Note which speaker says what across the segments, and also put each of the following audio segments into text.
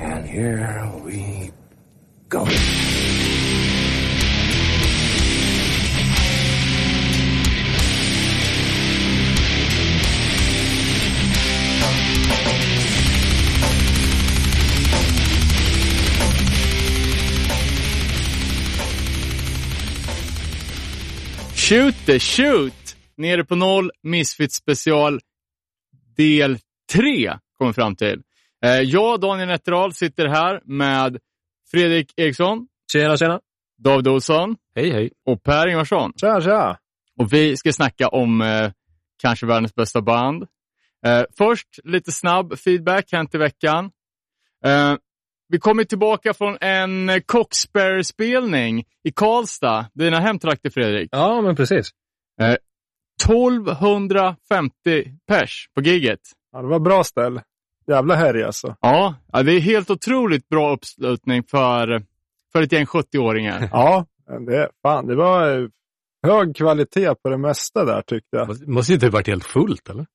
Speaker 1: And here we go.
Speaker 2: Shoot the shoot! Nere på noll, Misfits special del 3 kommer fram till. Eh, jag, Daniel Nätterdal, sitter här med Fredrik Eriksson,
Speaker 3: Tjena, tjena.
Speaker 2: David Olsson
Speaker 3: Hej, hej.
Speaker 2: och Per Ingvarsson.
Speaker 4: Tja, tja!
Speaker 2: Och vi ska snacka om eh, kanske världens bästa band. Eh, först lite snabb feedback hänt i veckan. Eh, vi kommer tillbaka från en Coxbear-spelning i Karlstad, dina hemtrakter Fredrik.
Speaker 3: Ja, men precis.
Speaker 2: 1250 pers på giget.
Speaker 4: Ja, det var bra ställ. Jävla härj alltså.
Speaker 2: Ja, det är helt otroligt bra uppslutning för, för ett gäng 70-åringar.
Speaker 4: Ja, det, fan, det var hög kvalitet på det mesta där tyckte jag.
Speaker 3: Måste, måste ju typ varit helt fullt, eller?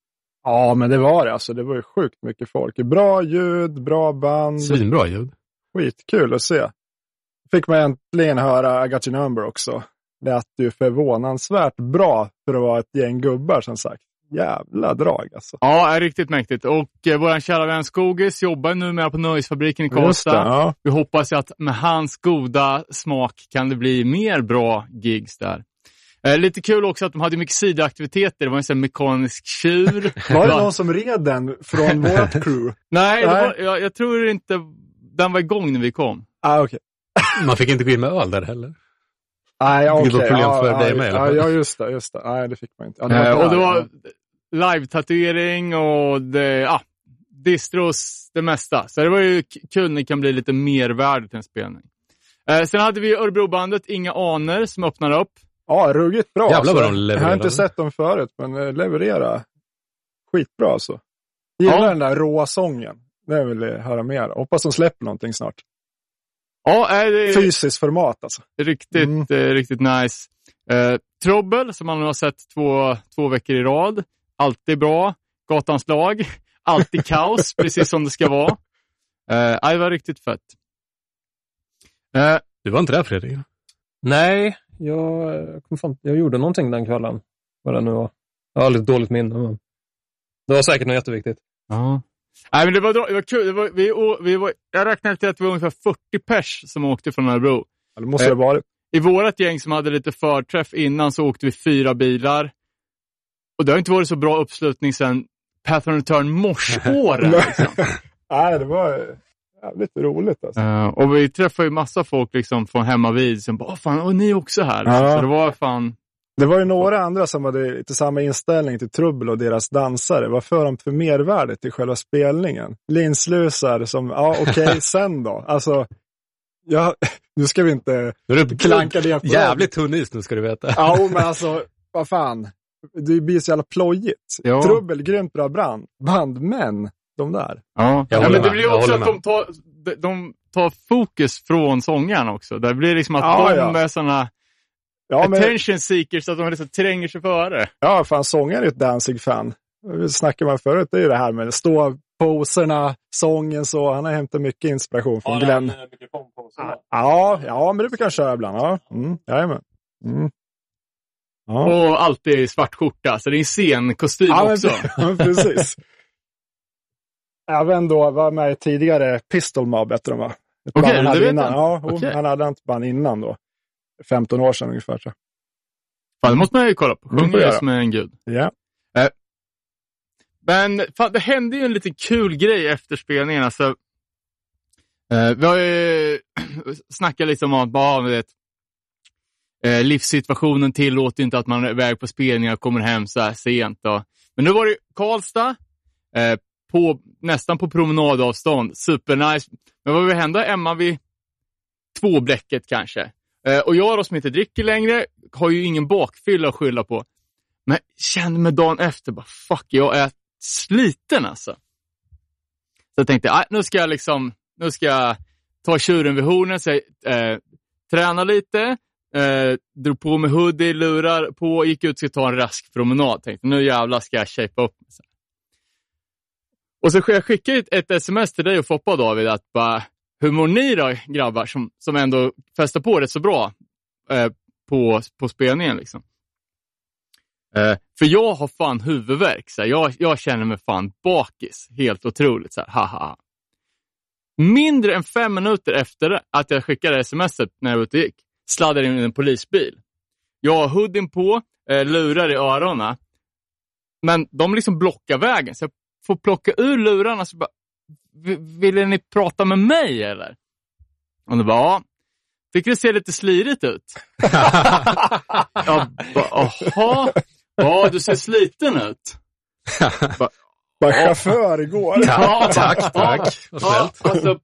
Speaker 4: Ja, men det var det. Alltså, det var ju sjukt mycket folk. Bra ljud, bra band.
Speaker 3: Svinbra ljud.
Speaker 4: Skitkul att se. Fick man äntligen höra I got your number också. Lät ju förvånansvärt bra för att vara ett gäng gubbar som sagt. Jävla drag alltså.
Speaker 2: Ja, är riktigt mäktigt. Och eh, vår kära vän Skogis jobbar numera på Nöjesfabriken i
Speaker 4: det,
Speaker 2: Karlstad.
Speaker 4: ja.
Speaker 2: Vi hoppas ju att med hans goda smak kan det bli mer bra gigs där. Eh, lite kul också att de hade mycket sidoaktiviteter. Det var en sån mekanisk tjur.
Speaker 4: Var det någon som red den från vårt crew?
Speaker 2: Nej, det
Speaker 4: Nej.
Speaker 2: var, jag, jag tror inte den var igång när vi kom.
Speaker 4: Ah, okej.
Speaker 3: Man fick inte gå in med öl där heller.
Speaker 4: Nej, okej.
Speaker 3: Vilket var problem
Speaker 4: ja,
Speaker 3: för
Speaker 4: ja,
Speaker 3: dig med, i alla
Speaker 4: ja, ja, just det. Just det. Nej, det fick man inte. Ja,
Speaker 2: Eh,
Speaker 4: bra.
Speaker 2: och det var live-tatuering och det, ja, distros, det mesta. Så det var ju kul när det kan bli lite mervärde till en spelning. Eh, sen hade vi Örebrobandet Inga Aner som öppnade upp.
Speaker 4: Ja, ruggigt bra.
Speaker 3: Jävlar vad
Speaker 4: alltså.
Speaker 3: de
Speaker 4: Jag
Speaker 3: levererade.
Speaker 4: har inte sett dem förut, men eh, leverera. Skitbra alltså. Gillar
Speaker 2: Ja.
Speaker 4: den där råa sången. Det vill jag höra mer. Hoppas de släpper någonting snart.
Speaker 2: Ja, det är
Speaker 4: Fysiskt format alltså.
Speaker 2: riktigt,
Speaker 4: Mm.
Speaker 2: eh, riktigt nice. Eh, Trouble, som man har sett två, två veckor i rad. Alltid bra. Gatans lag. Alltid kaos, precis som det ska vara. Eh, det var riktigt fett. Eh,
Speaker 3: Du var inte där, Fredrik?
Speaker 5: Nej, jag, jag, kom fan, jag gjorde någonting den kvällen. Vad det nu var. Jag har lite dåligt minne. Men det var säkert något jätteviktigt.
Speaker 2: Ja. Nej, men det var, det var kul. Det var, vi, vi var, jag räknade till att det var ungefär 40 pers som åkte från Örebro.
Speaker 4: Ja, Det måste det ha varit.
Speaker 2: I vårt gäng som hade lite förträff innan så åkte vi fyra bilar. Och det har inte varit så bra uppslutning sedan Path and Return morsåren. liksom.
Speaker 4: Nej, det var jävligt roligt alltså.
Speaker 2: Eh, och vi träffade ju massa folk liksom från hemma vid som bara, Åh, fan, och ni är också här.
Speaker 4: Ja.
Speaker 2: Så det var fan,
Speaker 4: Det var ju några andra som hade lite samma inställning till Trubbel och deras dansare. Vad för de för mervärde till själva spelningen? Linslusar som, ja okej, sen då? Alltså, ja, nu ska vi inte
Speaker 3: Nu är det
Speaker 4: klanka ner på.
Speaker 3: Jävligt tunn is nu ska du veta.
Speaker 4: Ja, men alltså, vad fan. Det blir så jävla plojigt.
Speaker 2: Ja.
Speaker 4: Trubbel, grymt bra brand, band, men de där.
Speaker 2: ja. Ja men det
Speaker 3: med.
Speaker 2: blir också att de tar, de, de tar fokus från sångaren också. Det blir liksom att
Speaker 4: Ja,
Speaker 2: de
Speaker 4: ja.
Speaker 2: är sådana
Speaker 4: Ja, men,
Speaker 2: attention seekers, att de liksom tränger sig före.
Speaker 4: ja fan sångare är ett Danzig-fan. Det snackade man förut, det är ju det här med stå poserna, sången så. Han har hämtat mycket inspiration från Glenn. Ja, ja, men det brukar han köra ibland. Ja, mm, jajamän. Mm. Ja.
Speaker 2: Och alltid svart skjorta, så det är en scenkostym
Speaker 4: Ja,
Speaker 2: också.
Speaker 4: ja, precis. Även då var med tidigare Pistol Mob, hette de va?
Speaker 2: Okej,
Speaker 4: han
Speaker 2: det
Speaker 4: hade
Speaker 2: vet
Speaker 4: innan.
Speaker 2: jag.
Speaker 4: Ja,
Speaker 2: Okej.
Speaker 4: han hade ett band innan då. 15 år sedan ungefär. Så.
Speaker 2: Fan, det måste man ju kolla på.
Speaker 4: Mm,
Speaker 2: Sjunger ju som en gud.
Speaker 4: Ja.
Speaker 2: Men fan, det hände ju en liten kul grej efter spelningen. Alltså, eh, vi har ju snackat lite om att bara, vet, eh, livssituationen tillåter inte att man är iväg på spelningar och kommer hem så här sent. Då. Men nu var det Karlstad, eh, på, nästan på promenadavstånd. Supernice. Men vad vill hända Emma vid tvåbläcket kanske? Eh, och jag då som inte dricker längre har ju ingen bakfylla att skylla på. Men kände mig dagen efter, bara fuck, jag är sliten alltså. Så jag tänkte, nu ska jag liksom, nu ska jag ta tjuren vid hornen, så jag, eh, träna lite, eh, drog på mig hoodie, lurar på, gick ut och skulle ta en rask promenad. Tänkte, nu jävlar ska jag shapea upp mig. Så. Och så jag skickade ett, ett sms till dig och Foppa och David att bara, hur mår ni då grabbar som, som ändå fäster på rätt så bra eh, på, på spelningen liksom. Eh, för jag har fan huvudvärk. Så här, jag, jag känner mig fan bakis. Helt otroligt. Så här, haha. Mindre än fem minuter efter att jag skickade sms när jag var ute och gick, sladdade in i en polisbil. Jag har hoodien på, eh, lurar i öronen. Men de liksom blockar vägen, så jag får plocka ur lurarna. Så bara, Ville ni prata med mig eller? Och de bara, ja. Tycker det ser lite slirigt ut. jag bara, jaha. Ja, du ser sliten ut.
Speaker 4: Bara, bara chaufför igår.
Speaker 2: Ja,
Speaker 3: tack, tack. Vad
Speaker 2: Ja, alltså,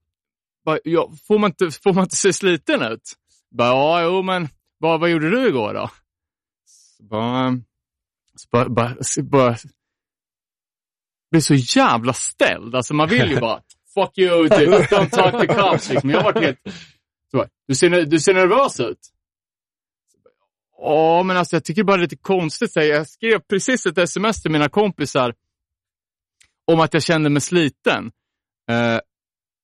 Speaker 2: bara, ja, får, man inte, får man inte se sliten ut? Bara, ja, jo, men vad, vad gjorde du igår då? Så bara, så bara, bara, så bara blir så jävla ställd. Alltså man vill ju bara, fuck you, typ, don't talk to cops. Liksom. Jag har varit helt, så bara, du, ser, du ser nervös ut. Ja, men alltså jag tycker bara det är lite konstigt. Så Jag skrev precis ett sms till mina kompisar om att jag kände mig sliten. Eh,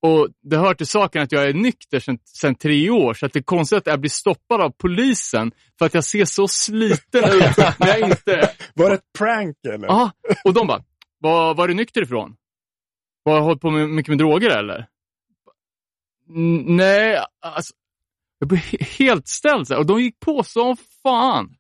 Speaker 2: och Det hör till saken att jag är nykter sedan, tre år, så att det är konstigt att jag blir stoppad av polisen för att jag ser så sliten ut när jag inte...
Speaker 4: Var det ett prank eller?
Speaker 2: Ja, och de bara, var, var är du nykter ifrån? Har du hållit på med, mycket med droger eller? "N- Nej, alltså. Jag blev he- helt ställd och de gick på som fan.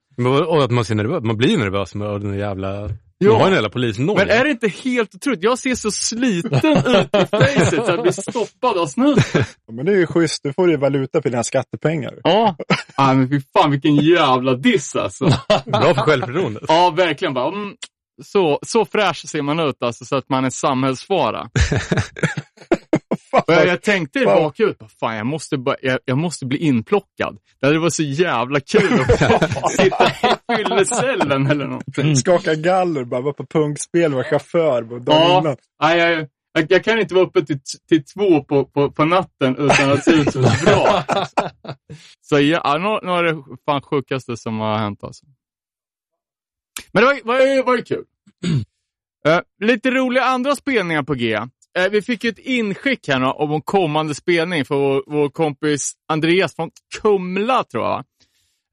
Speaker 3: Och att man, ser nervös, man blir nervös med den jävla...
Speaker 2: Ja.
Speaker 3: Man har en jävla polisnoja.
Speaker 2: Men är det inte helt otroligt? Jag ser så sliten ut i facet så jag blir stoppad av snuten.
Speaker 4: Men det är ju schysst, du får ju valuta för dina skattepengar.
Speaker 2: Ja, ah, men fy fan vilken jävla diss alltså.
Speaker 3: Bra för självförtroendet.
Speaker 2: Ja, verkligen. Bara, mm, så, så fräsch ser man ut alltså, så att man är samhällsfara. Och jag, tänkte i
Speaker 4: Fan.
Speaker 2: bakhuvudet, bara, fan jag måste, bara, jag, jag måste bli inplockad. Det hade varit så jävla kul att sitta i fyllecellen eller någonting.
Speaker 4: Skaka galler, bara vara på punkspel, vara chaufför. Dagen
Speaker 2: Ja.
Speaker 4: innan.
Speaker 2: Nej, jag, jag, jag kan inte vara uppe till, till två på, på, på natten utan att se ut ett vrak. Så ja, nu, nu är det fan sjukaste som har hänt alltså. Men det var, var, kul. Eh, lite roliga andra spelningar på G. Eh, vi fick ju ett inskick här nu om en kommande spelning för vår, vår kompis Andreas från Kumla, tror jag.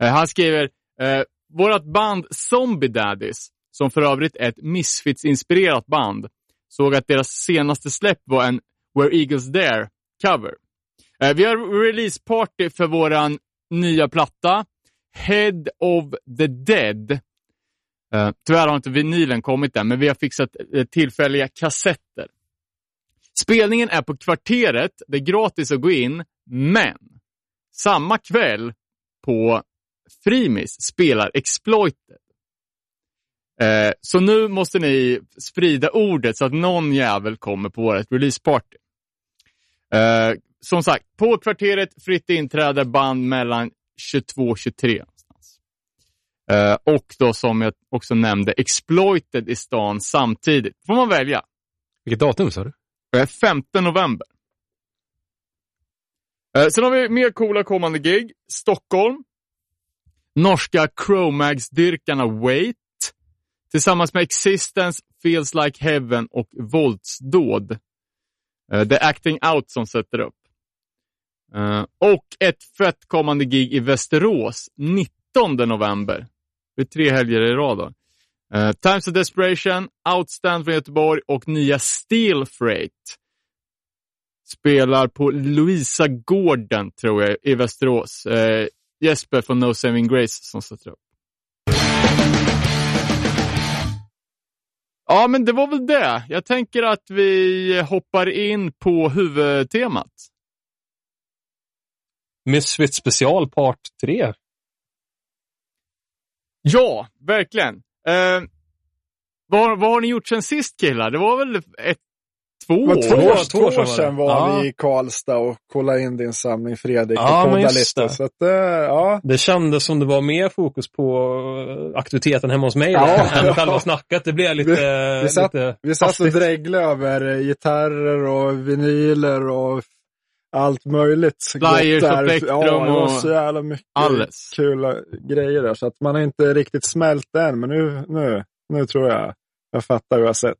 Speaker 2: Eh, han skriver, eh, vårt band Zombie Daddies, som för övrigt är ett Misfits-inspirerat band, såg att deras senaste släpp var en Where Eagles Dare cover. Eh, vi har releaseparty för vår nya platta, Head of the Dead. Eh, tyvärr har inte vinylen kommit än, men vi har fixat eh, tillfälliga kassetter. Spelningen är på Kvarteret, det är gratis att gå in, men samma kväll på Frimis spelar Exploited. Eh, så nu måste ni sprida ordet så att någon jävel kommer på vårt releaseparty. Eh, som sagt, på Kvarteret fritt inträde band mellan 22 och 23. Eh, och då som jag också nämnde, Exploited i stan samtidigt. får man välja.
Speaker 3: Vilket datum sa du?
Speaker 2: Eh, 5 november. Eh, sen har vi mer coola kommande gig. Stockholm. Norska Chromags-dyrkarna Wait. Tillsammans med Existence, Feels Like Heaven och Våldsdåd. Eh, Det är Acting Out som sätter upp. Och ett fett kommande gig i Västerås 19 november. Det är tre helger i rad. Då. Eh, Times of Desperation, Outstand från Göteborg och nya Steel Freight. Spelar på Louisa Gården, tror jag, i Västerås. Eh, Jesper från No Saving Grace som sätter upp. Ja, men det var väl det. Jag tänker att vi hoppar in på huvudtemat.
Speaker 5: Misfit special part 3.
Speaker 2: Ja, verkligen. Eh, vad, vad har ni gjort sen sist killar? Det var väl ett, två
Speaker 4: två,
Speaker 5: år,
Speaker 4: två
Speaker 5: två år sedan
Speaker 4: sedan var
Speaker 5: var det.
Speaker 4: vi i Karlstad och kollade in din samling Fredrik
Speaker 5: Ja,
Speaker 4: och
Speaker 5: just
Speaker 4: lite.
Speaker 5: det.
Speaker 4: Så att, eh, ja.
Speaker 5: Det kändes som det var mer fokus på eh, aktiviteten hemma hos mig
Speaker 4: Ja,
Speaker 5: än
Speaker 4: ja.
Speaker 5: själva snacket. Det blev lite...
Speaker 4: Vi satt-
Speaker 5: lite
Speaker 4: Vi satt och dreglade över gitarrer och vinyler och allt möjligt.
Speaker 2: Flyers och plektrum
Speaker 4: Ja,
Speaker 2: och
Speaker 4: så jävla mycket
Speaker 2: alles.
Speaker 4: kul grejer där. Så att man har inte riktigt smält än, men nu, nu, nu tror jag jag fattar hur jag har sett.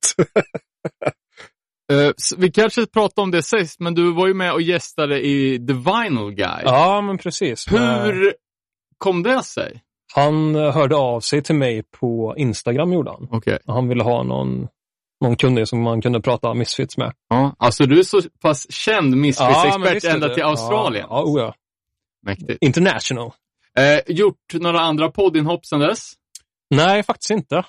Speaker 2: S- vi kanske pratade om det sist, men du var ju med och gästade i The Vinyl Guy.
Speaker 5: Ja, men precis.
Speaker 2: Hur kom det sig?
Speaker 5: Han hörde av sig till mig på Instagram, gjorde han.
Speaker 2: Okej.
Speaker 5: Han ville ha någon, någon kunnig som man kunde prata Misfits med.
Speaker 2: Ja, alltså du är så pass känd Misfits-expert
Speaker 5: är
Speaker 2: ända till Australien.
Speaker 5: Ja, ja, oh ja.
Speaker 2: Mäktigt.
Speaker 5: International.
Speaker 2: Eh, gjort några andra poddinhopp sedan dess?
Speaker 5: Nej, faktiskt inte.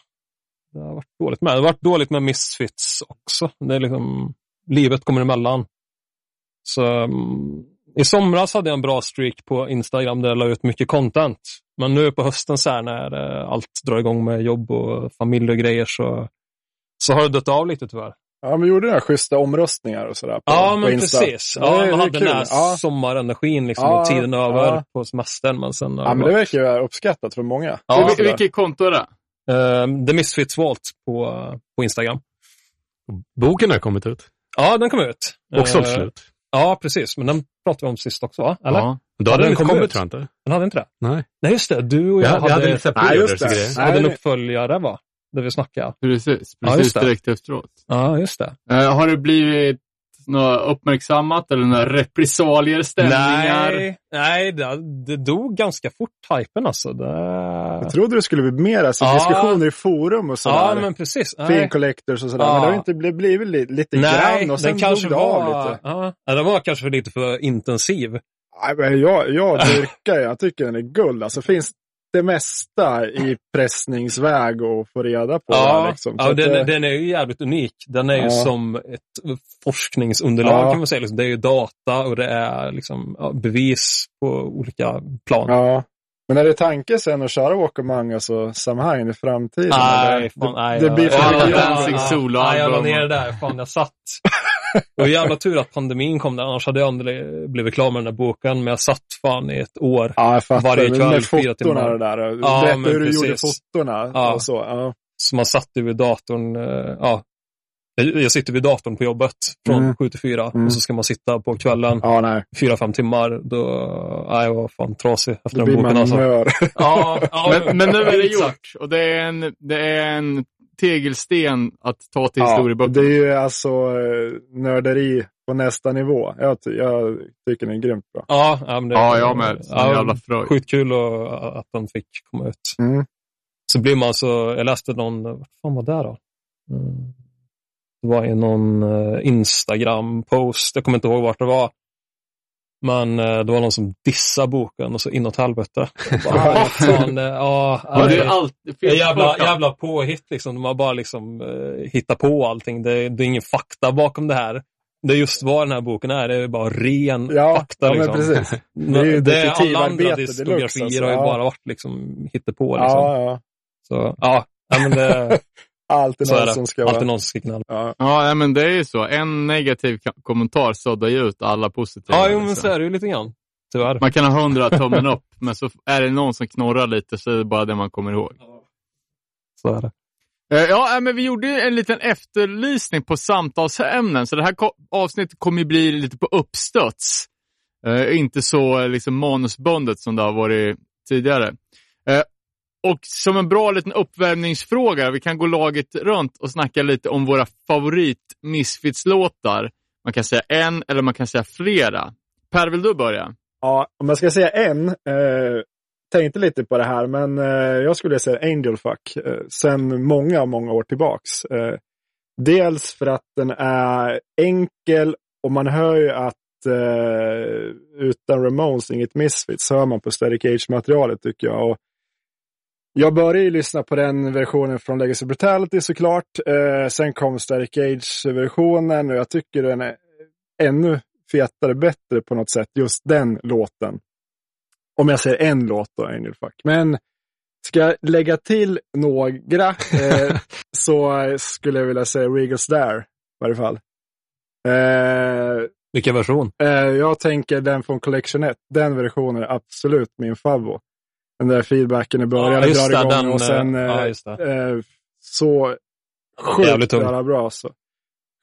Speaker 5: Det har varit dåligt med. Det har varit dåligt med Misfits också. Det är liksom, livet kommer emellan. Så mm, i somras hade jag en bra streak på Instagram där jag la ut mycket content. Men nu på hösten så här när eh, allt drar igång med jobb och familj och grejer så, så har det dött av lite tyvärr.
Speaker 4: Ja, men gjorde några schyssta omröstningar och sådär. På,
Speaker 5: Ja,
Speaker 4: på
Speaker 5: men
Speaker 4: Insta.
Speaker 5: precis.
Speaker 4: Ja, det
Speaker 5: man hade
Speaker 4: kul.
Speaker 5: den här
Speaker 4: Ja.
Speaker 5: sommarenergin liksom,
Speaker 4: Ja,
Speaker 5: och tiden över
Speaker 4: ja.
Speaker 5: på semestern. Men sen
Speaker 4: Ja,
Speaker 5: det
Speaker 4: men det verkar ju uppskattat för många.
Speaker 5: Ja,
Speaker 2: Vil- vilket konto är det?
Speaker 5: Eh, The Misfits Vault på, på Instagram.
Speaker 3: Boken har kommit ut.
Speaker 5: Ja, den kom ut.
Speaker 3: Och sålt
Speaker 5: Eh,
Speaker 3: slut.
Speaker 5: Ja, precis. Men den pratade vi om sist också, va? Eller?
Speaker 2: Ja.
Speaker 3: Då
Speaker 5: Ja,
Speaker 3: hade
Speaker 5: den
Speaker 3: den
Speaker 5: kom
Speaker 3: kommit
Speaker 5: ut.
Speaker 3: tror jag inte.
Speaker 5: Den hade inte det?
Speaker 3: Nej.
Speaker 5: Nej, just det. Du och jag
Speaker 3: Jag,
Speaker 5: hade,
Speaker 3: jag hade lite så här
Speaker 4: Nej, just
Speaker 3: pre-orders och
Speaker 4: det.
Speaker 3: grejer.
Speaker 4: Nej,
Speaker 5: hade en uppföljare, va? Där vi snackade.
Speaker 2: Precis,
Speaker 5: Ja,
Speaker 2: precis
Speaker 5: det.
Speaker 2: direkt efteråt.
Speaker 5: Ja, just det.
Speaker 2: Eh, har det blivit något uppmärksammat eller några repressalier, stämningar?
Speaker 5: Nej, nej det, det dog ganska fort, hypen alltså. Det...
Speaker 4: Jag trodde det skulle bli mer alltså,
Speaker 5: Ja.
Speaker 4: diskussioner i forum och sådär.
Speaker 5: Ja, men precis.
Speaker 4: Fin collectors och sådär.
Speaker 5: Ja.
Speaker 4: Men det har inte blivit, blivit lite, lite
Speaker 5: nej
Speaker 4: grann och sen
Speaker 5: den kanske
Speaker 4: dog det av
Speaker 5: var...
Speaker 4: lite.
Speaker 5: Ja, ja, den var kanske lite för intensiv.
Speaker 4: Nej, men jag, jag dyrkar jag tycker den är guld. Alltså finns det mesta i pressningsväg att få reda på.
Speaker 5: Ja,
Speaker 4: liksom.
Speaker 5: Ja den,
Speaker 4: eh,
Speaker 5: den är ju jävligt unik. Den är ju
Speaker 4: Ja.
Speaker 5: som ett forskningsunderlag
Speaker 4: Ja.
Speaker 5: kan man säga. Liksom, det är ju data och det är liksom, bevis på olika plan.
Speaker 4: ja. Men är det tanken sen att köra Walk Among Us och Samhain i framtiden?
Speaker 5: Nej, fan, nej.
Speaker 4: det, det blir
Speaker 2: Och
Speaker 4: för mycket.
Speaker 2: Dancing solo
Speaker 5: Nej, jag la ner det där. Fan, jag satt. Och jävla tur att pandemin kom där, annars hade jag aldrig blivit klar med den där boken. Men jag satt fan i ett år.
Speaker 4: Ja, jag fattar.
Speaker 5: Varje kväll,
Speaker 4: med
Speaker 5: fyra
Speaker 4: fotona
Speaker 5: timmar.
Speaker 4: och det där.
Speaker 5: Ja,
Speaker 4: Berätta
Speaker 5: men
Speaker 4: hur du gjorde
Speaker 5: precis.
Speaker 4: fotona
Speaker 5: Ja.
Speaker 4: och så. Ja.
Speaker 5: Så man satt ju vid datorn. eh, Ja, jag sitter vid datorn på jobbet från
Speaker 4: Mm.
Speaker 5: 7 till 4
Speaker 4: Mm.
Speaker 5: och så ska man sitta på kvällen
Speaker 4: ja, nej.
Speaker 5: fyra, fem timmar. Då, nej, jag var fan trasig efter
Speaker 4: Då
Speaker 5: den
Speaker 4: blir
Speaker 5: boken
Speaker 4: man
Speaker 5: alltså. Ja, ja,
Speaker 2: Men, men nu är det gjort och det är en, det är en tegelsten att ta till
Speaker 4: Ja,
Speaker 2: historieböckerna.
Speaker 4: det är ju alltså eh, nörderi på nästa nivå. Jag, ty- jag tycker den är grymt bra.
Speaker 5: Ja, ja, men det,
Speaker 2: Ja, jag med.
Speaker 5: Ja,
Speaker 2: fröjd.
Speaker 5: Skitkul och, att den fick komma ut.
Speaker 4: Mm.
Speaker 5: Så blir man så, jag läste någon, vad fan var det då? Mm. Det var i någon eh, Instagram-post, jag kommer inte ihåg vart det var. Men eh, det var någon som dissade boken och så inåt helvete. Bara, fan, eh, ja,
Speaker 2: det är alltid fel
Speaker 5: jävla, påhitt liksom. De har bara liksom eh, hittat på allting. Det, det är ingen fakta bakom det här. Det är just vad den här boken är. Det är bara ren
Speaker 4: Ja,
Speaker 5: fakta.
Speaker 4: ja
Speaker 5: liksom.
Speaker 4: men precis.
Speaker 5: Det
Speaker 4: är ju
Speaker 5: det är alla andra diskografier
Speaker 4: alltså,
Speaker 5: har ju
Speaker 4: ja.
Speaker 5: bara varit liksom hittepå. Liksom.
Speaker 4: Ja, ja.
Speaker 5: Så, ja, men det,
Speaker 4: Alltid någon som ska
Speaker 5: Alltid
Speaker 4: vara...
Speaker 5: någon som ska knalla.
Speaker 4: Ja.
Speaker 2: Ja, men det är ju så. En negativ kommentar suddar ju ut alla positiva.
Speaker 5: Ja, jo, men
Speaker 2: liksom.
Speaker 5: så är det ju lite grann. Tyvärr.
Speaker 2: Man kan ha hundra tummen upp, men så är det någon som knorrar lite så är det bara det man kommer ihåg.
Speaker 5: Så är det.
Speaker 2: Eh, Ja, eh, men vi gjorde ju en liten efterlysning på samtalsämnen, så det här avsnittet kommer ju bli lite på uppstuds. Eh, inte så liksom manusbundet som det har varit tidigare. Och som en bra liten uppvärmningsfråga, vi kan gå laget runt och snacka lite om våra favorit Misfits-låtar. Man kan säga en eller man kan säga flera. Per, vill du börja?
Speaker 4: ja, om jag ska säga en. Eh, tänkte lite på det här, men eh, jag skulle säga Angel Fuck. Eh, sen många, många år tillbaks. Eh, dels för att den är enkel och man hör ju att eh, utan Ramones, inget Misfits, hör man på Static Age-materialet tycker jag. Och jag började ju lyssna på den versionen från Legacy Brutality såklart. Eh, sen kom Static Age-versionen och jag tycker den är ännu fetare, bättre på något sätt, just den låten. Om jag säger en låt då, Angel Fuck. Men ska jag lägga till några eh, så skulle jag vilja säga Regal's There i varje fall. Eh,
Speaker 5: Vilken version?
Speaker 4: Eh, jag tänker den från Collection 1. Den versionen är absolut min favorit. Den där feedbacken i början
Speaker 5: Ja,
Speaker 4: drar igång
Speaker 5: den,
Speaker 4: och sen
Speaker 5: eh,
Speaker 4: eh,
Speaker 5: ja, det.
Speaker 4: eh, så sjukt jävla bra. Så.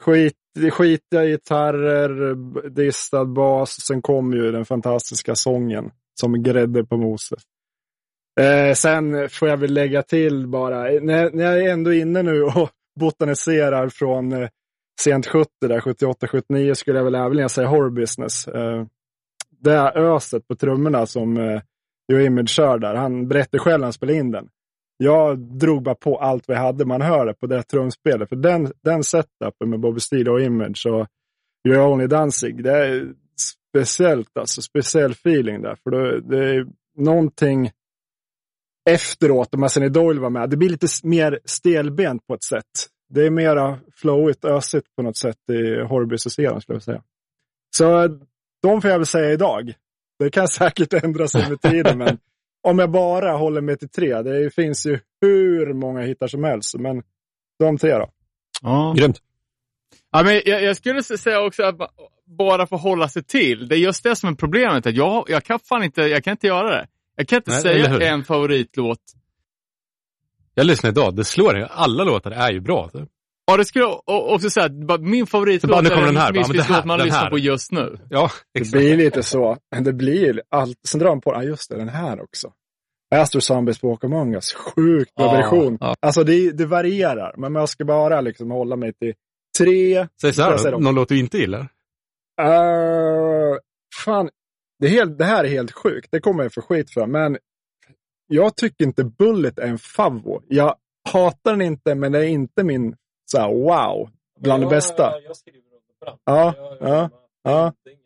Speaker 4: Skit, skitiga gitarrer, distad bas. Sen kom ju den fantastiska sången som grädde på moset. Eh, sen får jag väl lägga till bara, när, när jag är ändå inne nu och botaniserar från eh, sent 70, där 78, 79 skulle jag väl även säga horror business. Eh, det öset på trummorna som eh, Joe Image kör där, han berättade själv när han spelade in den. Jag drog bara på allt vi hade, man hör det på det trumspelet. För den, den setupen med Bobby Steele och Image och You're Only Dancing, det är speciellt alltså, speciell feeling där. För det, det är någonting efteråt, om Masini Doyle var med, det blir lite mer stelbent på ett sätt. Det är mera flowigt, ösigt på något sätt i Horby-serien skulle jag säga. Så de får jag väl säga idag. Det kan säkert ändra sig med tiden, men om jag bara håller mig till tre. Det finns ju hur många hittar som helst, men de tre då.
Speaker 2: Ja.
Speaker 5: Grymt.
Speaker 2: Ja, men jag, jag skulle säga också att bara få hålla sig till. Det är just det som är problemet. Att jag, jag, kan fan inte, jag kan inte göra det. Jag kan inte
Speaker 3: Nej,
Speaker 2: säga en favoritlåt.
Speaker 3: Jag lyssnade idag, det slår en. Alla låtar är ju bra.
Speaker 2: Ja, det skulle jag också säga. Min favoritlåt
Speaker 3: Så bara, nu
Speaker 2: är
Speaker 3: kommer den här, det
Speaker 2: missvisslåt
Speaker 3: här,
Speaker 2: man
Speaker 3: den
Speaker 2: lyssnar
Speaker 3: här.
Speaker 2: på just nu.
Speaker 3: Ja,
Speaker 4: Det
Speaker 3: exakt.
Speaker 4: blir lite så. Det blir allt. Sen drar de på, ja just det, den här också. Astro Zombies på Walk Among Us. Sjukt bra
Speaker 5: Ja,
Speaker 4: version.
Speaker 5: ja.
Speaker 4: Alltså det, det varierar, men jag ska bara liksom hålla mig till tre.
Speaker 3: Säg så här då, någon låt du inte gillar?
Speaker 4: Uh, fan, det, är helt, det här är helt sjukt. Det kommer jag få skit för. Men jag tycker inte Bullet är en favvo. Jag hatar den inte, men det är inte min så här, wow, bland det bästa.
Speaker 5: Jag skriver under på den.
Speaker 4: Ja,
Speaker 5: Jag-
Speaker 4: ja, ja.
Speaker 5: det är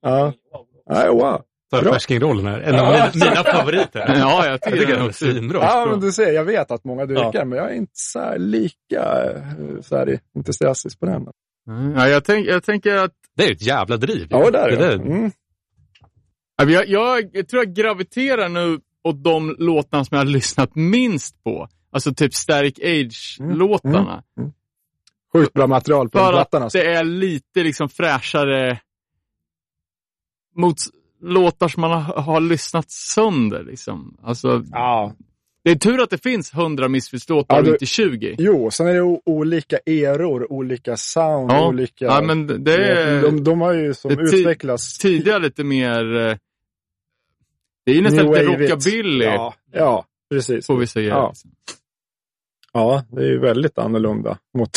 Speaker 4: Ja.
Speaker 5: wow.
Speaker 4: Nej, wow.
Speaker 3: Tar. Färskingrollen här. En av
Speaker 4: Ja.
Speaker 3: mina, mina favoriter.
Speaker 2: Ja, jag
Speaker 3: Jag
Speaker 2: tycker, den är
Speaker 3: är svinbra.
Speaker 4: Ja, men du ser, jag vet att många dyrkar
Speaker 5: Ja.
Speaker 4: men jag är inte så här lika eh, så här, entusiastisk på den.
Speaker 2: Ja, jag, tänk, jag tänker att
Speaker 3: Det är ett jävla driv.
Speaker 4: Ja, där är
Speaker 3: det.
Speaker 4: det. Mm.
Speaker 2: Jag, jag, jag tror jag graviterar nu åt de låtarna som jag har lyssnat minst på. Alltså typ Static Age-låtarna.
Speaker 4: Sjukt bra material på
Speaker 2: För
Speaker 4: plattan.
Speaker 2: att
Speaker 4: Alltså.
Speaker 2: det är lite liksom fräschare mot låtar som man har, har lyssnat sönder. Liksom. Alltså,
Speaker 4: Ja.
Speaker 2: det är tur att det finns 100 missförståtar
Speaker 4: Ja,
Speaker 2: och inte 20.
Speaker 4: Jo, sen är det olika eror, olika sound,
Speaker 2: Ja.
Speaker 4: olika...
Speaker 2: Ja, men det är
Speaker 4: de, de har ju som utvecklats...
Speaker 2: tidigare lite mer... eh, Det är ju nästan lite rockabilly,
Speaker 4: Ja, ja, precis.
Speaker 2: får vi säga.
Speaker 4: Ja.
Speaker 2: liksom.
Speaker 4: Ja, det är ju väldigt annorlunda mot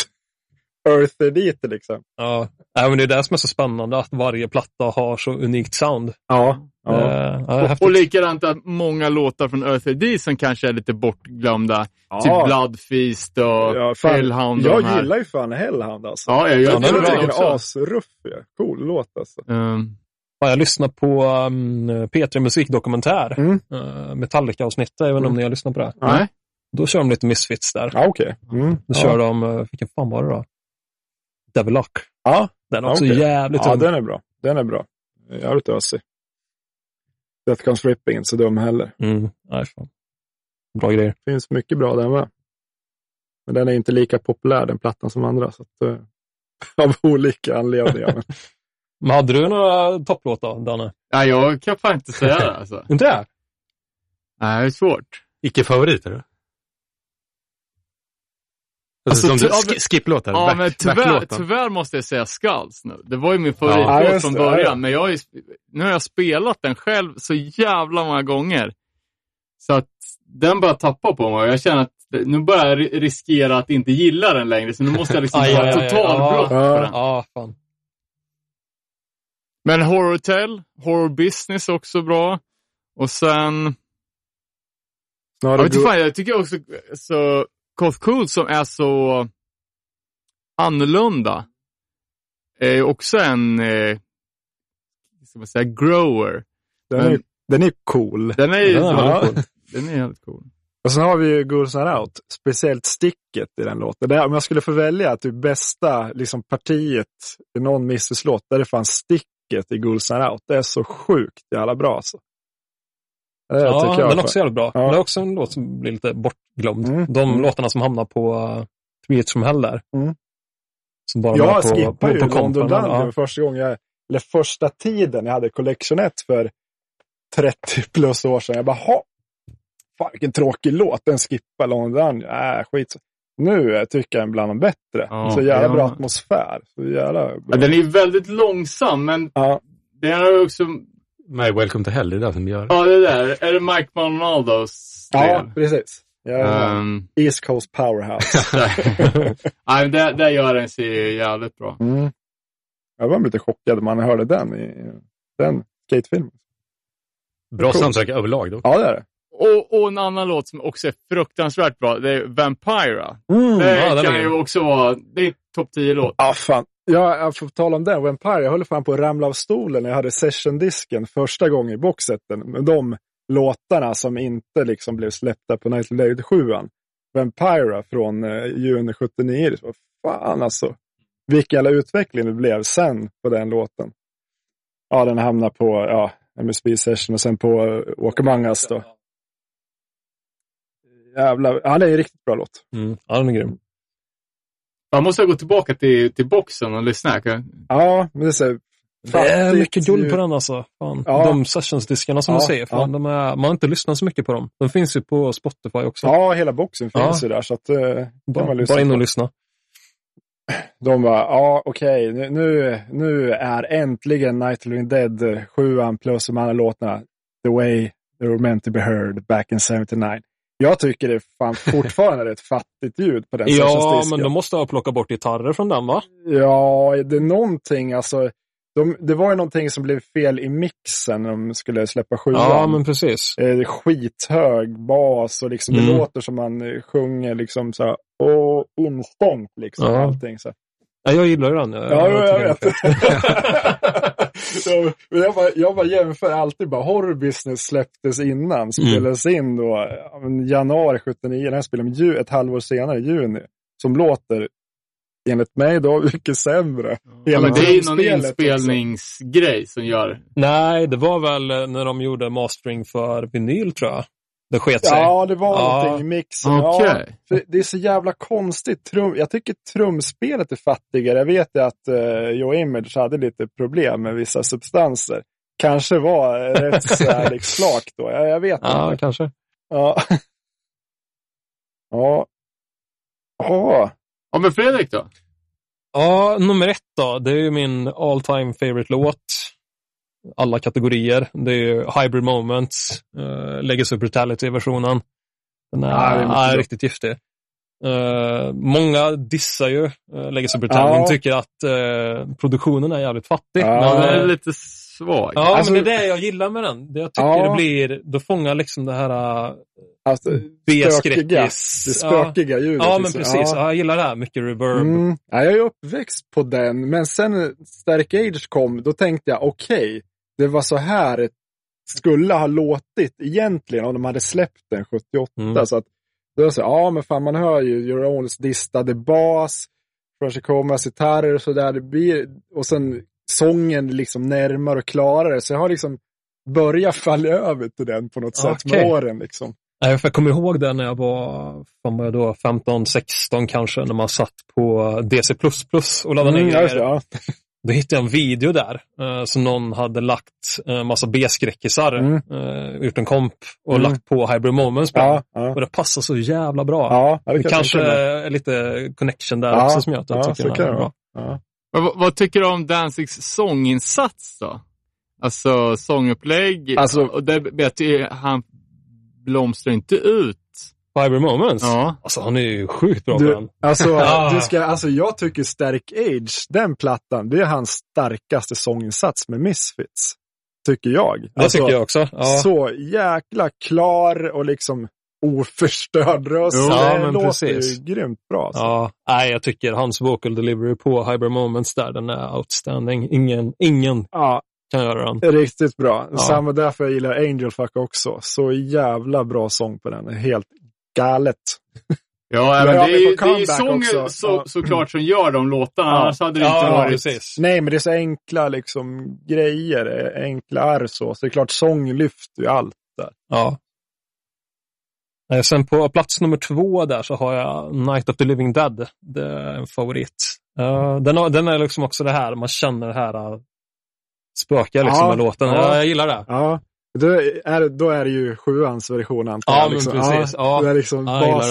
Speaker 4: Earthy D till exempel.
Speaker 5: Ja. ja, men det är det som är så spännande, att varje platta har så unikt sound.
Speaker 4: Ja. ja.
Speaker 5: Ja,
Speaker 2: Och, och likadant att många låtar från Earth AD som kanske är lite bortglömda.
Speaker 4: Ja.
Speaker 2: Typ Blood Feast och
Speaker 4: Ja, fan,
Speaker 2: Hellhound. och
Speaker 4: jag
Speaker 2: här.
Speaker 4: gillar ju fan Hellhound alltså.
Speaker 2: Ja, jag, jag,
Speaker 5: Ja,
Speaker 2: jag,
Speaker 4: jag tycker den är asruff. Cool låt alltså.
Speaker 2: Um,
Speaker 5: Ja, jag lyssnar på um, P3 Musikdokumentär.
Speaker 4: Mm.
Speaker 5: Uh, Metallica-avsnittet, jag vet inte om ni har lyssnat på det.
Speaker 2: nej.
Speaker 5: Då kör de lite Misfits där.
Speaker 4: Ja, okej. Mm.
Speaker 5: Då
Speaker 4: ja.
Speaker 5: kör de, uh, vilken fan var det då? Devil Lock.
Speaker 4: Ja,
Speaker 5: Den är också
Speaker 4: Okej.
Speaker 5: jävligt
Speaker 4: ja
Speaker 5: tung.
Speaker 4: den är bra. Den är bra. Jävligt ösig. Death Comes Ripping, inte så dum heller.
Speaker 5: Mm. Nej, fan. Bra grejer.
Speaker 4: finns mycket bra där med. Men den är inte lika populär den plattan som andra. Så att, eh, av olika anledningar. Men,
Speaker 5: Men hade du några topplåtar, Danne?
Speaker 2: nej, jag kan fan inte säga det alltså.
Speaker 5: Inte det?
Speaker 2: Nej, det är svårt.
Speaker 3: Icke-favoriter?
Speaker 2: Alltså,
Speaker 3: Alltså, som sk- skipplåtar,
Speaker 2: Ja,
Speaker 3: back,
Speaker 2: men tyvärr, tyvärr måste jag säga Skulls nu. Det var ju min
Speaker 4: Ja,
Speaker 2: favoritlåt
Speaker 4: just
Speaker 2: från början,
Speaker 4: ja.
Speaker 2: men jag har ju, nu har jag spelat den själv så jävla många gånger. Så att den börjar tappa på mig och jag känner att nu börjar jag ri- riskera att inte gilla den längre, så nu måste jag liksom
Speaker 5: aj.
Speaker 2: totalbrott
Speaker 4: Ja.
Speaker 2: på den.
Speaker 5: Ja, fan.
Speaker 2: Men Horror Hotel, Horror Business också bra. Och sen, jag vet fan, jag tycker också så Koth Cool som är så annorlunda, är ju också en, eh, ska man säga, grower.
Speaker 4: den, är,
Speaker 2: men-
Speaker 4: den är cool.
Speaker 2: Den är ju
Speaker 5: Den är
Speaker 4: väldigt
Speaker 2: ja,
Speaker 4: cool.
Speaker 2: den är helt cool.
Speaker 4: Och sen har vi ju Ghouls Not Out. Speciellt sticket i den låten. Det, om jag skulle få välja typ bästa liksom, partiet i någon Misses-låt, där är det fan sticket i Ghouls Not Out. Det är så sjukt jävla bra alltså. Det
Speaker 5: Ja,
Speaker 4: tycker jag.
Speaker 5: den är också jävligt bra.
Speaker 4: Ja.
Speaker 5: Men det är också en låt som blir lite bortglömd.
Speaker 4: Mm.
Speaker 5: De
Speaker 4: Mm.
Speaker 5: låtarna som hamnar på uh, Three Hits From Hell där.
Speaker 4: Mm.
Speaker 5: Som bara
Speaker 4: Jag
Speaker 5: på,
Speaker 4: skippade
Speaker 5: på,
Speaker 4: ju
Speaker 5: på
Speaker 4: London. Dungeon
Speaker 5: Ja.
Speaker 4: första gången jag, eller första tiden jag hade Collection 1 för 30 plus år sedan. Jag bara, ha, fan vilken tråkig låt, den skippar London Dungeon. Äh, skit. Nu eh, tycker jag den bland de bättre.
Speaker 2: Ja,
Speaker 4: så jävla
Speaker 2: ja.
Speaker 4: bra atmosfär. Så jävla bra.
Speaker 2: Ja, den är ju väldigt långsam, men
Speaker 4: Ja,
Speaker 2: den har ju också,
Speaker 3: My Welcome to Hell, det är det som gör.
Speaker 2: ja det där, är det Mike Monaldos
Speaker 4: ja precis. Ja,
Speaker 2: Um,
Speaker 4: East Coast Powerhouse.
Speaker 2: nej, där, där gör den sig jävligt bra.
Speaker 4: Mm. Jag var lite chockad när man hörde den i den skatefilmen.
Speaker 3: Bra
Speaker 4: Cool.
Speaker 3: soundtrack överlag då.
Speaker 4: Ja, det är det.
Speaker 2: Och, och en annan låt som också är fruktansvärt bra, det är Vampira.
Speaker 4: Mm.
Speaker 2: Det
Speaker 3: ja,
Speaker 2: kan ju också vara, det är topp 10-låt.
Speaker 4: Ja, fan. Ja, jag får tala om den. Vampire, jag höll fan på att ramla av stolen när jag hade session-disken första gången i boxseten. Med de låtarna som inte liksom blev släppta på Nightly Lady 7 Vampira från eh, juni 79. Det var fan alltså. Vilken jävla utveckling det blev sen på den låten. Ja, den hamnar på ja, MSB Session och sen på uh, Walk Among Us då. Jävlar. Ja, det är en riktigt bra låt.
Speaker 5: Mm. Ja, den är grym.
Speaker 2: Man måste gå tillbaka till, till boxen och lyssna.
Speaker 4: Ja, men det är så här,
Speaker 5: Det är
Speaker 4: fattigt
Speaker 5: mycket guld
Speaker 4: ju-
Speaker 5: på den alltså. Fan.
Speaker 4: Ja.
Speaker 5: De sessionsdiskarna som
Speaker 4: Ja,
Speaker 5: du säger, fan,
Speaker 4: ja.
Speaker 5: de är, man har inte lyssnat så mycket på dem. De finns ju på Spotify också.
Speaker 4: Ja, hela boxen finns
Speaker 5: Ja.
Speaker 4: ju där. Så att, eh, kan
Speaker 5: bara,
Speaker 4: man lyssna
Speaker 5: bara in och lyssna.
Speaker 4: De bara, ja okej, nu, nu, nu är äntligen Night of the Living Dead eh, sjuan plus de andra låtarna The way they were meant to be heard back in 79. Jag tycker det fan fortfarande är ett fattigt ljud på den
Speaker 5: Ja, men de måste ha plockat bort gitarrer från den va?
Speaker 4: Ja, det är någonting alltså. De, det var ju någonting som blev fel i mixen när de skulle släppa sjuan.
Speaker 5: Ja, men precis.
Speaker 4: eh, skithög bas och liksom
Speaker 5: Mm.
Speaker 4: det låter som man sjunger liksom så här, och instängt liksom.
Speaker 5: Ja.
Speaker 4: Allting så.
Speaker 5: Ja, jag gillar ju den.
Speaker 4: Ja, jag,
Speaker 5: tycker
Speaker 4: jag
Speaker 5: är
Speaker 4: vet. Ja, men jag, bara, jag bara jämför alltid bara. Horror Business släpptes innan, spelades in då ja, januari 79. Den här spelade ett halvår senare, i juni. Som låter, enligt mig då, mycket sämre.
Speaker 2: Ja, men det är ju någon
Speaker 4: också.
Speaker 2: inspelningsgrej som gör...
Speaker 5: Nej, det var väl eh, när de gjorde mastering för vinyl tror jag. Det sket sig.
Speaker 4: Ja, det var
Speaker 5: Ja.
Speaker 4: någonting i mixen.
Speaker 2: Okej.
Speaker 4: Ja, det är så jävla konstigt. Trum, jag tycker trumspelet är fattigare. Jag vet ju att uh, Joe Image hade lite problem med vissa substanser. Kanske var eh, rätt så här liksom slakt då. Jag, jag vet
Speaker 5: Ja,
Speaker 4: inte.
Speaker 5: kanske.
Speaker 4: Ja. Ja. Ja.
Speaker 2: Ja, men Fredrik då?
Speaker 5: Ja, nummer ett då. Det är ju min all time favorite låt. Alla kategorier. Det är ju Hybrid Moments, uh, Legacy of Brutality-versionen. Den är,
Speaker 4: Ja, det är
Speaker 5: är riktigt giftig. Eh, många dissar ju uh, Legacy of Brutality.
Speaker 4: Ja.
Speaker 5: Tycker att eh, produktionen är jävligt fattig.
Speaker 4: Ja.
Speaker 2: Den
Speaker 5: Men,
Speaker 2: är
Speaker 5: eh,
Speaker 2: lite svag.
Speaker 5: Ja,
Speaker 4: Alltså-
Speaker 5: men det är det jag gillar med den. Det jag tycker
Speaker 4: Ja.
Speaker 5: det blir, då fångar liksom det här uh,
Speaker 4: Alltså,
Speaker 5: B-skräckis.
Speaker 4: spökiga. Det spökiga ljudet.
Speaker 5: Ja, men
Speaker 4: liksom.
Speaker 5: precis.
Speaker 4: Ja.
Speaker 5: Ja, jag gillar det här. Mycket reverb.
Speaker 4: Mm. Ja, jag är uppväxt på den, men sen Stark Age kom, då tänkte jag okej, det var så här det skulle ha låtit egentligen om de hade släppt den 78.
Speaker 5: Mm.
Speaker 4: Så att, då så, ja men fan man hör ju Your Owns distade bas, Frashikomas gitarrer och sådär. Det blir, och sen sången liksom närmare och klarare. Så jag har liksom börjat falla över till den på något sätt med åren. Liksom.
Speaker 5: Jag kommer ihåg det när jag var, var jag då, 15, 16 kanske, när man satt på DC++ och laddade
Speaker 4: Mm,
Speaker 5: ner.
Speaker 4: det, ja.
Speaker 5: Då hittade jag en video där, eh, som någon hade lagt en eh, massa B-skräckisar,
Speaker 4: Mm.
Speaker 5: eh, gjort en komp och
Speaker 4: Mm.
Speaker 5: lagt på Hybrid Moments på.
Speaker 4: Ja, ja.
Speaker 5: Och det passar så jävla bra.
Speaker 4: Ja,
Speaker 5: det
Speaker 4: kan jag
Speaker 5: kanske är lite connection där
Speaker 4: Ja,
Speaker 5: också som gör att jag
Speaker 4: ja,
Speaker 5: tycker
Speaker 4: så
Speaker 5: den
Speaker 4: kan
Speaker 5: är
Speaker 4: det
Speaker 5: bra.
Speaker 2: vad, vad tycker du om Danzigs sånginsats då? Alltså sångupplägg.
Speaker 4: Alltså-
Speaker 2: och det, jag, han blomstrar inte ut.
Speaker 5: Hybrid Moments?
Speaker 2: Ja.
Speaker 5: Alltså han är ju sjukt bra på
Speaker 4: Du,
Speaker 5: den.
Speaker 4: alltså, du ska, alltså, jag tycker Stark Age, den plattan, det är hans starkaste sånginsats med Misfits. Tycker jag.
Speaker 5: Det
Speaker 4: Alltså,
Speaker 5: tycker jag också. Ja.
Speaker 4: Så jäkla klar och liksom oförstörd röst. Det
Speaker 5: ja, men
Speaker 4: låter
Speaker 5: precis.
Speaker 4: ju grymt bra. Alltså.
Speaker 5: Ja, nej, jag tycker hans vocal delivery på Hybrid Moments där, den är outstanding. Ingen, ingen
Speaker 4: Ja,
Speaker 5: kan göra den.
Speaker 4: riktigt bra.
Speaker 5: Ja.
Speaker 4: Samma därför jag gillar Angel Fuck också. Så jävla bra sång på den. Helt galet.
Speaker 2: Ja,
Speaker 4: Men
Speaker 2: det
Speaker 4: är
Speaker 2: det är sången så,
Speaker 4: Ja.
Speaker 2: såklart som gör de låtarna.
Speaker 4: Ja.
Speaker 2: Annars hade det inte
Speaker 5: Ja,
Speaker 2: varit...
Speaker 5: precis.
Speaker 4: Nej, men det är så enkla liksom, grejer. Enkla arr så. Så det är klart, sång lyfter ju allt.
Speaker 5: Ja. Eh, Sen på plats nummer två där så har jag Night of the Living Dead. Det är en favorit. Eh, den, har, den är liksom också det här, man känner det här uh, spöka liksom
Speaker 4: Ja,
Speaker 5: med låten.
Speaker 4: Ja,
Speaker 5: jag gillar det.
Speaker 4: Ja, då är, då är det ju sjuans version antar
Speaker 5: Ja,
Speaker 4: jag.
Speaker 5: men
Speaker 4: liksom.
Speaker 5: precis. Ja.
Speaker 4: Det är liksom
Speaker 5: Ja, det. Ja.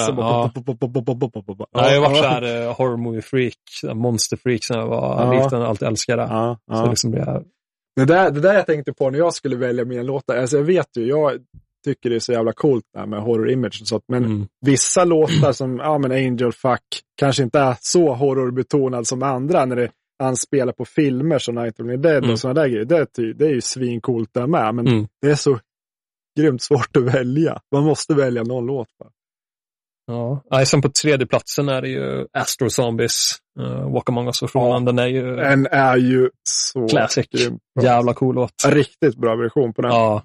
Speaker 4: Ja.
Speaker 5: jag har varit så här uh, horror movie freak, så här monster freak sen jag var
Speaker 4: Ja.
Speaker 5: liten och alltid älskade det.
Speaker 4: Ja,
Speaker 5: Så
Speaker 4: ja.
Speaker 5: liksom det är,
Speaker 4: Det, där, det där jag tänkte på när jag skulle välja mina låtar. Alltså jag vet ju, jag, tycker det är så jävla coolt där med horror image och sånt. Men
Speaker 5: Mm.
Speaker 4: vissa låtar som ja, men Angel Fuck kanske inte är så horrorbetonad som andra när det han spelar på filmer som Night of the Dead
Speaker 5: Mm.
Speaker 4: och sådana där grejer. Det är, det är ju svincoolt där med. Men
Speaker 5: Mm.
Speaker 4: det är så grymt svårt att välja. Man måste välja någon låt. Bara.
Speaker 5: Ja. Sen på tredje platsen är det ju Astro Zombies, uh, Walk Among Us-versionen. Den är ju
Speaker 4: Den är ju så
Speaker 5: classic. Jävla cool låt.
Speaker 4: Riktigt bra version på den.
Speaker 5: Ja.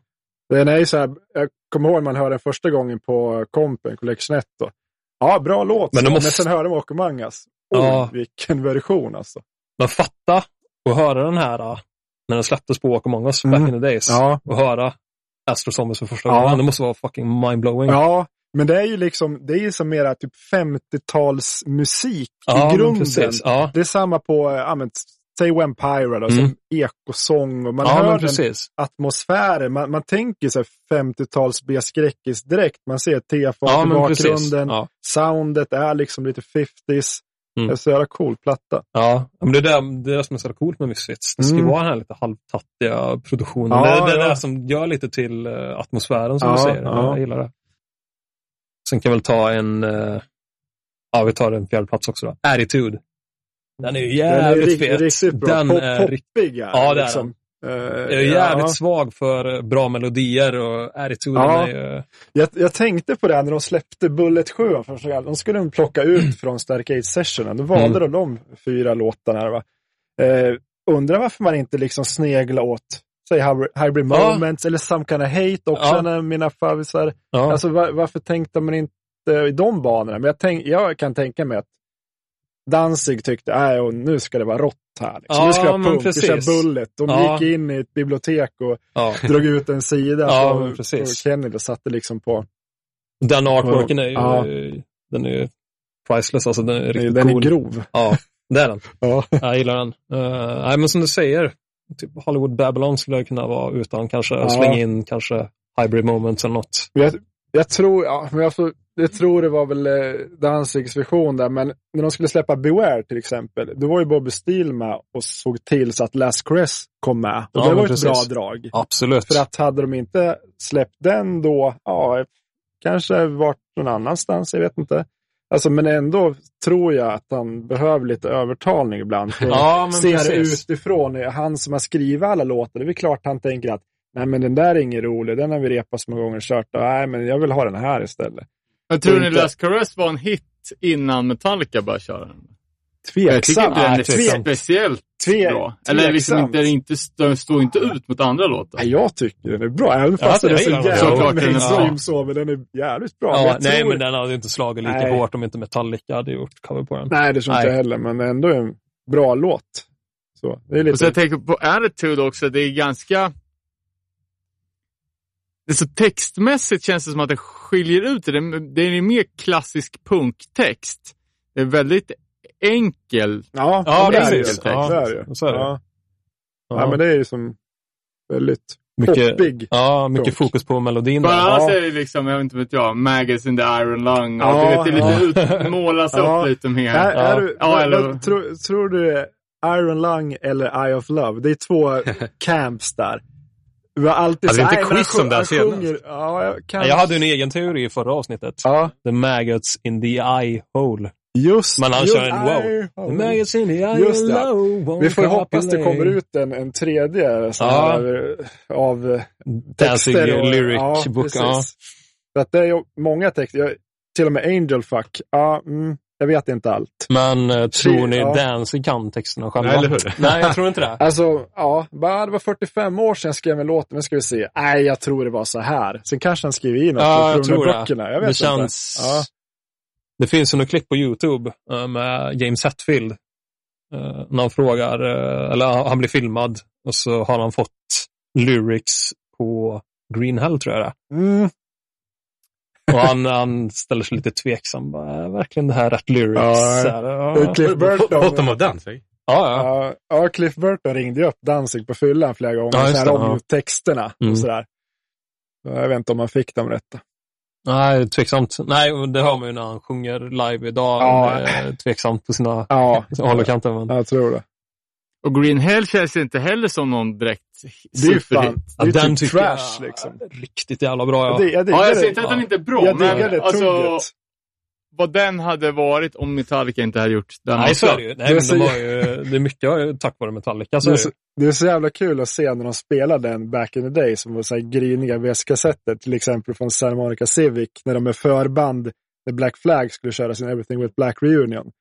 Speaker 4: Den är ju så här, jag kommer ihåg när man hörde den första gången på kompen, Collection 1. Då. Ja, bra låt.
Speaker 5: Men måste-
Speaker 4: men sen hörde man Walk Among Us. Oj,
Speaker 5: Ja.
Speaker 4: vilken version alltså.
Speaker 5: Men fatta och höra den här uh, när den släpptes på Walk Among Us
Speaker 4: Mm.
Speaker 5: back in the days.
Speaker 4: Ja.
Speaker 5: Och höra Astro Zombies för första
Speaker 4: Ja.
Speaker 5: gången. Det måste vara fucking mindblowing.
Speaker 4: Ja, men det är ju liksom, det är ju som mera typ 50-talsmusik
Speaker 5: Ja,
Speaker 4: i grunden.
Speaker 5: Ja,
Speaker 4: Det är samma på, ja men, säg Vampire då,
Speaker 5: Mm.
Speaker 4: som ekosång och man
Speaker 5: ja
Speaker 4: hör den atmosfären. Man, man tänker sig 50-tals B-skräckis direkt. Man ser tefat
Speaker 5: Ja,
Speaker 4: i bakgrunden. Soundet är liksom lite 50s.
Speaker 5: Mm.
Speaker 4: Är så jävla cool platta.
Speaker 5: Ja, men det är det, det är som är så coolt med Misfits. Det ska
Speaker 4: Mm.
Speaker 5: vara den här lite halvtattiga produktionen.
Speaker 4: Ja,
Speaker 5: det, är- det
Speaker 4: ja.
Speaker 5: det som gör lite till eh, atmosfären som
Speaker 4: Ja,
Speaker 5: du säger.
Speaker 4: ja.
Speaker 5: Jag gillar det. Sen kan vi väl ta en, eh, ja vi tar en fjärde plats också då. Attitude. Den är ju jävligt
Speaker 4: den är
Speaker 5: fet.
Speaker 4: rikt- riktigt bra.
Speaker 5: Den
Speaker 4: Pop,
Speaker 5: är
Speaker 4: poppig
Speaker 5: Ja,
Speaker 4: den,
Speaker 5: det är
Speaker 4: liksom. Eh,
Speaker 5: jag är jävligt
Speaker 4: ja.
Speaker 5: svag för eh, bra melodier och attituden
Speaker 4: Ja.
Speaker 5: är ju...
Speaker 4: Jag, jag tänkte på det när de släppte Bullet 7 för första gången. De skulle de plocka ut från Starcade Sessionen. Då valde
Speaker 5: Mm.
Speaker 4: de de fyra låtarna. Va? Eh, undrar varför man inte liksom sneglar åt säg Hybrid- Hybrid
Speaker 5: Ja.
Speaker 4: Moments eller Some Kind of Hate också,
Speaker 5: Ja.
Speaker 4: mina favvisar.
Speaker 5: Ja.
Speaker 4: Alltså, var, varför tänkte man inte i de banorna? Men jag, tänk, jag kan tänka mig att Danzig tyckte, nej, och nu ska det vara rått här. Liksom.
Speaker 5: Ja,
Speaker 4: nu ska
Speaker 5: men
Speaker 4: punk, vi kör
Speaker 5: precis.
Speaker 4: Bullet. De
Speaker 5: Ja.
Speaker 4: gick in i ett bibliotek och
Speaker 5: ja.
Speaker 4: drog ut en sida
Speaker 5: Ja,
Speaker 4: på, på
Speaker 5: precis.
Speaker 4: Kennedy och satte liksom på
Speaker 5: Den artworken är ju,
Speaker 4: Ja.
Speaker 5: den är ju priceless. Alltså den är riktigt
Speaker 4: Den
Speaker 5: cool.
Speaker 4: är grov.
Speaker 5: Ja, det är den.
Speaker 4: Ja.
Speaker 5: Jag gillar den. Uh, nej, men som du säger, typ Hollywood Babylon skulle jag kunna vara utan. Kanske
Speaker 4: Ja.
Speaker 5: slänga in kanske Hybrid Moments eller något.
Speaker 4: Jag, jag tror, ja, men jag, får, jag tror det var väl eh, Danzigs version där, men när de skulle släppa Beware till exempel, då var ju Bobby Steele med och såg till så att Last Caress kom med. Och
Speaker 5: Ja,
Speaker 4: det var ett bra drag.
Speaker 5: Absolut.
Speaker 4: För att hade de inte släppt den då, ja, kanske varit någon annanstans, jag vet inte. Alltså, men ändå tror jag att han behöver lite övertalning ibland. För
Speaker 5: Ja, men
Speaker 4: att se det
Speaker 5: precis.
Speaker 4: utifrån. Han som har skrivit alla låtar, det är väl klart han tänker att nej men den där är ingen rolig, den har vi repat så många gånger och kört. Nej men jag vill ha den här istället.
Speaker 2: Men tror ni
Speaker 4: Inte-
Speaker 2: Last Caress var en hit innan Metallica började köra den? Jag tycker inte den är
Speaker 5: tveksam.
Speaker 2: speciellt
Speaker 4: Tve-
Speaker 2: bra. Eller liksom
Speaker 4: tveksamt.
Speaker 2: inte, inte, den står inte ut mot andra låtar.
Speaker 4: Nej, jag tycker den är bra, även fast
Speaker 5: Ja,
Speaker 4: den är
Speaker 5: jag
Speaker 4: så jävla
Speaker 2: Såklart den är
Speaker 4: mainstream
Speaker 2: bra.
Speaker 4: så, men den är jävligt bra.
Speaker 5: Ja,
Speaker 4: jag
Speaker 5: nej,
Speaker 4: tror-
Speaker 5: men den hade inte slagit lika
Speaker 4: Nej.
Speaker 5: hårt om inte Metallica hade gjort cover på den.
Speaker 4: Nej, det tror inte jag heller, men ändå en bra låt. Så, det är lite...
Speaker 2: Och så jag tänker på Attitude också, det är ganska... Det är så textmässigt känns det som att det skiljer ut det. Det är en mer klassisk punktext. Det är väldigt enkel.
Speaker 4: Ja,
Speaker 5: Ja,
Speaker 4: det är det ju.
Speaker 5: precis.
Speaker 4: Ja,
Speaker 5: Ja,
Speaker 4: det är det ju.
Speaker 5: så är det.
Speaker 4: Ja. Ja. men det är ju som väldigt
Speaker 5: mycket,
Speaker 4: poppig.
Speaker 5: ja, mycket
Speaker 4: Punk.
Speaker 5: fokus på melodin. Där.
Speaker 2: annars
Speaker 4: Ja.
Speaker 2: är det liksom, jag vet inte vet jag, Maggots in the Iron Lung. Och
Speaker 4: Ja,
Speaker 2: vet, det är lite
Speaker 4: ja.
Speaker 2: ut, målas
Speaker 4: Ja.
Speaker 2: upp lite mer.
Speaker 4: Är, är du,
Speaker 2: Ja, eller-
Speaker 4: tror, tror du Iron Lung eller Eye of Love? Det är två camps där. Vi har alltid
Speaker 3: Hade vi
Speaker 4: så-
Speaker 3: inte
Speaker 4: nej, men
Speaker 3: quiz om det här senast?
Speaker 4: sjunger- Ja, jag.
Speaker 5: Jag hade ju en egen teori i förra avsnittet.
Speaker 4: Ja,
Speaker 5: The maggots in the eye hole.
Speaker 4: just
Speaker 5: Men han
Speaker 4: just,
Speaker 5: kör en wow. The maggots in the eye
Speaker 4: Just det.
Speaker 5: hole won't
Speaker 4: Vi får hoppas det kommer ut en, en tredje sån
Speaker 5: Ja.
Speaker 4: här, av eh,
Speaker 5: Dancing
Speaker 4: texter. och-
Speaker 5: lyric
Speaker 4: ja,
Speaker 5: book. Ja.
Speaker 4: För att det är ju många texter, jag, till och med Angel Fuck. Ja, mm, jag vet inte allt.
Speaker 5: Men eh, tror ni
Speaker 4: Ja.
Speaker 5: Danzig kan texterna själva?
Speaker 3: Nej, eller hur?
Speaker 5: Nej, jag tror inte det.
Speaker 4: Alltså, ja, bara, det var 45 år sedan jag skrev en låt, men ska vi se. Nej, jag tror det var så här. Sen kanske han skriver in något
Speaker 5: Ja, jag
Speaker 4: från
Speaker 5: tror det.
Speaker 4: böckerna. Jag vet
Speaker 5: det
Speaker 4: inte.
Speaker 5: känns...
Speaker 4: Ja.
Speaker 5: Det finns ju något klipp på YouTube eh, med James Hetfield. eh, När han frågar, eh, eller han blir filmad och så har han fått lyrics på Green Hell tror jag det.
Speaker 4: Mm.
Speaker 5: Och han, han ställer sig lite tveksam. Bara, Är verkligen det här rätt lyrics?
Speaker 4: Ja,
Speaker 5: ja.
Speaker 4: Cliff Burton.
Speaker 3: Bottom of Danzig.
Speaker 5: Ja, ja.
Speaker 4: Ja, Cliff Burton ringde ju upp Danzig på fyllan flera gånger
Speaker 5: Ja,
Speaker 4: så här, om
Speaker 5: ja.
Speaker 4: texterna
Speaker 5: Mm.
Speaker 4: och sådär. Jag vet inte om han fick dem rätta.
Speaker 5: Nej, tveksamt. Nej, det hör man ju när han sjunger live idag.
Speaker 4: Ja.
Speaker 5: Ja. Tveksamt på sina
Speaker 4: Ja,
Speaker 5: håll och kanter. Men...
Speaker 4: jag tror det.
Speaker 2: Och Green Hell känns inte heller som någon direkt
Speaker 4: är
Speaker 2: superhit.
Speaker 4: det är ju
Speaker 5: den
Speaker 4: typ trash
Speaker 5: jag
Speaker 4: liksom.
Speaker 5: Riktigt jävla bra. Ja.
Speaker 4: Jag,
Speaker 2: Ja, jag säger inte att den inte är bra,
Speaker 4: Jag
Speaker 2: men
Speaker 4: det
Speaker 2: alltså,
Speaker 4: tugget.
Speaker 2: vad den hade varit om Metallica inte hade gjort den.
Speaker 5: Nej, så är det ju. Nej,
Speaker 4: Det är
Speaker 5: men
Speaker 4: så-
Speaker 5: de ju, det är mycket tack vare Metallica. Så
Speaker 4: Det
Speaker 5: är
Speaker 4: är, så, det är så jävla kul att se när de spelade den back in the day som var så här gryniga VS-kassetter. Till exempel från Santa Monica Civic när de med förband när Black Flag skulle köra sin Everything with Black Reunion.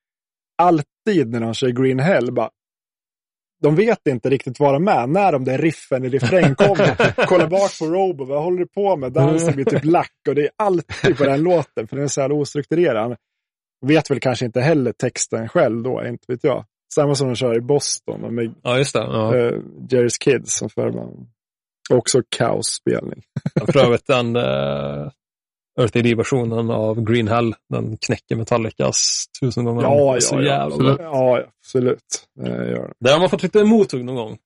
Speaker 4: Alltid när de kör Green Hell bara de vet inte riktigt vad de är när de där riffen i refräng kommer. Kolla bak på Robo, vad håller du på med? Dansen blir typ lack och det är alltid på den låten för den är så jävla ostrukturerad. Vet väl kanske inte heller texten själv då, inte vet jag. Samma som de kör i Boston och med
Speaker 5: Ja, det. Ja.
Speaker 4: uh, Jerry's Kids som förband. Också kaosspelning.
Speaker 5: För övrigt den uh, Earth AD-versionen av Green Hell, den knäcker Metallicas tusen gånger.
Speaker 4: Ja, ja,
Speaker 5: så
Speaker 4: ja.
Speaker 5: jävla bra.
Speaker 4: Ja, absolut. Det gör.
Speaker 5: Där har man fått lite mothugg någon gång.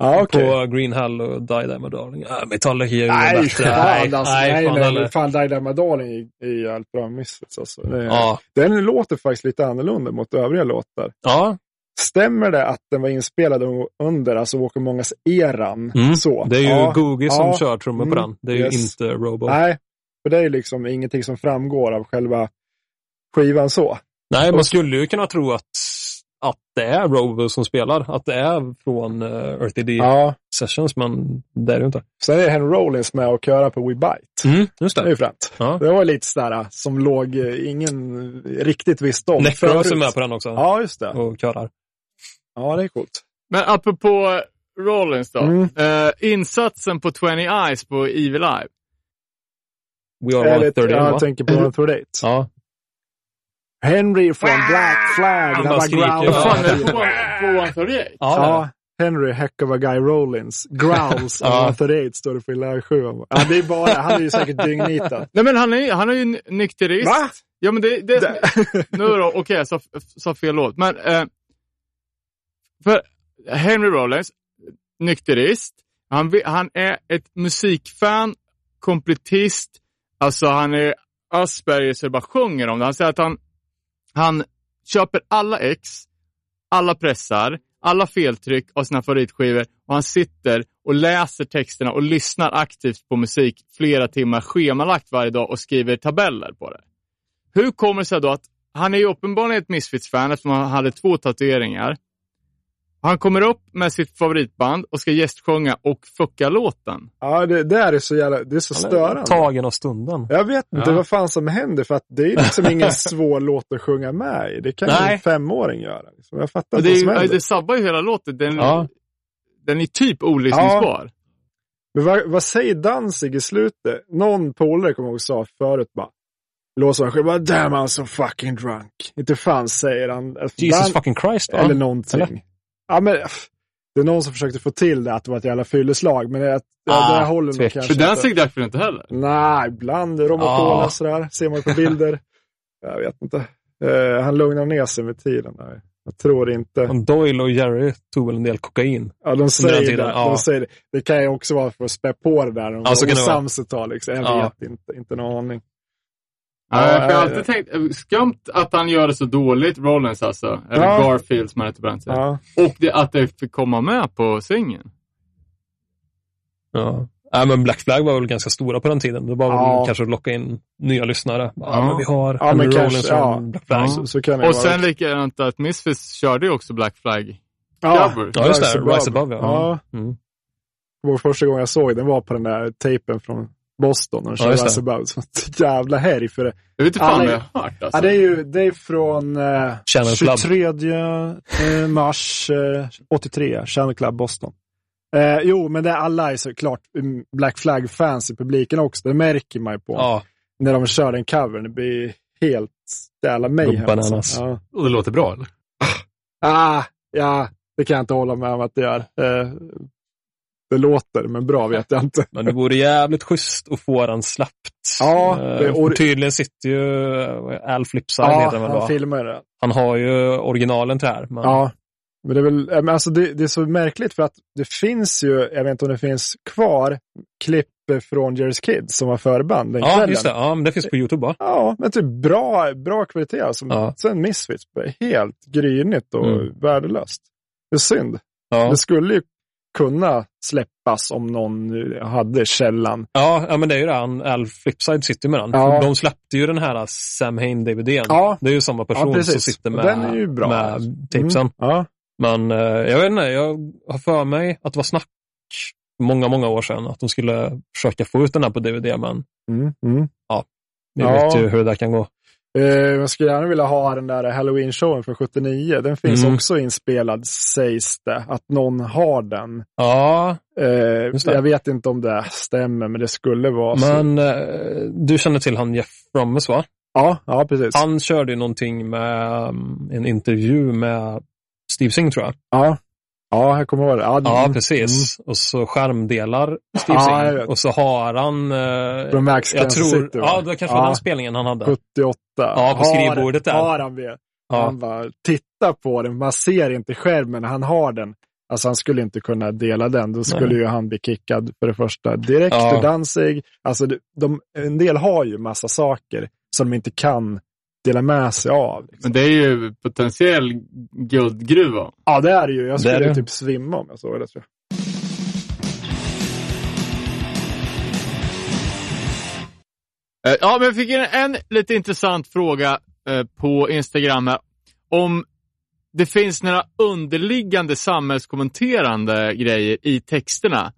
Speaker 4: Ja, okej.
Speaker 5: På Green Hell och Die There My Darling. Äh, Metallica är ju
Speaker 4: Nej,
Speaker 5: bättre.
Speaker 4: fan alltså. Nej, nej,
Speaker 5: fan
Speaker 4: nej. Fan, Die Damn Darling är jävligt bra Misfits alltså. Det
Speaker 5: Ja,
Speaker 4: Den låter faktiskt lite annorlunda mot övriga låtar.
Speaker 5: ja.
Speaker 4: Stämmer det att den var inspelad under, alltså Walker Mångas eran?
Speaker 5: Mm.
Speaker 4: Så.
Speaker 5: Det är ju
Speaker 4: ja.
Speaker 5: Googie som
Speaker 4: ja.
Speaker 5: kör trummor på
Speaker 4: Mm.
Speaker 5: den. Det är
Speaker 4: Yes.
Speaker 5: ju inte Robo.
Speaker 4: Nej, för det är liksom ingenting som framgår av själva skivan så.
Speaker 5: Nej, man skulle ju kunna tro att, att det är Robo som spelar. Att det är från uh, Earth AD
Speaker 4: Ja.
Speaker 5: Sessions, men det är det inte.
Speaker 4: Sen är Henry Rollins med och köra på We Bite.
Speaker 5: Mm, just
Speaker 4: Det är
Speaker 5: det.
Speaker 4: ju fränt.
Speaker 5: Ja.
Speaker 4: Det var lite sådär som låg eh, ingen riktigt visste om
Speaker 5: Necros är med på den också.
Speaker 4: Ja, just det.
Speaker 5: Och körar.
Speaker 4: Ja, det är coolt.
Speaker 2: Men apropå Rollins då.
Speaker 4: Mm.
Speaker 2: Eh, insatsen på 20 Eyes på Evil Eye.
Speaker 5: We are
Speaker 4: Eller,
Speaker 5: 130,
Speaker 4: ja,
Speaker 5: va?
Speaker 4: jag tänker på 138.
Speaker 5: Ja.
Speaker 4: Henry från Black Flag.
Speaker 5: Han
Speaker 4: Det
Speaker 5: bara skriker.
Speaker 2: Vad
Speaker 5: Ja.
Speaker 2: fan är det på, på 138?
Speaker 5: Ja,
Speaker 4: Ja, Henry Heck of a Guy Rollins. Growls
Speaker 5: Ja.
Speaker 4: of 138 står det på i 7. Ja, det är bara, han är ju säkert dyngnitad.
Speaker 2: Nej men han är, han är ju nykterist.
Speaker 4: Va?
Speaker 2: Ja men det, det, nu då, okej jag sa, sa fel låt. Men, eh, för Henry Rollins, nykterist, han, han är ett musikfan, kompletist, alltså han är Asperger så det bara sjunger om det. Han säger att han, han köper alla ex, alla pressar, alla feltryck av sina favoritskivor och han sitter och läser texterna och lyssnar aktivt på musik flera timmar schemalagt varje dag och skriver tabeller på det. Hur kommer det sig då att han är ju uppenbarligen ett Misfits-fan eftersom han hade två tatueringar. Han kommer upp med sitt favoritband och ska gästsjunga och fucka låten.
Speaker 4: Ja, det, det är så jävla, det är så störande.
Speaker 5: Tagen av stunden.
Speaker 4: Jag vet inte
Speaker 5: Ja.
Speaker 4: vad fan som händer för att det är liksom ingen svår låt att sjunga med i. Det kan ju
Speaker 5: Nej.
Speaker 4: en femåring göra. Liksom. Jag fattar
Speaker 2: Och
Speaker 4: inte
Speaker 2: det,
Speaker 4: vad
Speaker 2: är,
Speaker 4: som
Speaker 2: ju-
Speaker 4: händer.
Speaker 2: det sabbar ju hela låten. Den,
Speaker 5: Ja.
Speaker 2: den är typ olyssningsbar.
Speaker 4: Men vad, vad säger Danzig i slutet? Någon polare kommer ihåg sa förut bara. Låser han själv bara, damn I'm so fucking drunk. Inte fan säger han.
Speaker 5: Jesus
Speaker 4: Dan-
Speaker 5: fucking Christ. va?
Speaker 4: Eller någonting.
Speaker 5: Eller?
Speaker 4: Ja, men, det är någon som försökte få till det att det var ett jävla fylleslag. Men det,
Speaker 5: Ah,
Speaker 4: det håller nog kanske
Speaker 2: För den sig därför inte heller.
Speaker 4: Nej, ibland rom och cola sådär. Ser man på bilder. jag vet inte. Eh, han lugnar ner sig med tiden. Nej, jag tror inte.
Speaker 5: Men Doyle och Jerry tog väl en del kokain.
Speaker 4: Ja, de säger, det,
Speaker 5: ja.
Speaker 4: de säger det. Det kan ju också vara för att spä på det där. De
Speaker 5: Ja, så kan det vara.
Speaker 4: ett tag. Liksom. Jag
Speaker 5: Ja.
Speaker 4: vet inte. Inte någon aning.
Speaker 2: Ja, jag har
Speaker 4: ja,
Speaker 2: alltid tänkt, eh, skumt att han gör det så dåligt, Rollins alltså. Eller
Speaker 4: Ja.
Speaker 2: Garfield som han heter på den tiden.
Speaker 4: Ja.
Speaker 2: Och det, att det fick komma med på singeln.
Speaker 5: Ja. Nej, men Black Flag var väl ganska stora på den tiden. Det var väl
Speaker 4: Ja.
Speaker 5: kanske att locka in nya lyssnare. Ja,
Speaker 2: Ja.
Speaker 5: men vi har
Speaker 4: Ja, men
Speaker 5: Henry
Speaker 4: kanske,
Speaker 5: Rollins
Speaker 4: ja.
Speaker 5: Black Flag.
Speaker 4: Så, så kan det
Speaker 2: Och sen likadant att Misfits körde ju också Black Flag.
Speaker 4: ja,
Speaker 2: cover.
Speaker 5: Ja, just det. Rise Above, ja.
Speaker 4: ja.
Speaker 5: Mm.
Speaker 4: Det var första gången jag såg den var på den där tejpen från Boston. Och
Speaker 5: Ja, just det.
Speaker 4: Rise Above. Så jävla härj för det.
Speaker 2: Jag vet inte fan vad jag har hört alltså.
Speaker 4: Ja, det är ju det är från eh,
Speaker 5: Channel Club.
Speaker 4: 23 eh, mars eh, 83, Channel Club Boston. Eh, jo, men det är alla är såklart mm, Black Flag-fans i publiken också. Det märker man ju på.
Speaker 5: Ja,
Speaker 4: När de kör den covern. Det blir helt jävla mayhem. Alltså. Ja.
Speaker 3: Och det låter bra, eller?
Speaker 4: Ah, ja, det kan jag inte hålla med om att det gör. Eh, det låter, men bra vet jag inte.
Speaker 5: men det vore jävligt schysst att få den släppt.
Speaker 4: Ja,
Speaker 5: Eh,
Speaker 4: det- och-
Speaker 5: Tydligen sitter ju eh, Al Flipside,
Speaker 4: Ja,
Speaker 5: heter han
Speaker 4: filmar det.
Speaker 5: Han har ju originalen till det här. Men...
Speaker 4: Ja, men det är väl, eh, men alltså det, det är så märkligt för att det finns ju, jag vet inte om det finns kvar, klipp från Jerry's Kids som var förband den
Speaker 5: ja
Speaker 4: kvällen.
Speaker 5: just det. Ja, men det finns på YouTube, va?
Speaker 4: Ja, men typ bra, bra kvalitet. Alltså.
Speaker 5: Ja.
Speaker 4: Sen Misfits, helt grynigt och
Speaker 5: Mm.
Speaker 4: värdelöst. Det är synd.
Speaker 5: Ja.
Speaker 4: Det skulle ju kunna släppas om någon hade källan.
Speaker 5: Ja, ja, men det är ju det. Han, Al Flipside sitter med den.
Speaker 4: Ja.
Speaker 5: De släppte ju den här Sam Hain-DVDn.
Speaker 4: Ja.
Speaker 5: Det är ju samma person
Speaker 4: Ja,
Speaker 5: som sitter med, med tipsen.
Speaker 4: Mm. Ja.
Speaker 5: Men eh, jag vet inte, jag har för mig att det var snack många, många år sedan att de skulle försöka få ut den här på DVD, men
Speaker 4: Mm. Mm.
Speaker 5: vi
Speaker 4: Ja.
Speaker 5: vet ju hur det där kan gå.
Speaker 4: Eh, jag skulle gärna vilja ha den där Halloween-showen från 79. Den finns
Speaker 5: Mm.
Speaker 4: också inspelad, sägs det. Att någon har den.
Speaker 5: Ja,
Speaker 4: Eh, jag vet inte om det stämmer, men det skulle vara så.
Speaker 5: men eh, du känner till han Jeff Brummes va?
Speaker 4: Ja, ja precis.
Speaker 5: Han körde ju någonting med um, en intervju med Steve Singh tror jag.
Speaker 4: Ja, ja jag kommer ihåg det. Ja,
Speaker 5: Ja,
Speaker 4: mm.
Speaker 5: precis. Och så skärmdelar Steve
Speaker 4: Ja.
Speaker 5: Och så har han... eh,
Speaker 4: Från Max
Speaker 5: jag tror,
Speaker 4: City?
Speaker 5: Ja, det kanske var
Speaker 4: Ja.
Speaker 5: den spelningen han hade.
Speaker 4: 78.
Speaker 5: Ja, på skrivbordet där.
Speaker 4: Har han det?
Speaker 5: Ja.
Speaker 4: Han bara, titta på den. Man ser inte skärmen, han har den. Alltså han skulle inte kunna dela den. Då skulle
Speaker 5: Nej.
Speaker 4: ju han bli kickad för det första direkt
Speaker 5: Ja.
Speaker 4: ur Danzig. Alltså de, de, en del har ju massa saker som de inte kan dela med sig av. Liksom.
Speaker 2: Men det är ju potentiell guldgruva.
Speaker 4: Ja, det är det ju. Jag
Speaker 5: Det
Speaker 4: skulle
Speaker 5: är
Speaker 4: ju
Speaker 5: det.
Speaker 4: typ svimma om jag såg det. Tror jag.
Speaker 2: Eh, Ja, men jag fick en, en lite intressant fråga eh, på Instagram här. Om det finns några underliggande samhällskommenterande grejer i texterna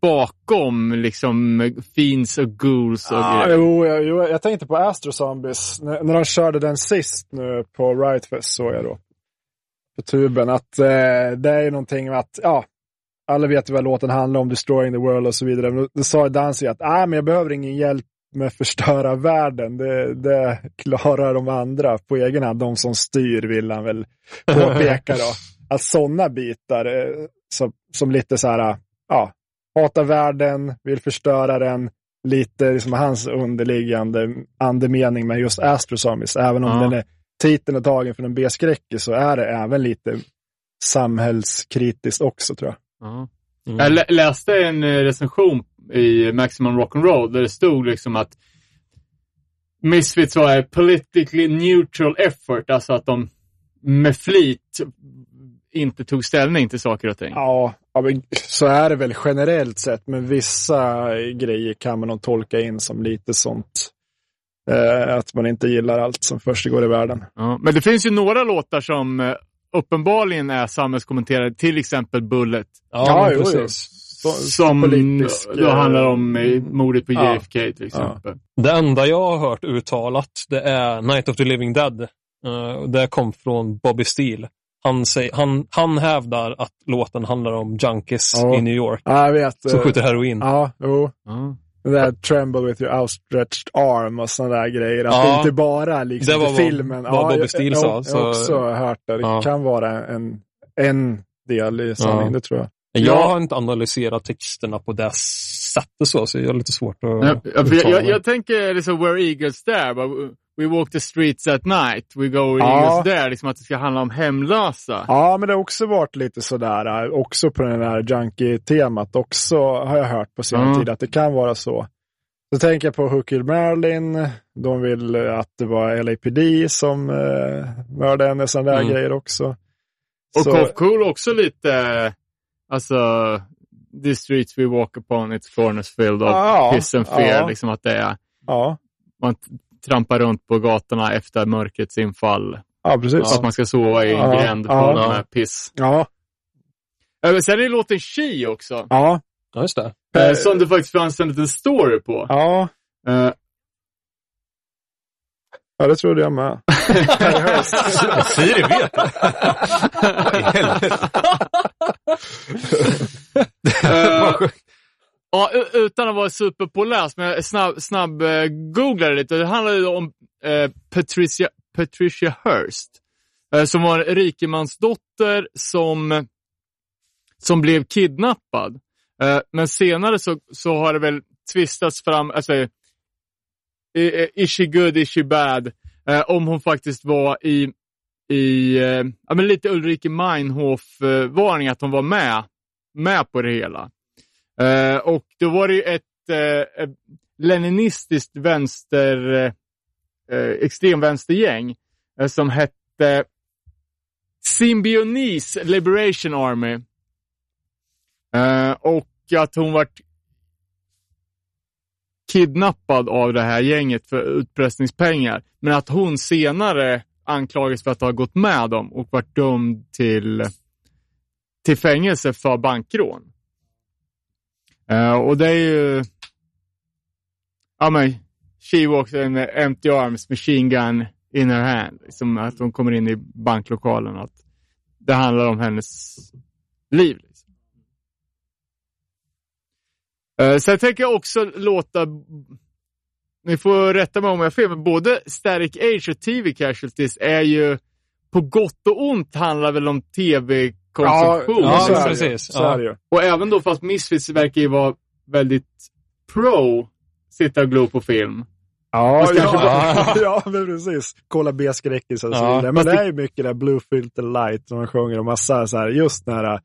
Speaker 2: bakom liksom fiends och ghouls och
Speaker 4: Ah,
Speaker 2: grejer.
Speaker 4: jo, jag, jo, jag tänkte på Astro Zombies. När, när de körde den sist nu på Rightfest såg jag då. På tuben. Att eh, det är ju någonting med att, ja, alla vet ju vad låten handlar om, Destroying the World och så vidare. Men då sa Danzig att, ah, men jag behöver ingen hjälp med att förstöra världen. Det, det klarar de andra på egen hand. De som styr vill han väl påpeka då. Att sådana bitar eh, som, som lite så här, ja, hatar världen, vill förstöra den. Lite liksom hans underliggande andemening med just Astro Zombies. Även om
Speaker 2: Ja.
Speaker 4: den är titeln är tagen för en B-skräckis så är det även lite samhällskritiskt också tror jag.
Speaker 2: Ja.
Speaker 5: Mm.
Speaker 2: Jag lä- läste en eh, recension i Maximum Rock'n'Roll där det stod liksom att Misfits var a politically neutral effort, alltså att de med flit inte tog ställning till saker och ting.
Speaker 4: Ja, ja men så är det väl generellt sett. Men vissa grejer kan man nog tolka in som lite sånt. Eh, att man inte gillar allt som försiggår i världen.
Speaker 2: Ja, men det finns ju några låtar som eh, uppenbarligen är samhällskommenterade, till exempel Bullet.
Speaker 5: Ja,
Speaker 4: Ja, jo, jo.
Speaker 5: precis.
Speaker 4: Så-
Speaker 2: Som
Speaker 4: politisk,
Speaker 2: då
Speaker 4: eh,
Speaker 2: handlar om eh, mordet på
Speaker 4: ja.
Speaker 2: JFK till exempel.
Speaker 5: Det enda jag har hört uttalat, det är Night of the Living Dead. Uh, det kom från Bobby Steele. Han, säger, han, han hävdar att låten handlar om junkies
Speaker 4: Ja.
Speaker 5: i New York
Speaker 4: Ja, jag vet.
Speaker 5: som skjuter heroin.
Speaker 4: Ja, jo.
Speaker 2: Ja.
Speaker 4: Det där Tremble with your outstretched arm och sådana där grejer. Att
Speaker 5: Ja.
Speaker 4: det inte bara är liksom
Speaker 5: Det var vad-
Speaker 4: filmen.
Speaker 5: vad Bobby
Speaker 4: jag-
Speaker 5: Steele
Speaker 4: jag,
Speaker 5: sa,
Speaker 4: Jag,
Speaker 5: så-
Speaker 4: har också hört det. Det
Speaker 5: Ja.
Speaker 4: kan vara en, en del i sanningen,
Speaker 5: Ja.
Speaker 4: det tror jag.
Speaker 5: Jag
Speaker 2: Ja.
Speaker 5: har inte analyserat texterna på det sättet så, så jag har lite svårt att
Speaker 2: Ja, ja, jag, jag, jag tänker liksom Where Eagles There. We walk the streets at night. We go
Speaker 4: Ja.
Speaker 2: Eagles There. Liksom att det ska handla om hemlösa.
Speaker 4: Ja, men det har också varit lite sådär, eh, också på det här junkie-temat också, har jag hört på senare
Speaker 2: Mm.
Speaker 4: tid, att det kan vara så. Så tänker jag på Hooker Merlin, de vill att det var LAPD som eh, mördade henne, sådana där
Speaker 5: Mm.
Speaker 4: grejer också.
Speaker 2: Och Cough Cool också lite, alltså, the streets we walk upon, it's corners filled of
Speaker 4: Ja,
Speaker 2: piss and fear.
Speaker 4: ja.
Speaker 2: Liksom att det är,
Speaker 4: Ja,
Speaker 2: man t- trampar runt på gatorna efter mörkrets infall.
Speaker 4: ja precis.
Speaker 2: Så att man ska sova i en
Speaker 4: Ja,
Speaker 2: gränd full
Speaker 4: ja.
Speaker 2: med piss.
Speaker 4: Ja,
Speaker 2: men Sen är det låten She också.
Speaker 4: ja,
Speaker 5: Ja, just det.
Speaker 2: eh, Som det faktiskt fanns en liten story på.
Speaker 4: ja,
Speaker 2: Eh,
Speaker 4: ja, det trodde jag med.
Speaker 3: Siri vet det.
Speaker 2: Ja, utan att vara superpåläst, men jag snabb, snabb eh, googlade lite. Det handlade ju om eh, Patricia, Patricia Hearst. Eh, som var en rikemansdotter som, som blev kidnappad. Eh, men senare så, så har det väl tvistats fram, alltså, eh, is she good, is she bad? Eh, om hon faktiskt var i, i eh, ja, men lite Ulrike Meinhof-varning, eh, att hon var med, med på det hela. Eh, och då var det ju ett eh, leninistiskt vänster, eh, eh, extremvänstergäng eh, som hette Symbionese Liberation Army. Eh, och att hon vart kidnappad av det här gänget för utpressningspengar. Men att hon senare anklagas för att ha gått med dem och varit dömd till, till fängelse för bankrån. Uh, och det är ju... Ja, men she walks in empty arms, machine gun in her hand. Liksom att hon kommer in i banklokalen. Att det handlar om hennes liv. Liksom. Eh, uh, sen tänker jag också låta, ni får rätta mig om jag har fel, men både Static Age och TV Casualties är ju på gott och ont handlar väl om tv tv-konsumtion.
Speaker 5: Ja,
Speaker 4: är det ju.
Speaker 5: precis.
Speaker 4: Är det ju.
Speaker 2: Och även då fast Misfits verkar ju vara väldigt pro sitta och glo på film.
Speaker 4: Ja, ja,
Speaker 5: kanske-
Speaker 4: ja, men precis. Kolla B-skräckisar och så
Speaker 5: Ja,
Speaker 4: vidare. Men det är ju mycket där Blue Filter Light som man sjunger och massa så här, just nära.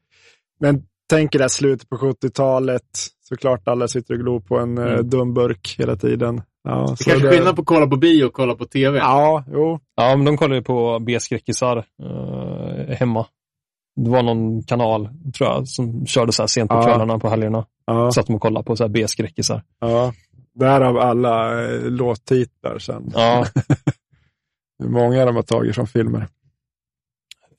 Speaker 4: Men tänk det här slutet på 70-talet. Såklart alla sitter och glor på en mm. dum burk hela tiden. Ja,
Speaker 2: Det
Speaker 4: så
Speaker 2: kanske är skillnad på att kolla på bio och kolla på TV.
Speaker 4: Ja, jo.
Speaker 5: Ja, men de kollade ju på B-skräckisar eh, hemma. Det var någon kanal, tror jag, som körde så här sent på
Speaker 4: Ja.
Speaker 5: kvällarna på helgerna.
Speaker 4: Ja,
Speaker 5: Satt de och kollade på så här B-skräckisar.
Speaker 4: ja. Därav alla eh, låttitlar sen.
Speaker 5: Ja,
Speaker 4: Hur många de har tagit från filmer.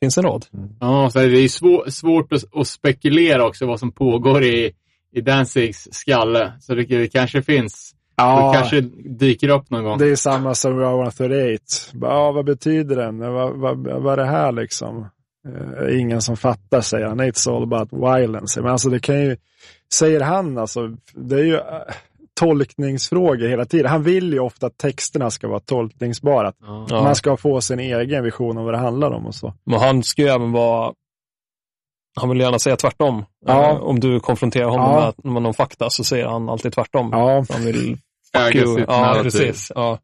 Speaker 5: finns en rad.
Speaker 2: Ja, så det är svår, svårt att, att spekulera också vad som pågår i, i Danzigs skalle. Så det, det kanske finns.
Speaker 4: Ja,
Speaker 2: Det kanske dyker upp någon gång.
Speaker 4: det är samma som Rowan 38. Bara, Ja, vad betyder den? Vad, vad, vad är det här liksom? Eh, ingen som fattar, säger han. It's all about violence. Men alltså det kan ju, säger han alltså, det är ju eh, tolkningsfrågor hela tiden. Han vill ju ofta att texterna ska vara tolkningsbara. Att
Speaker 2: Ja.
Speaker 4: Man ska få sin egen vision om vad det handlar om och så.
Speaker 5: Men han ska ju även vara... Han vill gärna säga tvärtom.
Speaker 4: Ja.
Speaker 5: Eh, om du konfronterar honom
Speaker 4: Ja.
Speaker 5: med, med någon fakta så säger han alltid tvärtom.
Speaker 4: Ja,
Speaker 5: Han vill...
Speaker 2: Äga
Speaker 5: Fuck you.
Speaker 2: sitt
Speaker 5: Ja, precis. Ja.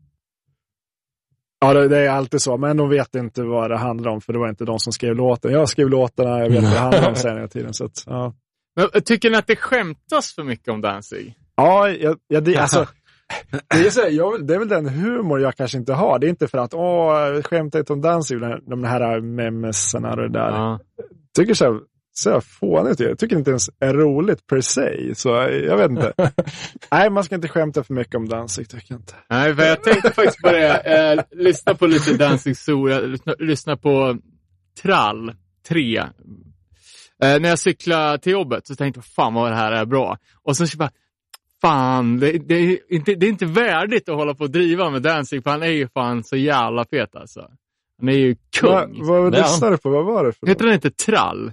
Speaker 4: Ja det, det är alltid så. Men de vet inte vad det handlar om, för det var inte de som skrev låten. Jag skrev låtarna, jag vet vad det handlar om sen hela tiden. Så att, ja.
Speaker 2: Men, tycker ni att det skämtas för mycket om Danzig?
Speaker 4: Ja, jag, jag, det, alltså, det, är så, jag, det är väl den humor jag kanske inte har. Det är inte för att åh, skämta inte om Danzig, de här- de här memesarna och det där.
Speaker 2: Ja.
Speaker 4: tycker så så fånigt. Jag tycker inte ens är roligt per se. Så jag vet inte. Nej, man ska inte skämta för mycket om Danzig, tycker jag inte.
Speaker 2: Nej, för jag tänkte faktiskt på det. Eh, lyssna på lite Danzig Zoo. Jag lyssna, lyssna på Trall 3. Eh, när jag cyklade till jobbet så tänkte jag, fan vad det här är bra. Och så bara, fan, det, det, är inte, det är inte värdigt att hålla på och driva med Danzig, för han är ju fan så jävla fet alltså. Han är ju
Speaker 4: Va,
Speaker 2: kung.
Speaker 4: vad
Speaker 5: Det är
Speaker 4: lyssnade du på? Vad var det för
Speaker 2: Heter den inte Trall?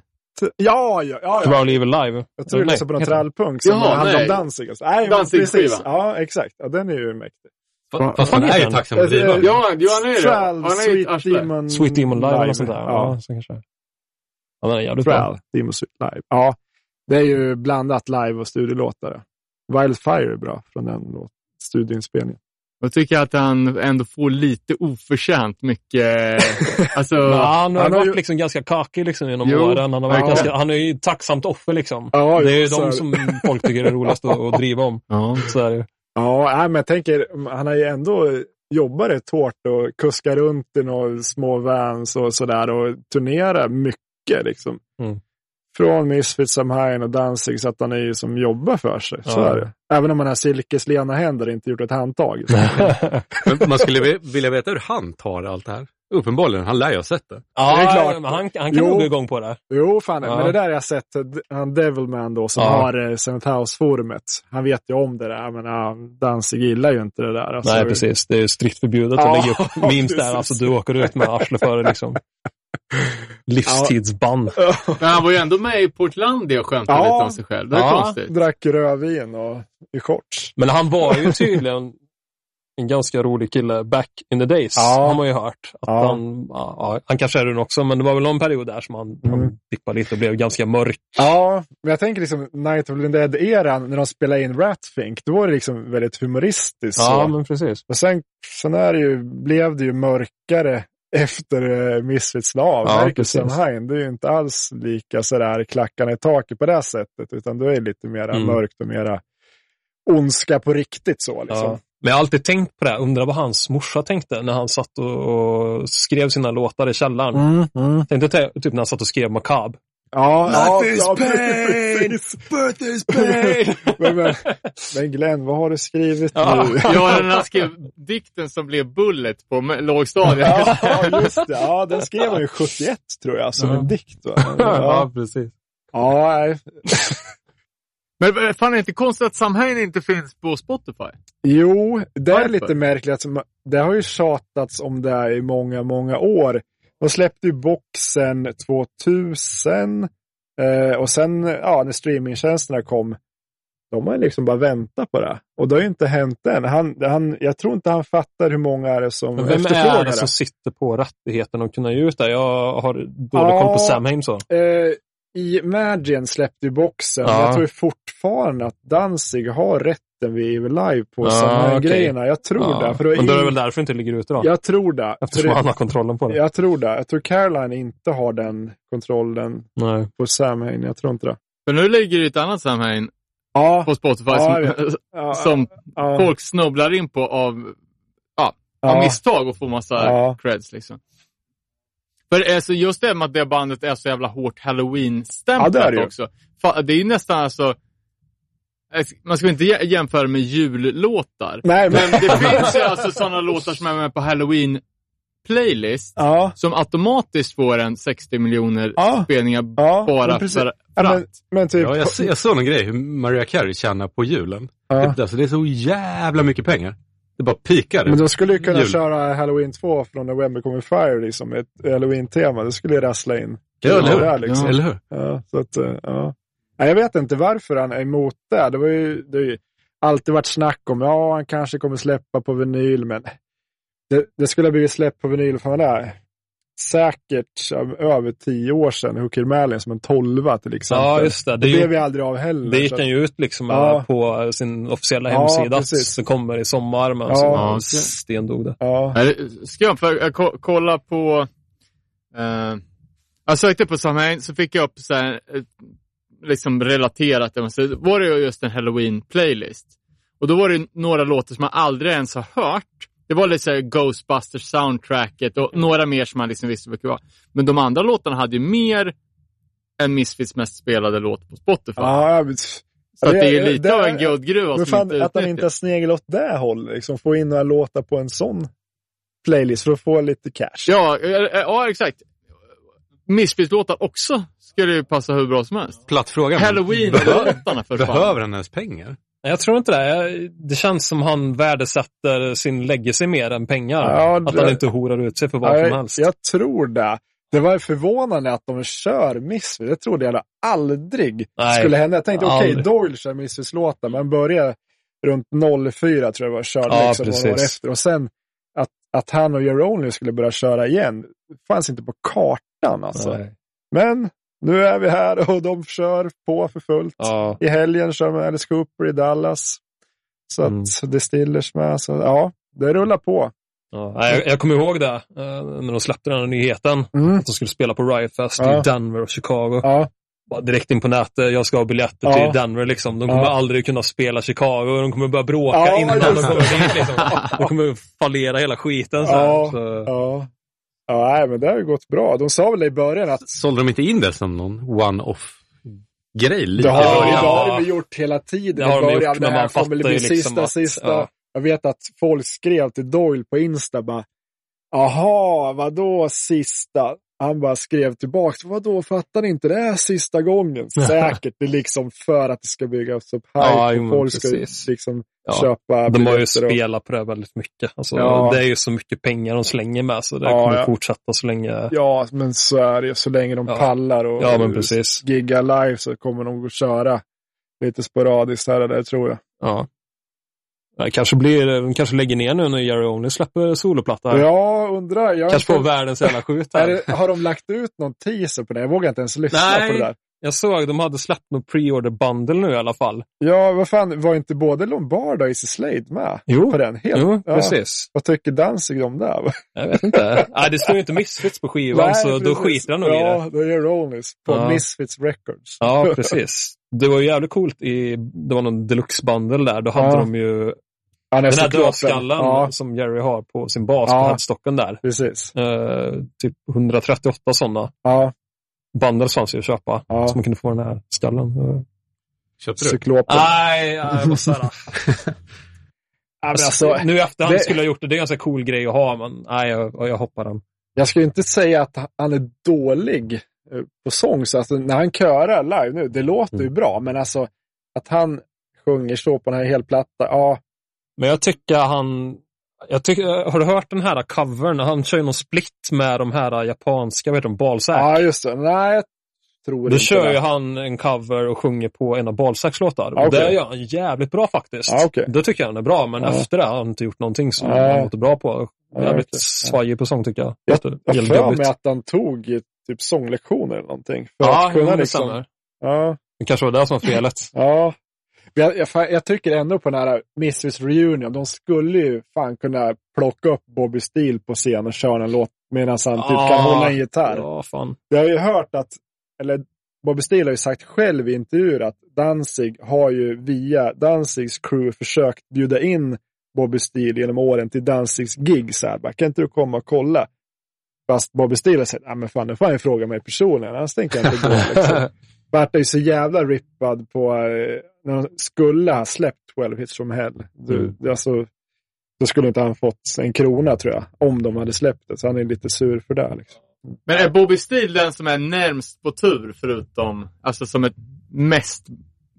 Speaker 4: Ja, ja, ja.
Speaker 5: Crowley Evil Live.
Speaker 4: Jag tror du
Speaker 5: Nej,
Speaker 4: lyssnade på någon trallpunk som
Speaker 2: Jaha,
Speaker 4: handlar om
Speaker 2: nej.
Speaker 4: Danzig. Alltså. Nej,
Speaker 2: Danzig-skiva.
Speaker 4: precis. Ja, exakt. Ja, den är ju mäktig.
Speaker 3: Fast
Speaker 5: fan
Speaker 3: han är ju tacksam driva.
Speaker 4: Eh,
Speaker 2: Ja, han är det.
Speaker 4: Trall,
Speaker 2: Han är
Speaker 4: Sweet
Speaker 2: arsle.
Speaker 4: Demon,
Speaker 5: Sweet Demon Live eller sånt där.
Speaker 4: Ja,
Speaker 5: Ja, så kanske. Ja, den är jävligt bra.
Speaker 4: Demon Sweet Live. Ja, det är ju blandat live och studielåtar. Wildfire är bra från den studioinspelningen.
Speaker 2: Jag tycker att han ändå får lite oförtjänt mycket. Alltså,
Speaker 5: Men han har
Speaker 4: Han har
Speaker 5: varit
Speaker 4: ju-
Speaker 5: liksom ganska kakig liksom genom
Speaker 2: Jo,
Speaker 5: åren. Han, har varit
Speaker 2: ja.
Speaker 5: ganska, han är ju ett tacksamt offer liksom.
Speaker 4: Ja,
Speaker 5: det är ju
Speaker 4: är
Speaker 5: de som folk tycker är roligast att, att driva om.
Speaker 2: ja.
Speaker 5: Så är det ju.
Speaker 4: Ja, nej, men jag tänker, han har ju ändå jobbat rätt hårt och kuskar runt i några små vans och sådär och turnerar mycket liksom.
Speaker 5: Mm.
Speaker 4: Från Misfits, Samhain och Danzig så att han är ju som jobbar för sig. Så
Speaker 5: Ja.
Speaker 4: är det. Även om han har silkeslena händer och inte gjort ett handtag.
Speaker 3: Men man skulle vi- vilja veta hur han tar allt det här. Uppenbarligen, han lär ju ha sett det.
Speaker 5: Ja,
Speaker 4: Det är klart.
Speaker 5: men han, han kan
Speaker 4: Jo.
Speaker 5: nog gå igång på det.
Speaker 4: Jo, fan.
Speaker 5: Ja.
Speaker 4: Men det där har jag sett, han Devilman då, som
Speaker 5: Ja.
Speaker 4: har eh, Seventh House-forumet. Han vet ju om det där, men ja, Danzig gillar ju inte det där. Alltså,
Speaker 5: Nej, precis. Det är strikt förbjudet
Speaker 4: Ja,
Speaker 5: att lägga upp memes där. Alltså, du åker ut med arslet före liksom. Livstidsbann.
Speaker 2: Men han var ju ändå med i Portlandia och skämtade
Speaker 4: Ja.
Speaker 2: lite om sig själv. Det är
Speaker 5: Ja.
Speaker 2: konstigt.
Speaker 4: Drack rödvin och i shorts.
Speaker 5: Men han var ju tydligen en ganska rolig kille back in the days.
Speaker 4: Ja.
Speaker 5: Har man ju hört. Att
Speaker 4: Ja.
Speaker 5: han, ja, han kanske är det också, men det var väl någon period där som han,
Speaker 4: Mm.
Speaker 5: han dippade lite och blev ganska mörk.
Speaker 4: Ja, men jag tänker liksom Night of the Dead-eran, när de spelade in Ratfink, då var det liksom väldigt humoristiskt.
Speaker 5: Ja,
Speaker 4: så.
Speaker 5: men precis.
Speaker 4: Men sen, sen är det ju, blev det ju mörkare efter uh, Misfits la av.
Speaker 5: Ja.
Speaker 4: Samhain, det är ju inte alls lika sådär klackarna i taket på det sättet, utan då är lite mera
Speaker 5: Mm.
Speaker 4: mörkt och mera ondska på riktigt så liksom.
Speaker 5: Ja. Men jag har alltid tänkt på det, undrar vad hans morsa tänkte när han satt och, och skrev sina låtar i källaren.
Speaker 4: Mm, mm.
Speaker 5: Tänkte te- typ när han satt och skrev Macabre.
Speaker 4: Ja, ja,
Speaker 2: Life is
Speaker 4: ja,
Speaker 2: pain!
Speaker 4: precis.
Speaker 2: Birthday is pain!
Speaker 4: men, men, men Glenn, vad har du skrivit
Speaker 5: Ja.
Speaker 4: nu?
Speaker 2: ja, den här skrev dikten som blev Bullet på lågstadiet.
Speaker 4: Ja, just det. Ja, den skrev han ju 71 tror jag, som
Speaker 5: Ja.
Speaker 4: en dikt. Va?
Speaker 5: Ja,
Speaker 4: Ja,
Speaker 5: precis.
Speaker 4: ja nej.
Speaker 2: Men eh, fan är det inte konstigt att Sam Hain inte finns på Spotify?
Speaker 4: Jo, det är
Speaker 2: Varför?
Speaker 4: lite märkligt. Det har ju tjatats om det här i många, många år. De släppte ju boxen 2000 eh, och sen ja, när streamingtjänsterna kom, de har liksom bara väntat på det. Och det har ju inte hänt än. Han, han, jag tror inte han fattar hur många är det som
Speaker 5: Men vem
Speaker 4: efterfrågar
Speaker 5: är det som sitter på rättigheten att kunna ge ut det? Jag har dålig
Speaker 4: Ja.
Speaker 5: koll på Sam så.
Speaker 4: Eh, Imagine släppte ju boxen.
Speaker 5: Ja.
Speaker 4: Jag tror fortfarande att Danzig har rätten vid Evil Live på
Speaker 5: Ja,
Speaker 4: samma
Speaker 5: okej.
Speaker 4: grejerna. Jag tror det. För då
Speaker 5: Men då är det väl därför inte ligger ute då?
Speaker 4: Jag tror det. För
Speaker 5: Eftersom
Speaker 4: det
Speaker 5: han har kontrollen på det.
Speaker 4: jag tror det. Jag tror Caroline inte har den kontrollen
Speaker 5: Nej.
Speaker 4: på Sam Hain. Jag tror inte det.
Speaker 2: För nu ligger det ett annat Sam Hain
Speaker 4: Ja,
Speaker 2: på Spotify
Speaker 4: Ja,
Speaker 2: som,
Speaker 4: ja,
Speaker 2: som
Speaker 4: ja,
Speaker 2: folk snubblar in på av, av
Speaker 4: ja,
Speaker 2: misstag och får massa
Speaker 4: Ja.
Speaker 2: creds. Liksom. För alltså, just det med att det bandet är så jävla hårt
Speaker 4: Ja, det är
Speaker 2: halloween-stämplat
Speaker 4: det ju.
Speaker 2: också. Det är ju nästan alltså, man ska inte jä- jämföra med jullåtar.
Speaker 4: Nej, men...
Speaker 2: Men det finns ju alltså sådana låtar som är med på halloween playlist
Speaker 4: Ja,
Speaker 2: som automatiskt får en 60 miljoner
Speaker 4: Ja.
Speaker 2: spelningar
Speaker 4: ja,
Speaker 2: bara
Speaker 4: men
Speaker 2: för,
Speaker 4: Ja,
Speaker 2: för
Speaker 4: men, men typ...
Speaker 3: Ja, jag, jag såg någon grej hur Mariah Carey tjänar på julen.
Speaker 4: ja.
Speaker 3: Det, alltså, det är så jävla mycket pengar. Det bara pikar.
Speaker 4: Men de skulle ju kunna
Speaker 3: Jul.
Speaker 4: köra Halloween 2 från November Kommer Fire, liksom, ett Halloween-tema. Det skulle ju rassla in.
Speaker 3: ja, eller hur?
Speaker 4: där, liksom.
Speaker 3: Eller hur?
Speaker 4: Ja, så att, eh, ja. Nej, jag vet inte varför han är emot det. Det, var ju, det har ju alltid varit snack om, ja, han kanske kommer släppa på vinyl, men det, det skulle ha blivit släppt på vinyl, för det är säkert över tio år sedan, Hooker Malin som en tolva till exempel.
Speaker 5: Ja, just det.
Speaker 4: Det,
Speaker 5: Det,
Speaker 4: blev
Speaker 5: ju,
Speaker 4: ju aldrig av heller.
Speaker 5: det gick han ju ut liksom
Speaker 4: Ja.
Speaker 5: eh, på sin officiella
Speaker 4: Ja,
Speaker 5: hemsida.
Speaker 4: precis.
Speaker 5: det kommer i sommar, men
Speaker 4: Ja.
Speaker 5: så
Speaker 2: Ja.
Speaker 5: stendog det.
Speaker 4: Ja,
Speaker 2: jag, för jag ko- kolla på... Eh, jag sökte på Sam Hain, så fick jag upp så här, eh, liksom relaterat, det var det ju just en halloween-playlist. Och då var det några låtar som man aldrig ens har hört. Det var lite Ghostbusters soundtracket och några mer som man liksom visste vilka det var. Men de andra låtarna hade ju mer än Misfits mest spelade låt på Spotify.
Speaker 4: jag vet-
Speaker 2: så att det är
Speaker 4: det-
Speaker 2: lite
Speaker 4: det-
Speaker 2: av en guldgruva
Speaker 4: Men
Speaker 2: som
Speaker 4: fan,
Speaker 2: inte
Speaker 4: att han inte har snegel åt det hållet, liksom få in några låtar på en sån playlist för att få lite cash.
Speaker 2: Ja, ja exakt. Misfits-låtar också skulle ju passa hur bra som helst.
Speaker 3: Platt fråga. men
Speaker 2: Halloween-låtarna för.
Speaker 3: Behöver han ens pengar?
Speaker 5: Nej, Jag tror inte det. Det känns som han värdesätter sin legacy mer än pengar.
Speaker 4: Ja,
Speaker 5: Att
Speaker 4: det-
Speaker 5: han inte horar ut sig för vad
Speaker 4: Ja,
Speaker 5: som helst.
Speaker 4: jag, tror det. Det var förvånande att de kör Misfits. Det trodde jag aldrig
Speaker 5: Nej,
Speaker 4: skulle hända. Jag tänkte, okej,
Speaker 5: aldrig.
Speaker 4: Doyle kör Misfits-låtar, men började runt 04 tror jag var, körde
Speaker 5: Ja,
Speaker 4: liksom några år efter. Och sen att, att han och Your Only skulle börja köra igen, fanns inte på kartan alltså.
Speaker 5: Nej.
Speaker 4: Men nu är vi här och de kör på för fullt.
Speaker 5: Ja.
Speaker 4: I helgen kör man Alice Cooper i Dallas. Så
Speaker 5: Mm.
Speaker 4: att det Stillers med. Så, ja, det rullar på.
Speaker 5: Ja, jag, jag kommer ihåg det eh, när de släppte den här nyheten.
Speaker 4: Mm.
Speaker 5: Att de skulle spela på Riot Fest
Speaker 4: Ja.
Speaker 5: i Denver och Chicago.
Speaker 4: Ja,
Speaker 5: Bara direkt in på nätet, jag ska ha biljetter
Speaker 4: Ja.
Speaker 5: till Denver. Liksom. De kommer aldrig kunna spela Chicago. De kommer börja bråka innan de kommer dit. Liksom. De kommer fallera hela skiten. Så. Så,
Speaker 4: ja. Men det har ju gått bra. De sa väl i början att
Speaker 3: Sålde de inte in det som någon one-off-grej? lite
Speaker 4: det har, det
Speaker 5: Ja.
Speaker 4: har de gjort hela tiden.
Speaker 5: Det har
Speaker 4: I
Speaker 5: de
Speaker 4: början,
Speaker 5: gjort,
Speaker 4: det här kommer bli
Speaker 5: liksom
Speaker 4: sista,
Speaker 5: att-
Speaker 4: sista.
Speaker 5: ja.
Speaker 4: Jag vet att folk skrev till Doyle på Insta bara, Jaha, vadå sista? Han bara skrev tillbaks, vadå fattar ni inte det är sista gången? Säkert, det är liksom för att det ska byggas upp hype
Speaker 5: Ja,
Speaker 4: och folk ska liksom
Speaker 5: Ja.
Speaker 4: köpa
Speaker 5: de har ju spelat på det väldigt mycket. Alltså,
Speaker 4: Ja.
Speaker 5: Det är ju så mycket pengar de slänger med så det
Speaker 4: Ja,
Speaker 5: kommer fortsätta så länge.
Speaker 4: Ja, men så är det. Så länge de pallar och
Speaker 5: Ja, men precis.
Speaker 4: gigga live så kommer de att köra lite sporadiskt här och där, tror jag.
Speaker 5: Ja. Det kanske, blir, kanske lägger ner nu när Jerry Only släpper soloplatta.
Speaker 4: Jag undrar. Jag
Speaker 5: kanske får
Speaker 4: inte-
Speaker 5: världens jävla skjut
Speaker 4: är
Speaker 5: här.
Speaker 4: har de lagt ut någon teaser på det? Jag vågar inte ens lyssna
Speaker 5: Nej.
Speaker 4: på det där.
Speaker 5: Jag såg de hade släppt någon pre-order bundle nu i alla fall.
Speaker 4: Ja, vad fan, var inte både Lombardo och Easy Slade med
Speaker 5: Jo,
Speaker 4: på den? Helt,
Speaker 5: jo
Speaker 4: ja.
Speaker 5: precis.
Speaker 4: Vad tycker Danzig om det?
Speaker 5: Jag vet inte. Nej, det står ju inte Misfits på skivan så då
Speaker 4: precis.
Speaker 5: skiter han nog i det.
Speaker 4: Ja, då gör Rollies på
Speaker 5: Ja.
Speaker 4: Misfits Records.
Speaker 5: Ja, precis. Det var ju jävligt coolt i, det var någon deluxe bundle där. Då hade
Speaker 4: Ja.
Speaker 5: de ju den här dödskallen
Speaker 4: Ja,
Speaker 5: som Jerry har på sin bas
Speaker 4: Ja.
Speaker 5: på headstocken där.
Speaker 4: precis.
Speaker 5: Eh, typ 138 sådana.
Speaker 4: Ja,
Speaker 5: Bundles fanns ju att köpa.
Speaker 4: Ja.
Speaker 5: Så man kunde få den här skallen.
Speaker 3: Köpte du?
Speaker 4: Cyklopen.
Speaker 5: Nej, jag
Speaker 4: men alltså,
Speaker 5: nu i efterhand
Speaker 4: det-
Speaker 5: skulle jag gjort det. Det är en ganska cool grej att ha, men nej, jag, jag hoppar den.
Speaker 4: jag ska ju inte säga att han är dålig eh, på sång. Så alltså, när han körar live nu, det låter ju
Speaker 5: Mm.
Speaker 4: bra. Men alltså att han sjunger så på den här helplatta, ja.
Speaker 5: Men jag tycker han... Jag tycker, har du hört den här covern? Han kör ju någon split med de här japanska, vad heter de, Balzac.
Speaker 4: Ja, just det. Nej, jag tror
Speaker 5: Då
Speaker 4: inte
Speaker 5: kör
Speaker 4: det.
Speaker 5: ju han en cover och sjunger på en av Balzacs låtar.
Speaker 4: Ja,
Speaker 5: Och Det gör han jävligt bra faktiskt.
Speaker 4: Ja, okej.
Speaker 5: Det tycker jag han är bra, men
Speaker 4: Ja.
Speaker 5: efter det har han inte gjort någonting som
Speaker 4: Ja.
Speaker 5: han låter bra på.
Speaker 4: Ja,
Speaker 5: Jävligt
Speaker 4: okej.
Speaker 5: svajig på sång tycker jag.
Speaker 4: Jag har för mig att han tog typ sånglektioner eller någonting. För
Speaker 5: Ja,
Speaker 4: att kunna
Speaker 5: jo, det
Speaker 4: liksom,
Speaker 5: stämmer.
Speaker 4: ja,
Speaker 5: Det kanske var det som var felet.
Speaker 4: ja. Jag, jag, jag tycker ändå på den här Misfits Reunion, de skulle ju fan kunna plocka upp Bobby Steele på scen och köra en låt medan han typ
Speaker 5: Ja.
Speaker 4: kan hålla en gitarr.
Speaker 5: Ja, fan.
Speaker 4: Jag har ju hört att, eller Bobby Steele har ju sagt själv i intervjuer att Danzig har ju via Danzigs crew försökt bjuda in Bobby Steele genom åren till Danzigs gig. Så här, bara, kan inte du komma och kolla? Fast Bobby Steele har sagt, ja men fan, nu får han ju fråga mig personligen, annars tänker jag inte gå. Liksom. Vart är ju så jävla rippad på, eh, när de skulle ha släppt 12 hits from hell. Du,
Speaker 3: Mm.
Speaker 4: alltså, då skulle inte han fått en krona tror jag, om de hade släppt det. Så han är lite sur för det. Liksom.
Speaker 2: Men är Bobby Steele den som är närmst på tur förutom, alltså som ett mest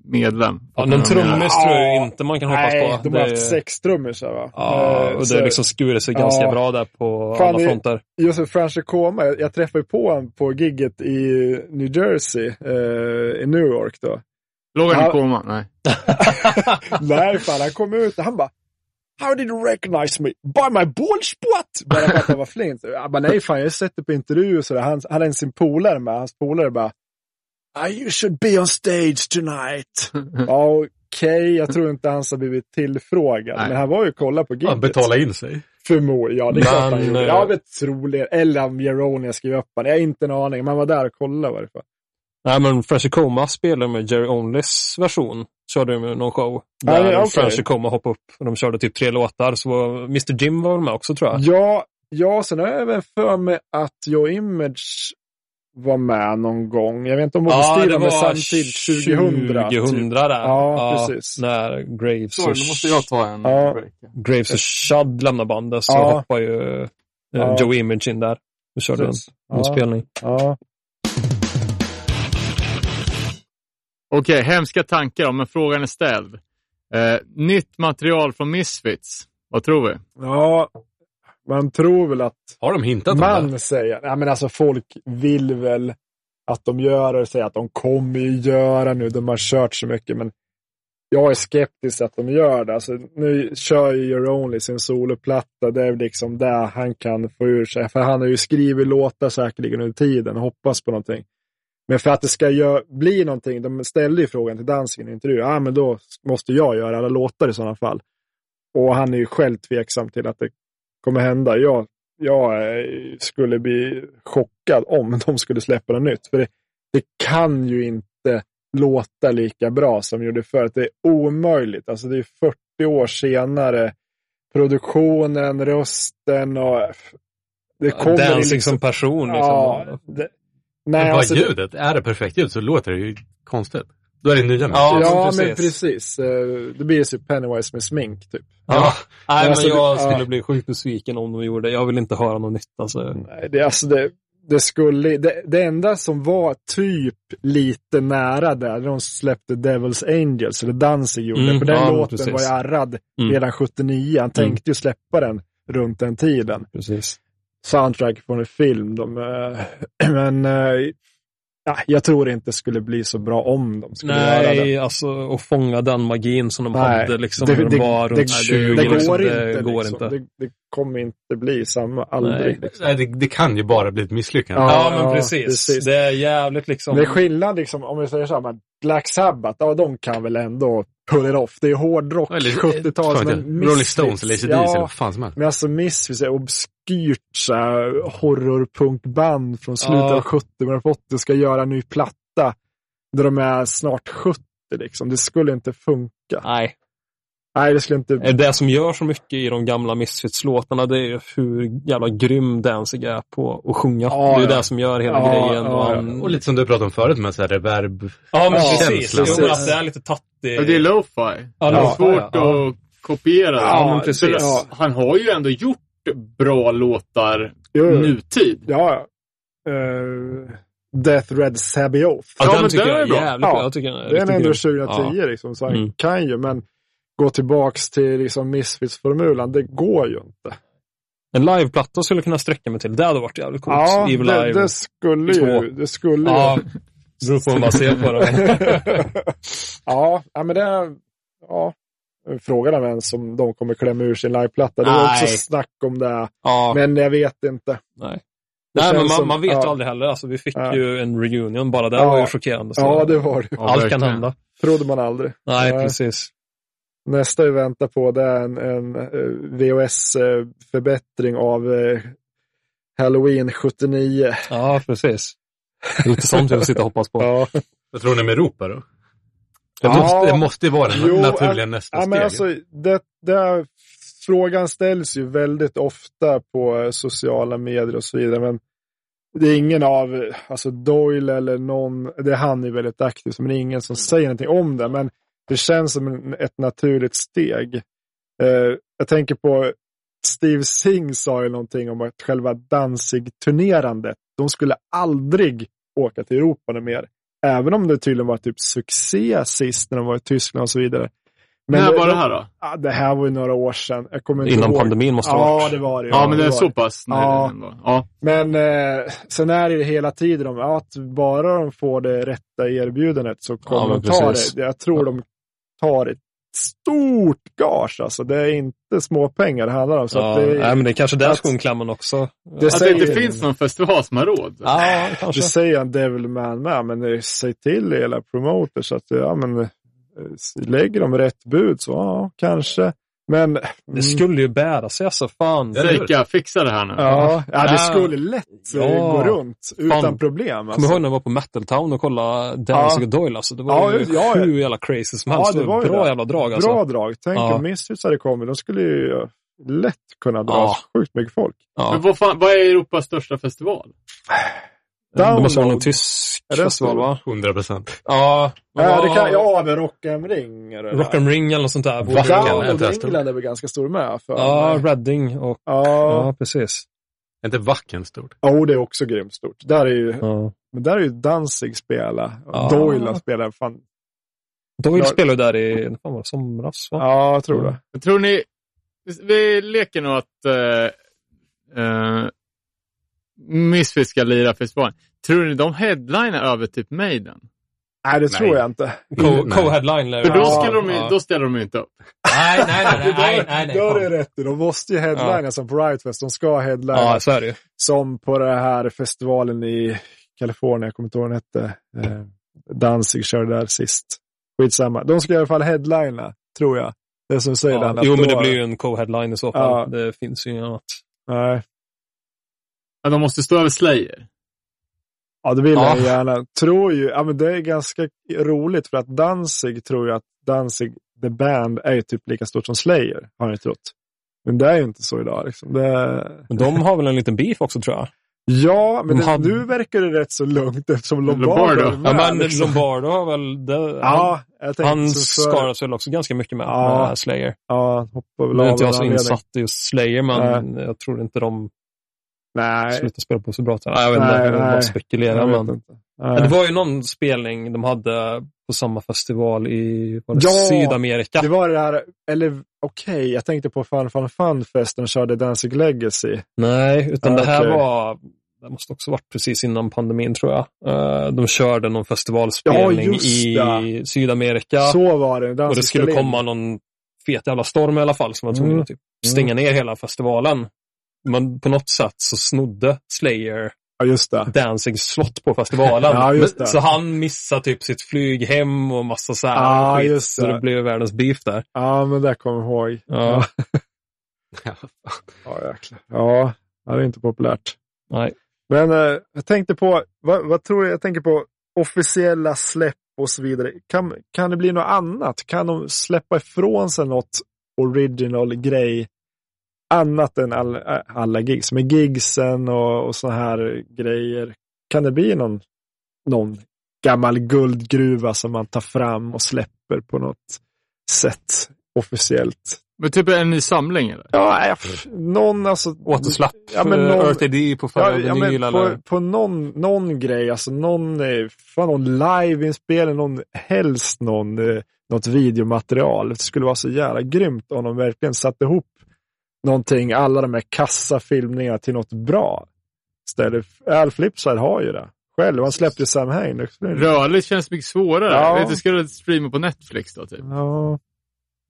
Speaker 2: medlem?
Speaker 5: Ja, någon trummis tror jag inte man kan hoppas
Speaker 4: Nej,
Speaker 5: på.
Speaker 4: de har
Speaker 5: Det-
Speaker 4: haft sex trummisar va?
Speaker 5: Ja,
Speaker 4: Eh,
Speaker 5: och det
Speaker 4: så-
Speaker 5: har liksom skurit sig ganska
Speaker 4: Ja.
Speaker 5: bra där på
Speaker 4: Fan,
Speaker 5: alla fronter.
Speaker 4: Josef Franche Koma, jag, jag träffade på honom på gigget i New Jersey, eh, i New York då.
Speaker 2: Låg han i koma? Nej.
Speaker 4: Nej, fan, han kom ut och han bara How did you recognize me? By my ballspot! Bara för att han var flint. Jag bara, nej fan, jag har sett det på intervju och sådär. Han han hade en sin polare med. Hans polare bara ah, You should be on stage tonight. ja, Okej, jag tror inte han har blivit tillfrågad.
Speaker 2: Nej.
Speaker 4: Men han var ju och kollade på
Speaker 3: Ja,
Speaker 4: gigget.
Speaker 3: betala in sig.
Speaker 4: Förmodligen, ja det är klart han gjorde.
Speaker 5: eh,
Speaker 4: Jag vet troligen. Eller om Jeronia skrev upp honom. Jag har inte en aning. Man var där och kollade i varje fall.
Speaker 5: Nej, men Fresh Coma spelade med Jerry Onlys version. Körde de med någon show.
Speaker 4: Ja,
Speaker 5: Där
Speaker 4: ja, okej.
Speaker 5: Fresh Coma hoppade upp och de körde typ tre låtar. Så Mr Jim var med också tror jag.
Speaker 4: Ja, ja, sen har jag även för mig att Joe Image var med någon gång. Jag vet inte om Bobby
Speaker 5: Ja,
Speaker 4: var med samtidigt 2000.
Speaker 5: 2000
Speaker 4: typ.
Speaker 5: där.
Speaker 4: Ja, precis.
Speaker 5: När Graves,
Speaker 2: Sorry,
Speaker 5: och,
Speaker 2: nu måste jag ta en
Speaker 4: Ja.
Speaker 2: break.
Speaker 5: Graves och Shud lämnade bandet så
Speaker 4: Ja.
Speaker 5: hoppade ju eh,
Speaker 4: Ja.
Speaker 5: Joe Image in där och körde en,
Speaker 4: Precis.
Speaker 5: en
Speaker 4: Ja.
Speaker 5: spelning.
Speaker 4: Ja.
Speaker 2: Okej, hemska tankar om, men frågan är ställd. Eh, nytt material från Misfits. Vad tror vi?
Speaker 4: ja, man tror väl att
Speaker 3: Har de hintat om det?
Speaker 4: man säger, ja men alltså folk vill väl att de gör det och säger att de kommer ju göra nu, de har kört så mycket, men jag är skeptisk att de gör det. Alltså, nu kör ju Your Only sin soloplatta, det är liksom det han kan få ur sig. För han har ju skrivit låtar säkerligen under tiden och hoppas på någonting. Men för att det ska gö- bli någonting, de ställde ju frågan till dansken i en intervju, ja men då måste jag göra alla låtar i sådana fall. Och han är ju själv tveksam till att det kommer hända. Jag, jag eh, skulle bli chockad om de skulle släppa något nytt. För det, det kan ju inte låta lika bra som det gjorde förr. Det är omöjligt. Alltså det är 40 år senare. Produktionen, rösten och... Det kommer
Speaker 5: Dancing
Speaker 4: liksom,
Speaker 5: som person. Liksom.
Speaker 4: ja, det, nej,
Speaker 3: Men
Speaker 4: alltså,
Speaker 3: vad
Speaker 4: det-
Speaker 3: ljudet? Är det perfekt ljud så låter det ju konstigt. Då är det nya
Speaker 5: Ja,
Speaker 3: människor.
Speaker 4: Ja,
Speaker 5: men
Speaker 4: men precis. Eh, Det blir ju Pennywise med smink, typ.
Speaker 5: Ja. Nej, men
Speaker 4: alltså,
Speaker 5: jag
Speaker 4: det-
Speaker 5: skulle
Speaker 4: ja.
Speaker 5: bli sjukt besviken om de gjorde det. Jag vill inte höra något nytt. Alltså.
Speaker 4: Nej, det, alltså det, det, skulle, det, det enda som var typ lite nära där, när de släppte Devil's Angels, eller Danzig gjorde,
Speaker 5: Mm,
Speaker 4: för den
Speaker 5: ja,
Speaker 4: låten
Speaker 5: precis.
Speaker 4: var ju arrad
Speaker 5: Mm.
Speaker 4: redan 79. Han tänkte ju släppa den runt den tiden.
Speaker 5: Precis.
Speaker 4: Soundtrack från en film. De, eh, men eh, ja, jag tror inte det skulle bli så bra om de skulle göra det.
Speaker 5: Nej, alltså att fånga den magin som de
Speaker 4: Nej,
Speaker 5: hade liksom,
Speaker 4: det,
Speaker 5: när de var
Speaker 4: det,
Speaker 5: runt
Speaker 4: det,
Speaker 5: 20.
Speaker 4: det går
Speaker 5: liksom,
Speaker 4: inte.
Speaker 5: Det går
Speaker 4: liksom.
Speaker 5: inte.
Speaker 4: Det, det kommer inte bli samma, aldrig.
Speaker 5: Nej.
Speaker 4: Liksom.
Speaker 3: Nej, det, det kan ju bara bli ett misslyckande.
Speaker 4: Ja,
Speaker 5: Ja, men precis.
Speaker 4: precis.
Speaker 5: Det är jävligt liksom...
Speaker 4: Det är skillnad liksom, om vi säger så här, men Black Sabbath, ja de kan väl ändå pull it off. Det är hårdrock,
Speaker 3: Eller,
Speaker 4: 70-tals.
Speaker 3: fan vet jag,
Speaker 4: men
Speaker 3: Rolling
Speaker 4: Misfits-
Speaker 3: Stones eller ACDC eller
Speaker 4: Ja,
Speaker 3: vad fan som helst.
Speaker 4: men alltså Misfits är obskyrt så här, horrorpunkband från slutet
Speaker 5: Ja.
Speaker 4: av 70 men på 80 ska göra en ny platta där de är snart 70 liksom. Det skulle inte funka.
Speaker 5: Nej.
Speaker 4: Nej, det skulle inte...
Speaker 5: Eh, Det som gör så mycket i de gamla Misfits-låtarna det är ju hur jävla grym Danzig är på att sjunga.
Speaker 4: Ja,
Speaker 5: det är
Speaker 4: ja.
Speaker 5: det som gör hela
Speaker 4: Ja,
Speaker 5: grejen.
Speaker 4: ja,
Speaker 5: och
Speaker 4: ja.
Speaker 5: han...
Speaker 3: Och lite som du pratade om förut med så här reverb.
Speaker 5: Ja, men
Speaker 4: Ja,
Speaker 5: precis.
Speaker 3: känslan.
Speaker 5: Jo, att det är lite tattig.
Speaker 2: Ja, det är lo-fi.
Speaker 5: Ja,
Speaker 2: det är svårt
Speaker 5: ja.
Speaker 2: att kopiera.
Speaker 5: Ja, men precis.
Speaker 2: Han har ju ändå gjort bra låtar
Speaker 4: Jo, jo.
Speaker 2: nutid.
Speaker 4: Ja, ja. Eh, Death Red Sabioth.
Speaker 5: Ja,
Speaker 2: Ja,
Speaker 5: den
Speaker 2: men
Speaker 5: tycker
Speaker 2: den
Speaker 5: jag
Speaker 2: är
Speaker 5: är
Speaker 2: bra.
Speaker 5: jävligt
Speaker 4: Ja,
Speaker 5: bra. Jag tycker den är
Speaker 4: Den är ändå
Speaker 5: grym.
Speaker 4: 2010 liksom, så han
Speaker 5: Mm.
Speaker 4: kan ju, men gå tillbaks till liksom Misfits-formulan, det går ju inte.
Speaker 5: En liveplatta skulle kunna sträcka mig till. Det hade varit jävligt coolt.
Speaker 4: Ja,
Speaker 5: Evil
Speaker 4: det,
Speaker 5: Live.
Speaker 4: det skulle ju, det skulle
Speaker 5: Ja,
Speaker 4: ju.
Speaker 5: beror på hur man ser på det.
Speaker 4: ja, ja, men det är, ja. Frågan är ens om de kommer klämma ur sin liveplatta. Det var också snack om det,
Speaker 5: Ja,
Speaker 4: men jag vet inte.
Speaker 5: nej. Nej, men man,
Speaker 4: som-
Speaker 5: man vet
Speaker 4: ja.
Speaker 5: ju aldrig heller. Alltså, vi fick
Speaker 4: Ja.
Speaker 5: ju en reunion. Bara det
Speaker 4: Ja.
Speaker 5: var ju chockerande. Så
Speaker 4: Ja, det var det.
Speaker 2: Ja,
Speaker 5: Allt kan hända.
Speaker 4: trodde man aldrig.
Speaker 5: Nej,
Speaker 4: Nej.
Speaker 5: precis.
Speaker 4: Nästa vi väntar på det är en, en VHS-förbättring av eh, Halloween 79.
Speaker 5: Ja, precis. Lite sånt jag sitter och hoppas på.
Speaker 4: Ja,
Speaker 3: Vad tror ni med Europa då? Det,
Speaker 4: Ja.
Speaker 3: måste, det måste ju vara den
Speaker 4: Jo,
Speaker 3: naturliga
Speaker 4: ja,
Speaker 3: nästa
Speaker 4: ja,
Speaker 3: steg.
Speaker 4: men alltså, det, det, frågan ställs ju väldigt ofta på eh, sociala medier och så vidare. Men det är ingen av, eh, alltså Doyle eller någon, det han är väldigt aktiv, men det är ingen som säger någonting om det. Men det känns som ett naturligt steg. Eh, jag tänker på Steve Singh sa ju någonting om att själva Danzig-turnerandet, de skulle aldrig åka till Europa mer. Även om det tydligen var typ succé sist när de var i Tyskland och så vidare.
Speaker 2: När var det här då?
Speaker 4: Ja, det här var ju några år sedan. Jag kommer inte
Speaker 5: Innan
Speaker 4: ihåg.
Speaker 5: pandemin måste det
Speaker 4: Ja,
Speaker 5: vara.
Speaker 4: det var det.
Speaker 2: Ja, men det är så pass.
Speaker 4: Ja.
Speaker 2: ja.
Speaker 4: Men eh, sen är det ju hela tiden om att bara de får det rätta erbjudandet så kommer
Speaker 5: Ja, men
Speaker 4: de ta
Speaker 5: precis.
Speaker 4: det. Jag tror de tar ett stort gage alltså. Det är inte småpengar det handlar om. Så
Speaker 5: Ja,
Speaker 4: att det,
Speaker 5: nej, men det är kanske där skon klämmer också.
Speaker 4: det
Speaker 2: Att det
Speaker 4: säger,
Speaker 2: inte finns någon festival som har råd.
Speaker 5: Ja,
Speaker 4: det
Speaker 5: kanske.
Speaker 4: säger en Devilman med, men det, säg till hela promoters att ja, men, eh, lägger de rätt bud så ja, kanske. Men mm,
Speaker 5: Det skulle ju bära sig alltså. Fan.
Speaker 2: Seika, fixa det här nu.
Speaker 4: ja, ja, det skulle lätt eh,
Speaker 5: Ja.
Speaker 4: gå runt utan
Speaker 5: Fan.
Speaker 4: problem.
Speaker 5: Kommer
Speaker 4: Alltså.
Speaker 5: du ihåg när jag var på Metal Town och kollade Danzig
Speaker 4: Ja.
Speaker 5: och Doyle? Alltså, det var
Speaker 4: Ja,
Speaker 5: ju
Speaker 4: ja, ja.
Speaker 5: hur jävla crazy som helst.
Speaker 4: Ja, det
Speaker 5: var bra
Speaker 4: det.
Speaker 5: jävla drag alltså.
Speaker 4: Bra drag. Tänk
Speaker 5: Ja.
Speaker 4: om Misfits hade kommit. De skulle ju lätt kunna dra
Speaker 5: Ja.
Speaker 4: sjukt mycket folk.
Speaker 5: Ja.
Speaker 2: Men vad, fan, vad är Europas största festival?
Speaker 5: Det måste vara någon
Speaker 4: Download.
Speaker 5: tysk festival va?
Speaker 3: 100 procent.
Speaker 5: Ja.
Speaker 4: Ja, det kan, ja, men Rock am Ring. är det
Speaker 5: Rock
Speaker 4: där.
Speaker 5: am Ring eller något sånt där.
Speaker 3: Download.
Speaker 4: Download. England är väl ganska stor med. För
Speaker 5: Ja, Reading och...
Speaker 4: ja.
Speaker 5: Ja, precis.
Speaker 3: Är inte Wacken stort?
Speaker 4: Oh, det är också grymt stort. Där är ju,
Speaker 5: Ja.
Speaker 4: men där är ju Danzig spela.
Speaker 5: Ja.
Speaker 4: Doyle spelar fan.
Speaker 5: Doyle ju där i fan var det, somras va?
Speaker 4: Ja, jag tror det.
Speaker 2: Jag tror ni... Vi leker nog att uh, uh, Misfits ska lira festivalen. Tror ni de headliner över typ Maiden?
Speaker 4: Nej, det
Speaker 3: Nej.
Speaker 4: tror jag inte.
Speaker 5: Co-
Speaker 3: Nej.
Speaker 5: Co-headline lär det
Speaker 2: För då, skulle de,
Speaker 5: Ja.
Speaker 2: då ställer de ju inte upp.
Speaker 5: Nej, nej, nej, nej, nej, nej,
Speaker 4: Då har
Speaker 5: nej.
Speaker 4: du rätt. De måste ju headlina som på Rightfest. De ska headlina
Speaker 5: Ja, så är det ju.
Speaker 4: som på den här festivalen i Kalifornien. Jag kommer inte ihåg vad den hette. Eh, Danzig körde där sist. Skitsamma. De ska i alla fall headlina, tror jag. Det är som säger,
Speaker 5: Ja.
Speaker 4: Att
Speaker 5: Jo, men det blir ju en co-headline i så fall.
Speaker 4: Ja.
Speaker 5: Det finns ju inget annat.
Speaker 4: Nej.
Speaker 2: Ja, de måste stå över Slayer.
Speaker 4: Ja, det vill
Speaker 5: Ja.
Speaker 4: jag gärna. Tror ju, ja men det är ganska roligt för att Danzig tror jag att Danzig, the band, är ju typ lika stort som Slayer, har ni trott. Men det är ju inte så idag. Liksom. Det...
Speaker 5: Men de har väl en liten beef också tror jag.
Speaker 4: Ja, men
Speaker 5: De
Speaker 4: det,
Speaker 5: hade-
Speaker 4: nu verkar det rätt så lugnt eftersom Lombardo,
Speaker 2: Lombardo.
Speaker 4: med.
Speaker 5: Ja, men
Speaker 4: liksom.
Speaker 5: Lombardo har väl... Det,
Speaker 4: Ja, jag
Speaker 5: han
Speaker 4: så för-
Speaker 5: skarar sig väl också ganska mycket med,
Speaker 4: Ja.
Speaker 5: med Slayer.
Speaker 4: Ja, han hoppar väl
Speaker 5: Nu är
Speaker 4: av
Speaker 5: inte jag
Speaker 4: av
Speaker 5: så insatt i just Slayer, men jag tror inte de
Speaker 4: Nej,
Speaker 5: slutar spela på så bra. Nej, jag vet inte,
Speaker 4: Nej,
Speaker 5: jag bara
Speaker 4: nej.
Speaker 5: spekulera.
Speaker 4: jag vet
Speaker 5: Men...
Speaker 4: inte.
Speaker 5: Det var ju någon spelning de hade på samma festival i var det
Speaker 4: Ja,
Speaker 5: Sydamerika.
Speaker 4: Det var det här, eller okej, jag tänkte på Fun Fun Fun Fest de körde Danzig Legacy.
Speaker 5: Nej, utan
Speaker 4: Ah,
Speaker 5: det här
Speaker 4: okej.
Speaker 5: var, det måste också varit precis innan pandemin tror jag. Eh, de körde någon festivalspelning
Speaker 4: Ja, just
Speaker 5: i Sydamerika.
Speaker 4: Så var det.
Speaker 5: och
Speaker 4: Danzig
Speaker 5: det skulle komma någon fet jävla storm i alla fall som var tvungen
Speaker 4: Mm.
Speaker 5: att typ stänga ner hela festivalen. Men på något sätt så snodde Slayer
Speaker 4: Ja, just det.
Speaker 5: Danzigs slott på festivalen.
Speaker 4: Ja, just det.
Speaker 5: Så han missade typ sitt flyg hem och massa så här
Speaker 4: Ja,
Speaker 5: skit.
Speaker 4: just
Speaker 5: Så
Speaker 4: det.
Speaker 5: det blev världens beef där.
Speaker 4: Ja, men det kommer jag ihåg.
Speaker 5: Ja.
Speaker 4: Ja, jäklar. Ja, det är inte populärt.
Speaker 5: Nej.
Speaker 4: Men eh, jag tänkte på, vad, vad tror jag, jag tänker på officiella släpp och så vidare. Kan, kan det bli något annat? Kan de släppa ifrån sig något original grej annat än all, alla gigs? Med gigsen och, och såna här grejer. Kan det bli någon, någon gammal guldgruva som man tar fram och släpper på något sätt officiellt?
Speaker 2: Men typ en ny samling eller?
Speaker 4: Ja, ja, pff, någon alltså.
Speaker 5: Återsläpp,
Speaker 4: Ja, men någon-
Speaker 5: Earth ID på
Speaker 4: Ja,
Speaker 5: förra
Speaker 4: ja, men
Speaker 5: vinyl
Speaker 4: på,
Speaker 5: eller?
Speaker 4: på någon, någon grej, alltså någon, fan, någon liveinspelning, någon, helst någon, eh, något videomaterial. Det skulle vara så jävla grymt om de verkligen satte ihop någonting, alla de här kassa filmningarna till något bra. Istället, Al Flipside har ju det själv. Han släppte Sam Hain.
Speaker 2: Rörligt känns mycket svårare.
Speaker 4: Ja.
Speaker 2: Vet inte, ska du streama på Netflix då typ?
Speaker 4: Ja,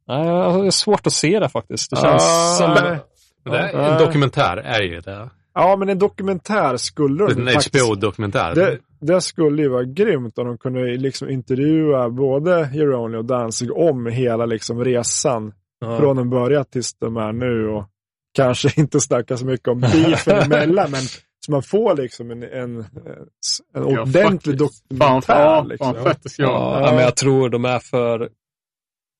Speaker 5: Nej, det är svårt att se det faktiskt. Det
Speaker 4: Ja,
Speaker 5: känns som...
Speaker 4: nej.
Speaker 3: Det
Speaker 4: Ja.
Speaker 3: en dokumentär är ju det.
Speaker 4: ja, men en dokumentär skulle de
Speaker 3: En
Speaker 4: ju.
Speaker 3: HBO-dokumentär.
Speaker 4: Det, det skulle ju vara grymt om de kunde liksom intervjua både Jeroni och Danzig om hela liksom resan
Speaker 5: Ja.
Speaker 4: från en början tills de är nu och kanske inte snacka så mycket om beefen emellan, men så man får liksom en, en, en ordentlig
Speaker 2: faktiskt.
Speaker 4: dokumentär.
Speaker 2: Fan,
Speaker 4: liksom.
Speaker 2: fan det ska vara.
Speaker 5: Ja, men jag tror de är för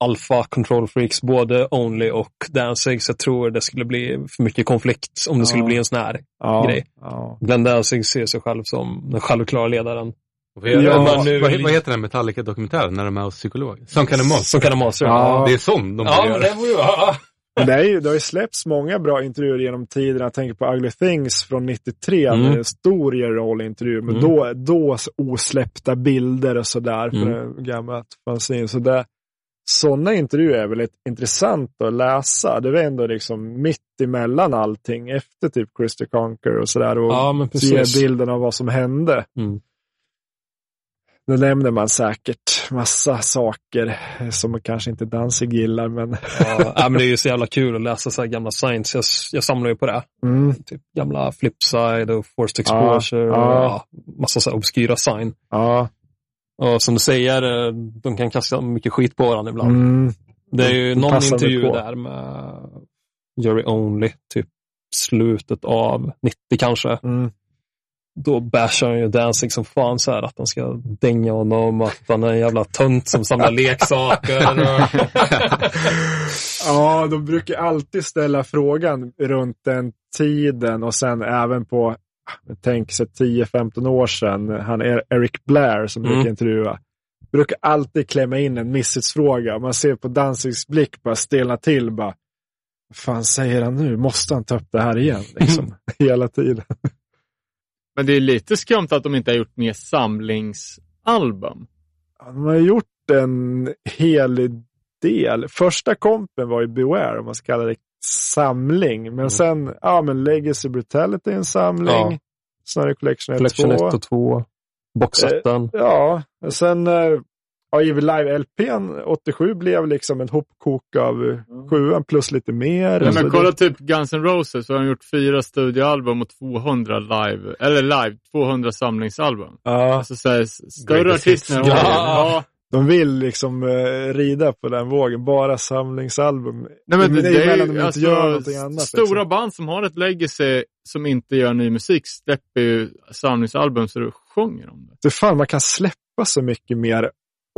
Speaker 5: alfa control freaks, både Only och Danzig, så jag tror det skulle bli för mycket konflikt om det skulle
Speaker 4: Ja.
Speaker 5: bli en sån här
Speaker 4: ja,
Speaker 5: grej.
Speaker 4: Ja.
Speaker 5: Glenn Danzig ser sig själv som den självklara ledaren.
Speaker 3: Vad heter,
Speaker 4: Ja,
Speaker 3: vad,
Speaker 5: nu-
Speaker 3: vad, vad heter den Metallica-dokumentären när de är hos psykolog? Som kan det
Speaker 5: Som kan Monster.
Speaker 4: Ja.
Speaker 3: Det är sån de
Speaker 5: ja
Speaker 3: borde göra.
Speaker 5: det ju... Ja.
Speaker 4: Men det, är ju, det har ju släppts många bra intervjuer genom tiden. Jag tänker på Ugly Things från 93,
Speaker 5: Mm.
Speaker 4: en stor Jerol-intervju. Men
Speaker 5: Mm.
Speaker 4: då, då osläppta bilder och sådär för
Speaker 5: Mm.
Speaker 4: det gamla fanzine. Så det, sådana intervjuer är väldigt intressant att läsa. Det var ändå liksom mitt emellan allting efter typ Christer Conquer och sådär. Och
Speaker 5: Ja,
Speaker 4: se bilden av vad som hände.
Speaker 5: Mm.
Speaker 4: Då nämner man säkert massa saker som kanske inte Danzig gillar, men
Speaker 5: Ja, men det är ju så jävla kul att läsa så gamla signs. Jag, jag samlar ju på det.
Speaker 4: mm,
Speaker 5: Typ gamla flipside och forced exposure.
Speaker 4: Ja,
Speaker 5: och,
Speaker 4: ja.
Speaker 5: massa så obskyra sign.
Speaker 4: ja.
Speaker 5: Och som du säger, de kan kasta mycket skit på varandra ibland.
Speaker 4: Mm.
Speaker 5: Det är ju
Speaker 4: De
Speaker 5: någon intervju där med Jerry Only, typ slutet av 90 kanske.
Speaker 4: Mm.
Speaker 5: Då bashar han ju Danzig som fan så här att han ska dänga honom, att han är en jävla tönt som samlar leksaker. Och...
Speaker 4: Ja, de brukar alltid ställa frågan runt den tiden och sen även på, tänk sig 10-15 år sedan, han är Eric Blair som
Speaker 5: Mm.
Speaker 4: brukar intervjua. Brukar alltid klämma in en missetsfråga. Man ser på Danzigs blick bara stelna till bara. Vad fan säger han nu? Måste han ta upp det här igen? Liksom, hela tiden.
Speaker 2: Men det är lite skumt att de inte har gjort mer samlingsalbum.
Speaker 4: De har gjort en hel del. Första kompen var ju Beware, om man ska kalla det samling. Men sen, ja men Legacy Brutality är en samling.
Speaker 5: Ja.
Speaker 4: Snarare Collection 1
Speaker 5: Collection
Speaker 4: 2.
Speaker 5: 1 och 2. Boxsetten.
Speaker 4: Ja, och sen eh, ja, Evil Live LPn 87 blev liksom en hopkok av eh, sjuan plus lite mer. Alltså,
Speaker 2: men kolla typ Guns N' Roses, så har de gjort fyra studioalbum och 200 live, eller live, 200 samlingsalbum.
Speaker 4: ja,
Speaker 2: Alltså så här, större artister.
Speaker 5: Ja.
Speaker 2: ja.
Speaker 4: de vill liksom eh, rida på den vågen. Bara samlingsalbum.
Speaker 2: Nej, men det,
Speaker 4: Det är
Speaker 2: det
Speaker 4: de inte
Speaker 2: alltså,
Speaker 4: gör någonting annat,
Speaker 2: Stora
Speaker 4: liksom.
Speaker 2: band som har ett legacy som inte gör ny musik släpper ju samlingsalbum så du sjunger om det.
Speaker 4: Det fan, man kan släppa så mycket mer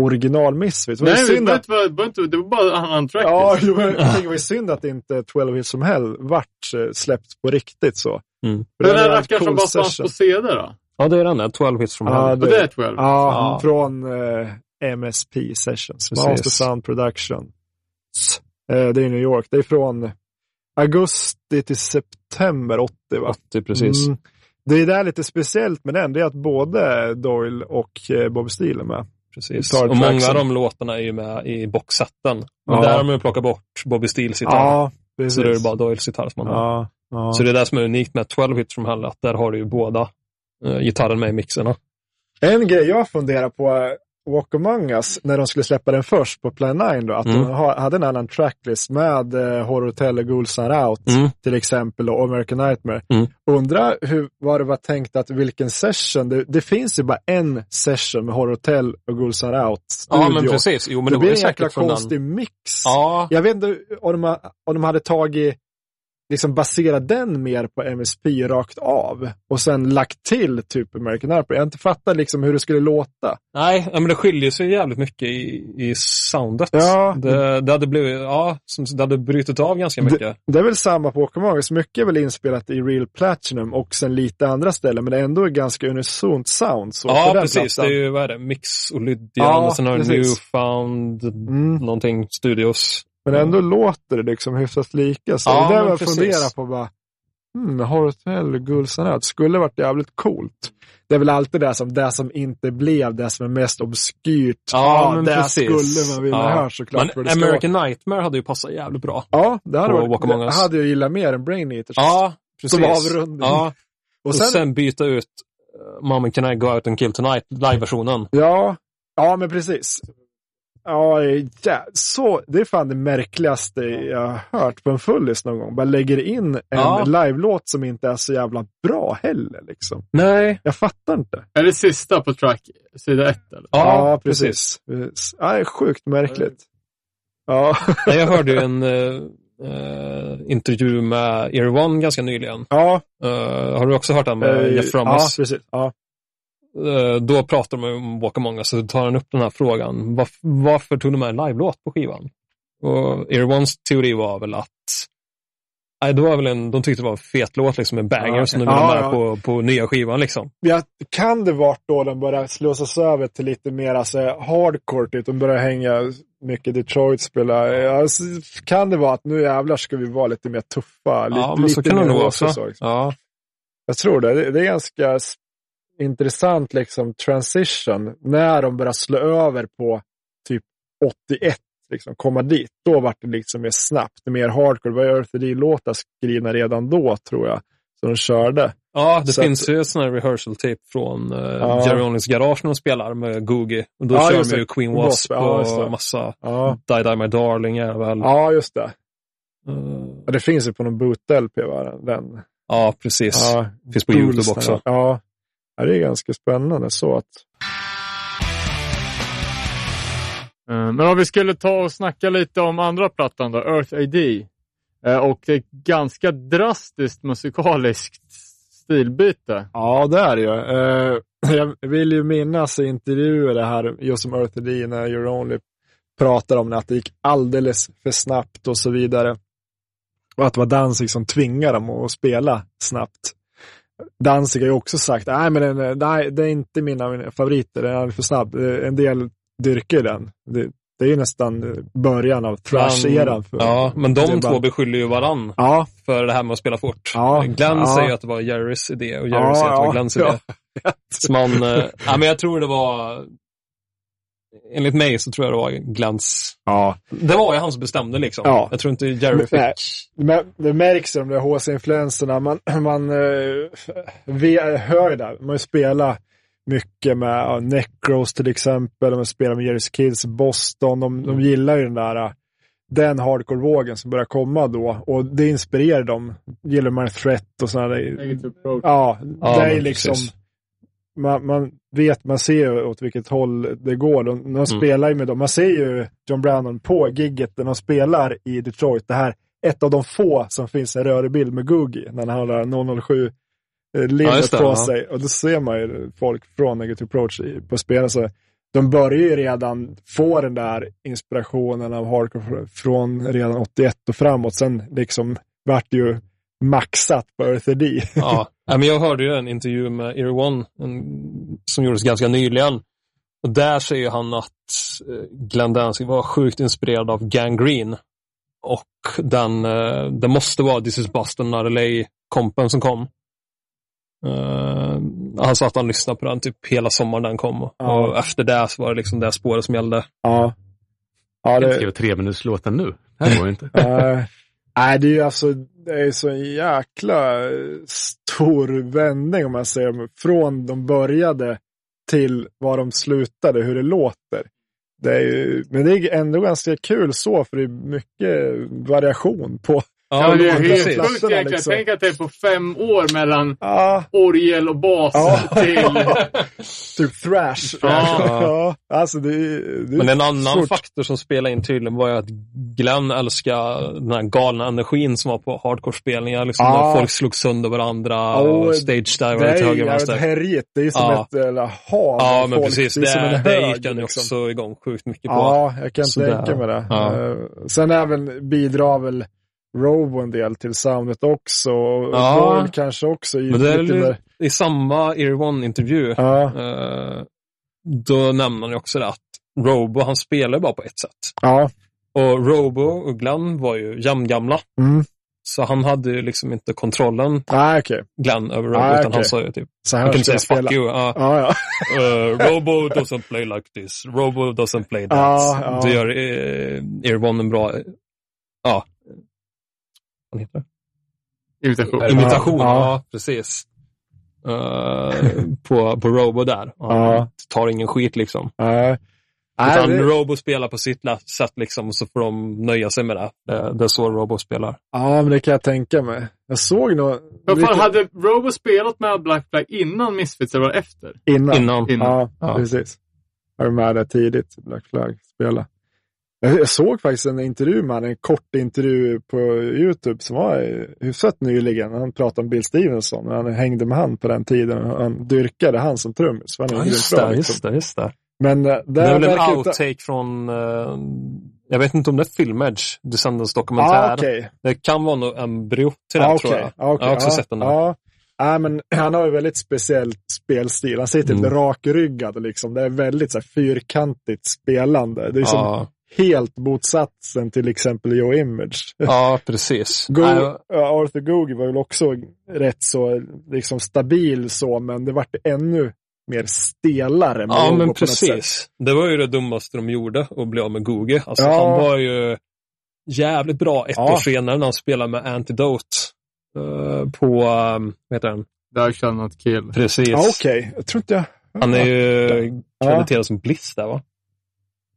Speaker 4: original Misfits. Det var ju
Speaker 2: Nej, det
Speaker 4: synd
Speaker 2: var,
Speaker 4: att
Speaker 2: inte, det var inte, det var bara untracked.
Speaker 4: Ja, jo, jag tänker det var synd att inte 12 Hits from Hell vart eh, släppt på riktigt så.
Speaker 5: Mm.
Speaker 2: Den
Speaker 4: det
Speaker 2: där
Speaker 4: var en
Speaker 2: rackaren som
Speaker 4: cool
Speaker 2: bara fanns på CD då?
Speaker 5: Ja, det är den där. 12 hits from
Speaker 4: Ja,
Speaker 5: hell.
Speaker 2: Och det är 12?
Speaker 4: Ja,
Speaker 5: Ja.
Speaker 4: från eh, MSP Sessions.
Speaker 5: Precis.
Speaker 4: Master Sound Production. Eh, det är i New York. Det är från augusti till september 80 va?
Speaker 5: 80 precis.
Speaker 4: Mm. Det är där lite speciellt med den, det är att både Doyle och eh, Bob Steele är med.
Speaker 5: Precis. Och många av de låtarna är ju med i boxsetten. Men
Speaker 4: Ja.
Speaker 5: där har man ju plockat bort Bobby Steels gitarr.
Speaker 4: Ja, precis.
Speaker 5: så då är det bara Doyles gitarr som man har.
Speaker 4: Ja, ja.
Speaker 5: Så det är det som är unikt med 12 hits from hell, att där har du ju båda uh, gitarren med i mixerna.
Speaker 4: En grej jag funderar på, eh, Walk Among Us, när de skulle släppa den först på Plan 9 då, att
Speaker 5: Mm.
Speaker 4: de ha, hade en annan tracklist med eh, Horror Hotel och Ghouls Are Out
Speaker 5: Mm.
Speaker 4: till exempel och American Nightmare.
Speaker 5: Mm.
Speaker 4: Undrar hur, vad det var tänkt att vilken session, det, det finns ju bara en session med Horror Hotel och Ghouls Are Out
Speaker 5: Ja, men
Speaker 4: studio.
Speaker 5: precis. Jo, men
Speaker 4: det
Speaker 5: det
Speaker 4: blir en jäkla konstig
Speaker 5: den.
Speaker 4: mix.
Speaker 5: Ja,
Speaker 4: Jag vet inte om de, om de hade tagit liksom baserat den mer på MSP rakt av och sen lagt till typ American Airplane. Jag har inte fattat liksom hur det skulle låta.
Speaker 5: Nej, men det skiljer sig jävligt mycket i, i soundet.
Speaker 4: Ja.
Speaker 5: Det, det hade blivit, ja, som, det hade brutit av ganska mycket.
Speaker 4: Det är väl samma på så mycket är väl inspelat i Real Platinum och sen lite andra ställen, men det är ändå ganska unisont sound. Så
Speaker 5: ja,
Speaker 4: den
Speaker 5: precis.
Speaker 4: plattan.
Speaker 5: Det är ju, vad är det, Mix och Lydian
Speaker 4: Ja,
Speaker 5: och sen har du
Speaker 4: precis.
Speaker 5: Newfound,
Speaker 4: Mm.
Speaker 5: någonting, Studios.
Speaker 4: Men ändå låter det liksom hyfsat lika. Så
Speaker 5: Ja,
Speaker 4: det är
Speaker 5: men
Speaker 4: jag funderar på bara, hmm, Hotel Gulsanät skulle varit jävligt coolt. Det är väl alltid det som, det som inte blev det som är mest obskyrt.
Speaker 5: Ja, men
Speaker 4: det
Speaker 5: precis.
Speaker 4: skulle man vilja
Speaker 5: Ja.
Speaker 4: höra såklart.
Speaker 5: Men American Nightmare hade ju passat jävligt bra.
Speaker 4: vara, ja, det hade, varit, det hade jag gillat mer än Brain Eaters.
Speaker 5: Ja, precis.
Speaker 4: Som avrundning.
Speaker 5: Ja,
Speaker 4: och
Speaker 5: och
Speaker 4: sen,
Speaker 5: sen, byta ut uh, Mom can I go out and kill tonight, live-versionen.
Speaker 4: ja, ja, men precis. Ja, ja, så, det är fan det märkligaste jag har hört på en fullis någon gång. Bara lägger in en
Speaker 5: Ja.
Speaker 4: live-låt som inte är så jävla bra heller. Liksom.
Speaker 5: Nej.
Speaker 4: Jag fattar inte.
Speaker 2: Är det sista på track, sida ett eller?
Speaker 4: Ja, precis. precis. Ja, det är sjukt märkligt. Ja,
Speaker 5: Nej, Jag hörde ju en eh, eh, intervju med One ganska nyligen.
Speaker 4: ja.
Speaker 5: Eh, har du också hört den med
Speaker 4: eh,
Speaker 5: Jeff
Speaker 4: ja
Speaker 5: Ramos?
Speaker 4: precis. Ja.
Speaker 5: Eh, då pratar de om Walk Among Us och så tar han upp den här frågan. Varf- varför tog de med en live-låt på skivan? Och Ones teori var väl att Nej, det var väl en, de tyckte det var en fet låt, liksom en banger
Speaker 4: Ja,
Speaker 5: som de ville
Speaker 4: ja,
Speaker 5: ha med
Speaker 4: ja.
Speaker 5: på, på nya skivan. Liksom.
Speaker 4: Ja, kan det varit då de började slussas över till lite mer alltså, hardcore, typ. de började hänga mycket Detroit spela. Ja, kan det vara att nu jävlar ska vi vara lite mer tuffa? Lite,
Speaker 5: Ja, men så
Speaker 4: lite
Speaker 5: kan det nog
Speaker 4: också,
Speaker 5: också.
Speaker 4: så, liksom.
Speaker 5: Ja.
Speaker 4: Jag tror det. det. Är ganska intressant liksom transition. När de börjar slå över på typ 81, liksom, komma dit. Då vart det liksom mer snabbt, mer hardcore. Det var Earth låtar skrivna redan då, tror jag. Så de körde.
Speaker 5: Ja, det
Speaker 4: Så
Speaker 5: finns ju sån här rehearsal tape från uh,
Speaker 4: Ja.
Speaker 5: Jerry Onlys garage när de spelar med Googie. Och då
Speaker 4: Ja,
Speaker 5: kör de ju Queen
Speaker 4: Wasp, ja,
Speaker 5: och massa
Speaker 4: Ja,
Speaker 5: Die Die My Darling är väl.
Speaker 4: ja just det. Ja, det finns ju på någon boot-LP, va? Den.
Speaker 5: ja precis.
Speaker 4: Ja,
Speaker 5: Finns på YouTube också.
Speaker 4: Ja. Ja, det är ganska spännande så att.
Speaker 2: Eh, Men om vi skulle ta och snacka lite om andra plattan då, Earth AD. Eh, Och det är ett ganska drastiskt musikaliskt stilbyte.
Speaker 4: Ja, det är det ju. Eh, jag vill ju minnas i intervjuer det här, just som Earth D, när You're Only pratar om det, att det gick alldeles för snabbt och så vidare. Och att det var Danzig som tvingade dem att spela snabbt. Danzig har ju också sagt, nej men den, nej, det är inte mina, favoriter, den är för snabb. Eh, En del dyrkar den. Det, det är ju nästan början av thrash-eran.
Speaker 5: Ja, men de två
Speaker 4: bara-
Speaker 5: beskyller ju varann
Speaker 4: Ja,
Speaker 5: för det här med att spela fort.
Speaker 4: Ja,
Speaker 5: Glenn
Speaker 4: ja.
Speaker 5: säger att det var Jerrys idé och Jerry
Speaker 4: Ja,
Speaker 5: säger att det var
Speaker 4: ja.
Speaker 5: idé. Så man, eh, ja, men jag tror det var, enligt mig så tror jag det var Glenns,
Speaker 4: ja.
Speaker 5: det var ju han som bestämde liksom.
Speaker 4: Ja.
Speaker 5: Jag tror inte Jerry
Speaker 4: Men-
Speaker 5: fick,
Speaker 4: nej. Men det märks ju de där HC-influenserna. Man, man uh, vi hör ju det. Man spelar mycket med ja, Necros till exempel. Man spelar med Jerry's Kids, Boston. De, de gillar ju den där eh, den hardcore-vågen som börjar komma då. Och det inspirerar dem. Gillar man Threat och sådana där. Ja,
Speaker 5: Ja,
Speaker 4: det är liksom...
Speaker 5: precis.
Speaker 4: Man, man vet, man ser ju åt vilket håll det går. De,
Speaker 5: Mm.
Speaker 4: de spelar ju med dem. Man ser ju John Brannon på gigget när de spelar i Detroit. Det här ett av de få som finns en rörig bild med Googie när han har det här 007 eh,
Speaker 5: Ja,
Speaker 4: på
Speaker 5: ja.
Speaker 4: sig. Och då ser man ju folk från Negative Approach på spel. Så de börjar ju redan få den där inspirationen av hardcore fr- från redan 81 och framåt. Sen liksom vart det ju maxat på Earth D.
Speaker 5: ja. men jag hörde ju en intervju med Ear One en, som gjordes ganska nyligen. Och där säger han att eh, Glenn Danzig var sjukt inspirerad av Gangrene. Och den, eh, det måste vara This is Boston, not LA-kompen som kom. Eh, han sa att han lyssnade på den typ hela sommaren den kom.
Speaker 4: Ja.
Speaker 5: Och efter det så var det liksom det spåret som gällde.
Speaker 4: Ja. Ja,
Speaker 3: Jag
Speaker 4: det,
Speaker 3: skrev tre minuters låten nu. Det här går ju inte.
Speaker 4: Nej, det är ju alltså, det är så en jäkla eh, stor vändning om man säger. Från de började till var de slutade, hur det låter. Det är ju, men det är ändå ganska kul så, för det är mycket variation på.
Speaker 2: Ja, det är helt sjukt egentligen.
Speaker 4: Liksom.
Speaker 2: Tänk att det är på fem år mellan
Speaker 4: Ja,
Speaker 2: orgel och bas
Speaker 4: Ja.
Speaker 2: till...
Speaker 4: typ thrash.
Speaker 2: Ja.
Speaker 4: ja alltså det, är- det är
Speaker 5: Men en annan
Speaker 4: stort.
Speaker 5: faktor som spelade in tydligen var ju att Glenn älskar den här galna energin som var på hardcore-spelningar. Liksom,
Speaker 4: Ja.
Speaker 5: Där folk slog sönder varandra
Speaker 4: Oh,
Speaker 5: och stage-divade
Speaker 4: Det är
Speaker 5: till
Speaker 4: ju
Speaker 5: höger och vänster.
Speaker 4: härjigt. Det är ju som ett eller, hav
Speaker 5: Ja, men
Speaker 4: folk.
Speaker 5: precis.
Speaker 4: Det är som en
Speaker 5: Det, det
Speaker 4: hög,
Speaker 5: gick han ju
Speaker 4: liksom.
Speaker 5: också igång sjukt mycket på.
Speaker 4: Ja, jag kan
Speaker 5: Sådär.
Speaker 4: tänka mig det. Eh, sen även bidrar väl Robo en del till soundet också. Och
Speaker 5: Ja.
Speaker 4: Kanske också. i
Speaker 5: Men det är
Speaker 4: lite
Speaker 5: I samma Ear One-intervju,
Speaker 4: Ja,
Speaker 5: eh, då nämner han ju också det att Robo, han spelar bara på ett sätt.
Speaker 4: ja.
Speaker 5: Och Robo och Glenn var ju jämngamla.
Speaker 4: Mm.
Speaker 5: Så han hade ju liksom inte kontrollen,
Speaker 4: Nej, okej.
Speaker 5: Glenn, över Robo,
Speaker 4: Ah,
Speaker 5: utan
Speaker 4: okej.
Speaker 5: han sa ju typ,
Speaker 4: Så
Speaker 5: han kunde säga
Speaker 4: jag
Speaker 5: fuck
Speaker 4: spela.
Speaker 5: you. Ja.
Speaker 4: Ja, ja.
Speaker 5: Uh, Robo doesn't play like this. Robo doesn't play that.
Speaker 4: Ja, ja.
Speaker 5: Det gör uh, Earvon en bra, ja, vad heter det?
Speaker 2: Imitation.
Speaker 3: Ja.
Speaker 5: Imitation, ja,
Speaker 4: Ja.
Speaker 5: precis. Eh, på, på Robo där. Han
Speaker 4: Ja.
Speaker 5: tar ingen skit liksom.
Speaker 4: Nej,
Speaker 5: Utan
Speaker 4: det,
Speaker 5: Robo spelar på sitt sätt liksom, så får de nöja sig med det. Det, det är så Robo spelar.
Speaker 4: ja, men det kan jag tänka mig. Jag såg nog...
Speaker 2: Vad fan,
Speaker 4: lite
Speaker 2: hade Robo spelat med Black Flag innan Misfits eller efter?
Speaker 4: innan.
Speaker 5: Innan.
Speaker 2: Innan.
Speaker 4: Ja,
Speaker 5: Ja.
Speaker 4: precis. Jag var med där tidigt, Black Flag spela. Jag såg faktiskt en intervju med honom, en kort intervju på YouTube som var hyfsat nyligen. Han pratade om Bill Stevenson och han hängde med han på den tiden. Han dyrkade han som trummis. Han
Speaker 5: Ja, just
Speaker 4: bra,
Speaker 5: det,
Speaker 4: liksom.
Speaker 5: just det, just det.
Speaker 4: Men eh,
Speaker 5: Det är väl en
Speaker 4: verkar inte-
Speaker 5: outtake från, eh, jag vet inte om det är Film Edge, Descendants dokumentär.
Speaker 4: Ja, okej.
Speaker 5: Det kan vara något embryo till det,
Speaker 4: Ja,
Speaker 5: tror jag.
Speaker 4: Ja, okej.
Speaker 5: Jag har också
Speaker 4: ja,
Speaker 5: sett den där.
Speaker 4: Ja. Nej, men han har ju väldigt speciellt spelstil. Han sitter lite
Speaker 5: Mm.
Speaker 4: rakryggad liksom. Det är väldigt så här, fyrkantigt spelande. Det är som
Speaker 5: Ja,
Speaker 4: helt motsatsen till exempel Joe Image.
Speaker 5: ja precis.
Speaker 4: Go Arthur Googie var väl också rätt så liksom stabil så, men det vart ännu mer stelare. med
Speaker 5: Ja,
Speaker 4: Robo
Speaker 5: men precis. Det var ju det dummaste de gjorde, att bli av med Googie. Alltså,
Speaker 4: Ja.
Speaker 5: Han var ju jävligt bra ett
Speaker 4: Ja.
Speaker 5: år senare när han spelade med Antidote. eh, på, um, vad heter den?
Speaker 2: Där shall not kill.
Speaker 5: Precis.
Speaker 4: Ja, Okej, jag tror inte jag...
Speaker 5: Han är ju
Speaker 4: Ja.
Speaker 5: krediterad som Bliss där va?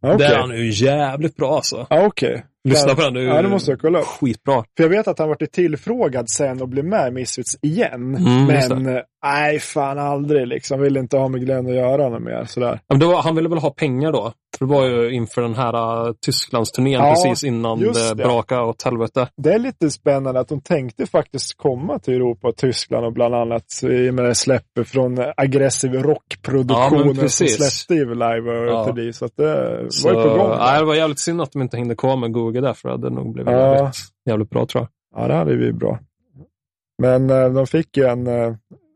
Speaker 4: Ja, okej.
Speaker 5: Där är han ju jävligt bra alltså.
Speaker 4: Ja, okej.
Speaker 5: Lyssna på den, ju
Speaker 4: Ja, det måste jag kolla upp.
Speaker 5: skitbra.
Speaker 4: För jag vet att han varit tillfrågad sen och blev med i Misfits igen.
Speaker 5: Mm,
Speaker 4: men nej, fan aldrig liksom. Vill inte ha med Glenn att göra något mer sådär.
Speaker 5: Ja, var, han ville väl ha pengar då? För det var ju inför den här uh, Tysklandsturnén
Speaker 4: Ja,
Speaker 5: precis innan det
Speaker 4: det.
Speaker 5: brakade åt helvete.
Speaker 4: Det är lite spännande att de tänkte faktiskt komma till Europa och Tyskland och bland annat i och med det släppet från aggressiv
Speaker 5: Ja,
Speaker 4: rockproduktionen
Speaker 5: men
Speaker 4: som släppte i Live
Speaker 5: Ja.
Speaker 4: ja. Så att det
Speaker 5: Så,
Speaker 4: var ju på gång.
Speaker 5: nej, det var jävligt synd att de inte hängde kvar med Google där, för det hade nog blivit
Speaker 4: Ja.
Speaker 5: jävligt, jävligt bra tror jag.
Speaker 4: Ja, det hade vi bra. Men eh, de fick ju en, eh,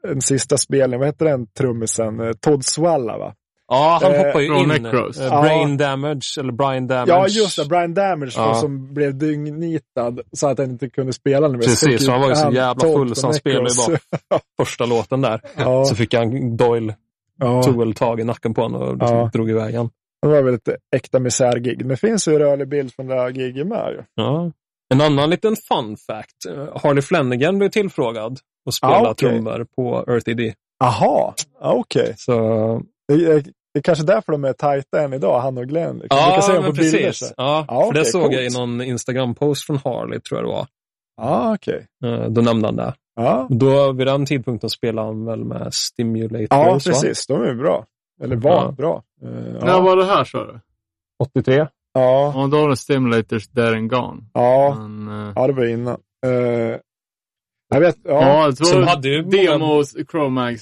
Speaker 4: en sista spelning. Vad heter den trummisen? Eh, Todd Swalla va?
Speaker 5: Ja, han
Speaker 4: Eh,
Speaker 5: hoppar ju
Speaker 2: från
Speaker 5: in.
Speaker 2: Necros.
Speaker 5: Eh,
Speaker 4: Ja.
Speaker 5: Brain Damage, eller Brian Damage.
Speaker 4: Ja, just det. Brian Damage
Speaker 5: Ja.
Speaker 4: då, som blev dyngnitad så att han inte kunde spela nu.
Speaker 5: Precis, så han var ju så jävla full
Speaker 4: på
Speaker 5: så han spelade ju bara första låten där.
Speaker 4: ja,
Speaker 5: Så fick han Doyle,
Speaker 4: ja.
Speaker 5: tog tag i nacken på honom och liksom
Speaker 4: Ja.
Speaker 5: drog iväg han.
Speaker 4: Det var väl ett äkta misärgig. Det finns ju rörlig bild från det här giget med ju.
Speaker 5: Ja. En annan liten fun fact. eh, Harley Flanagan blev tillfrågad att spela
Speaker 4: Ah, okej.
Speaker 5: trummor på Earth ED.
Speaker 4: Aha, ja, okej.
Speaker 5: Så,
Speaker 4: Det, är- det är kanske därför de är tajta än idag, han och Glenn. Liksom. Kan se dem
Speaker 5: men
Speaker 4: på bilder.
Speaker 5: precis.
Speaker 4: så.
Speaker 5: Ja,
Speaker 4: Ja,
Speaker 5: för det såg
Speaker 4: coolt.
Speaker 5: jag i någon Instagram-post från Harley, tror jag det var.
Speaker 4: Ja, okej.
Speaker 5: Eh, Då nämnde han det.
Speaker 4: Ja,
Speaker 5: Då, vid den tidpunkten spelade han väl med Stimulators,
Speaker 4: ja
Speaker 5: va?
Speaker 4: precis. De är bra. Eller var
Speaker 5: Ja.
Speaker 4: bra.
Speaker 2: När
Speaker 4: ja.
Speaker 2: var det här sa du?
Speaker 5: 83.
Speaker 4: Ja,
Speaker 2: Ja, då har de Stimulators There and Gone.
Speaker 4: ja,
Speaker 2: Men, eh,
Speaker 4: ja, det var innan. Uh, jag vet, ja.
Speaker 2: ja,
Speaker 5: Så
Speaker 2: tror
Speaker 5: de hade ju många-
Speaker 2: Demos, Chromax,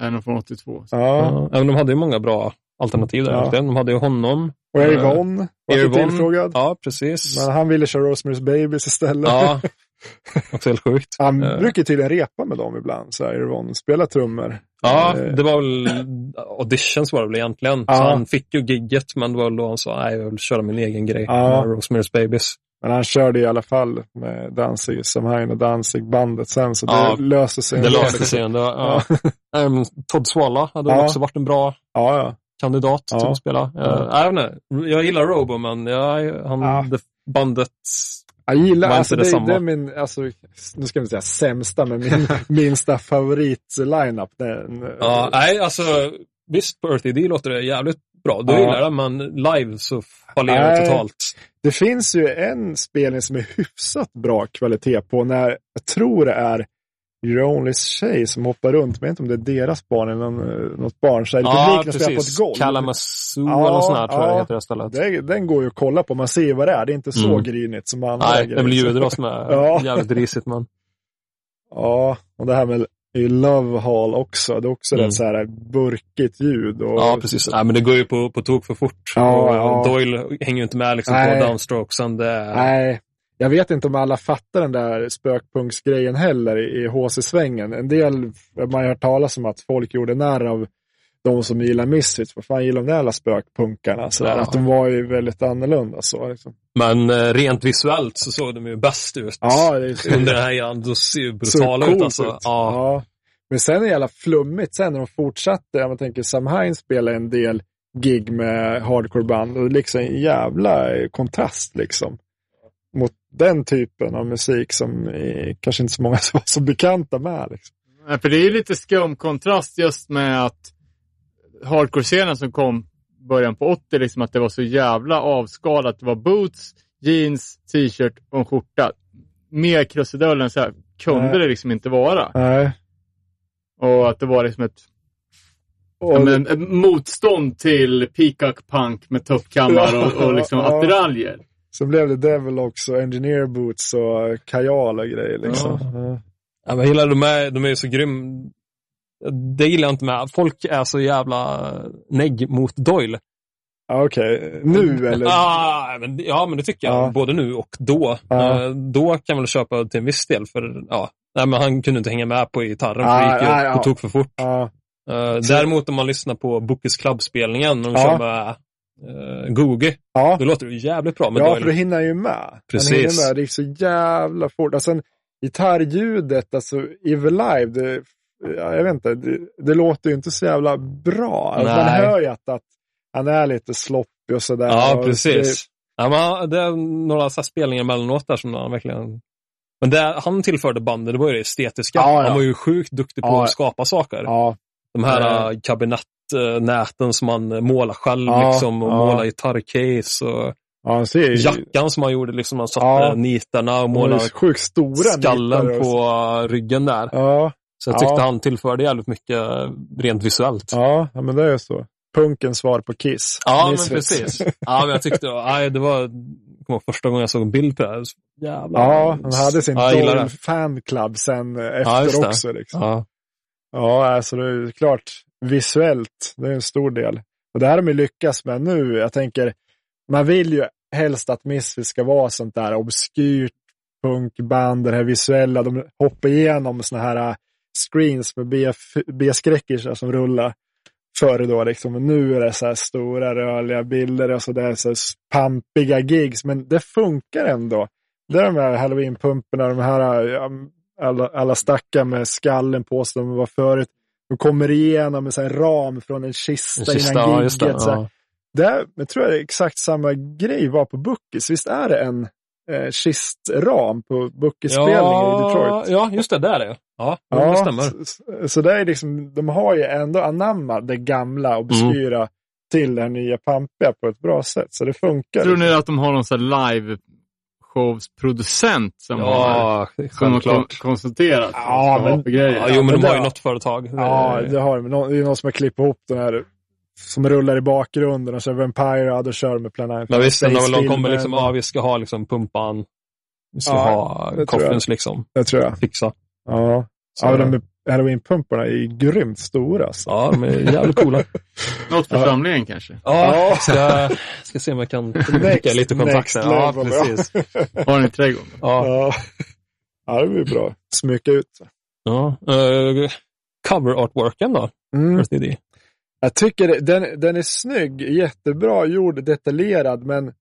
Speaker 2: nog från 82.
Speaker 4: ja.
Speaker 5: Ja. Även de hade ju många bra alternativ där.
Speaker 4: Ja.
Speaker 5: De hade ju honom.
Speaker 4: Och
Speaker 5: Eh,
Speaker 4: Eivon var
Speaker 5: Eivon.
Speaker 4: tillfrågad.
Speaker 5: Ja, precis.
Speaker 4: Men han ville köra Rosemary's Babies istället.
Speaker 5: Ja, också helt sjukt.
Speaker 4: Han
Speaker 5: Eh.
Speaker 4: brukar tydligen repa med dem ibland, så här, Eivon. Spela trummor.
Speaker 5: Ja,
Speaker 4: Eh.
Speaker 5: det var väl auditions var det väl egentligen.
Speaker 4: Ja.
Speaker 5: Så han fick ju gigget, men det var väl då han sa nej, jag vill köra min egen grej
Speaker 4: Ja.
Speaker 5: Rosemary's Babies.
Speaker 4: Men han körde i alla fall med Danzig, Samhain och Danzig-bandet sen, så
Speaker 5: Ja,
Speaker 4: det löste sig.
Speaker 5: Det löste sig ändå. Ja. Ehm, Todd Swalla hade
Speaker 4: Ja.
Speaker 5: också varit en bra kandidat till att spela. Uh, jag, inte, jag gillar Robo, men jag, han, bandet...
Speaker 4: Jag gillar, alltså
Speaker 5: inte
Speaker 4: det, det är min, alltså, nu ska vi säga sämsta, men min minsta favorit-lineup.
Speaker 5: Ja, nej, alltså visst på Earth ID låter det jävligt bra.
Speaker 4: Ja.
Speaker 5: gillar det, men live så fallerar det totalt.
Speaker 4: Det finns ju en spelning som är hyfsat bra kvalitet på när, jag tror det är Your Only tjej som hoppar runt. Men jag vet inte om det är deras barn eller någon, eh, något barn. Så här,
Speaker 5: Ja,
Speaker 4: publiken spelar på ett golv.
Speaker 5: Kalamazoo
Speaker 4: Ja,
Speaker 5: eller något sånt här tror jag
Speaker 4: ja.
Speaker 5: det heter det stället.
Speaker 4: Det, den går ju att kolla på. Man ser ju vad det är. Det är inte så
Speaker 5: Mm.
Speaker 4: grynigt som andra
Speaker 5: Nej,
Speaker 4: grejer.
Speaker 5: det då som är
Speaker 4: Ja.
Speaker 5: jävligt risigt. Men...
Speaker 4: Ja, och det här med i Love Hall också. Det är också
Speaker 5: Mm.
Speaker 4: rätt så här burkigt ljud. Och,
Speaker 5: Ja, precis. Nej, men det går ju på, på tok för fort.
Speaker 4: Ja,
Speaker 5: och
Speaker 4: ja.
Speaker 5: Doyle hänger ju inte med liksom,
Speaker 4: Nej.
Speaker 5: på downstrokesen. Det...
Speaker 4: Nej, jag vet inte om alla fattar den där spökpunktsgrejen heller i i HC-svängen. En del, man har hört talas om att folk gjorde narr av de som gillar Misfits. Vad fan gillar de där alla spökpunkarna? Så där,
Speaker 5: Ja.
Speaker 4: Att de var ju väldigt annorlunda. Så, liksom.
Speaker 5: Men eh, rent visuellt så såg de ju bäst ut.
Speaker 4: Ja, det är
Speaker 5: Under den här eran. De ser ju
Speaker 4: så
Speaker 5: brutala ut alltså.
Speaker 4: ut.
Speaker 5: Ja.
Speaker 4: Ja. Men sen är det jävla flummigt sen när de fortsatte. Man tänker Sam Hines spelade en del gig med hardcoreband och det är liksom en jävla eh, kontrast liksom. Mot den typen av musik som eh, kanske inte så många som var så bekanta med. Liksom.
Speaker 2: Nej, för det är ju lite skum kontrast just med att hardcore-scenen som kom början på 80, liksom att det var så jävla avskalat. Det var boots, jeans, t-shirt och en skjorta. Mer krusidull än så här kunde
Speaker 4: Nej.
Speaker 2: det liksom inte vara.
Speaker 4: Nej.
Speaker 2: Och att det var liksom ett,
Speaker 4: Och,
Speaker 2: men, ett motstånd till peacock punk med tuppkammar och, och liksom
Speaker 4: Ja.
Speaker 2: attiraljer.
Speaker 4: Så blev det Devil också, Engineer Boots och kajal och grejer. Liksom.
Speaker 2: Ja.
Speaker 4: Ja.
Speaker 5: Ja, men gillar, de är, de är ju så grym. Det gillar jag inte med. Folk är så jävla negg mot Doyle.
Speaker 4: Okej, nu eller?
Speaker 5: Ah, men, ja, men det tycker jag.
Speaker 4: Ja.
Speaker 5: Både nu och då.
Speaker 4: Ja.
Speaker 5: Eh, då kan jag väl köpa till en viss del. För ja, nej, men han kunde inte hänga med på gitarren. för
Speaker 4: Ah,
Speaker 5: det gick ju
Speaker 4: ah,
Speaker 5: på tok för fort. Eh, däremot om man lyssnar på Bookers Club-spelningen, när de kör med uh, Googie,
Speaker 4: ja.
Speaker 5: då låter det jävligt bra med
Speaker 4: Ja,
Speaker 5: Doyle.
Speaker 4: för då hinner ju med.
Speaker 5: Precis.
Speaker 4: Han hinner med. Det gick så jävla fort. Och sen gitarrljudet, alltså Evil Live, det, jag vet inte, det, det låter ju inte så jävla bra. Alltså, man hör ju att, att han är lite sloppy och sådär.
Speaker 5: Ja, precis. Ja, men det är några så spelningar emellanåt där som han verkligen... Men det han tillförde bandet, det var ju det estetiska.
Speaker 4: Ja, ja.
Speaker 5: Han var ju sjukt duktig på
Speaker 4: Ja.
Speaker 5: att skapa saker.
Speaker 4: Det, ja,
Speaker 5: De här äh, kabinettnäten som man målar själv
Speaker 4: Ja,
Speaker 5: liksom, och
Speaker 4: ja.
Speaker 5: målar gitarrcase och
Speaker 4: ja, han
Speaker 5: jackan som han gjorde, liksom, han satte
Speaker 4: Ja.
Speaker 5: nitarna och
Speaker 4: han
Speaker 5: målade
Speaker 4: ju sjukt stora
Speaker 5: skallen på ryggen där.
Speaker 4: Ja,
Speaker 5: Så jag tyckte
Speaker 4: Ja.
Speaker 5: han tillförde jävligt mycket rent visuellt.
Speaker 4: ja, ja, men det är ju så. Punkens svar på Kiss.
Speaker 5: Ja, men
Speaker 4: Misfits.
Speaker 5: precis. Ja, men jag tyckte, nej, det var, kommer första gången jag såg en bild på det här. Jävlar.
Speaker 4: Ja, han hade sin
Speaker 5: Ja,
Speaker 4: fanclub sen
Speaker 5: Ja,
Speaker 4: efter
Speaker 5: det.
Speaker 4: också. Liksom.
Speaker 5: Ja.
Speaker 4: Ja, alltså det är klart visuellt, det är en stor del. Och det här har de lyckats med nu. Jag tänker, man vill ju helst att Misfits ska vara sånt där obskyrt punkband, det här visuella. De hoppar igenom såna här screens med B-skräckisar som rullar förr då. Liksom. Och nu är det så här stora rörliga bilder och så där så här pampiga gigs. Men det funkar ändå. Det är de här halloween-pumporna, de här alla, alla stackar med skallen på sig de var förut. De kommer igenom med så här en ram från en kista,
Speaker 5: Kista,
Speaker 4: innan
Speaker 5: ja, just det. Ja.
Speaker 4: Det jag tror det är exakt samma grej var på Bookis. Visst är det en eh, kistram på Bookis-spelningen i Detroit?
Speaker 5: Ja, just det. Där är det. Ja, ja, det stämmer.
Speaker 4: Så, så det är liksom, de har ju ändå anammat det gamla obskyra
Speaker 5: Mm.
Speaker 4: till det här nya pampiga på ett bra sätt. Så det funkar.
Speaker 2: Tror ni att de har någon sån här live-showsproducent som har,
Speaker 5: Ja,
Speaker 2: som har
Speaker 5: självklart.
Speaker 2: kon- konsulterat?
Speaker 4: Ja, men-?
Speaker 5: Ja, jo, men de har ju något företag.
Speaker 4: Ja, det har de. Det är någon som har klippt ihop den här som rullar i bakgrunden och så är Vampire, ja då kör med Planet
Speaker 5: Men visst, de, de kommer liksom, ja, vi ska ha liksom pumpan. Vi ska
Speaker 4: Ja,
Speaker 5: ha coffins liksom.
Speaker 4: Det tror jag.
Speaker 5: Fixa.
Speaker 4: Ja.
Speaker 5: Så,
Speaker 4: Ja, de är- Halloween-pumparna är ju grymt stora. Alltså.
Speaker 5: ja, de är jävligt coola.
Speaker 2: Något för
Speaker 4: Ja.
Speaker 2: samlingen kanske?
Speaker 5: Ja, ska, ska se om jag kan skicka lite kontakter. Ja, precis.
Speaker 2: Har ni?
Speaker 5: Ja,
Speaker 4: Ja. ja, det blir bra. Smycka ut.
Speaker 5: ja. Uh, cover artworken då?
Speaker 4: Mm. Jag tycker den, den är snygg, jättebra gjord, detaljerad, men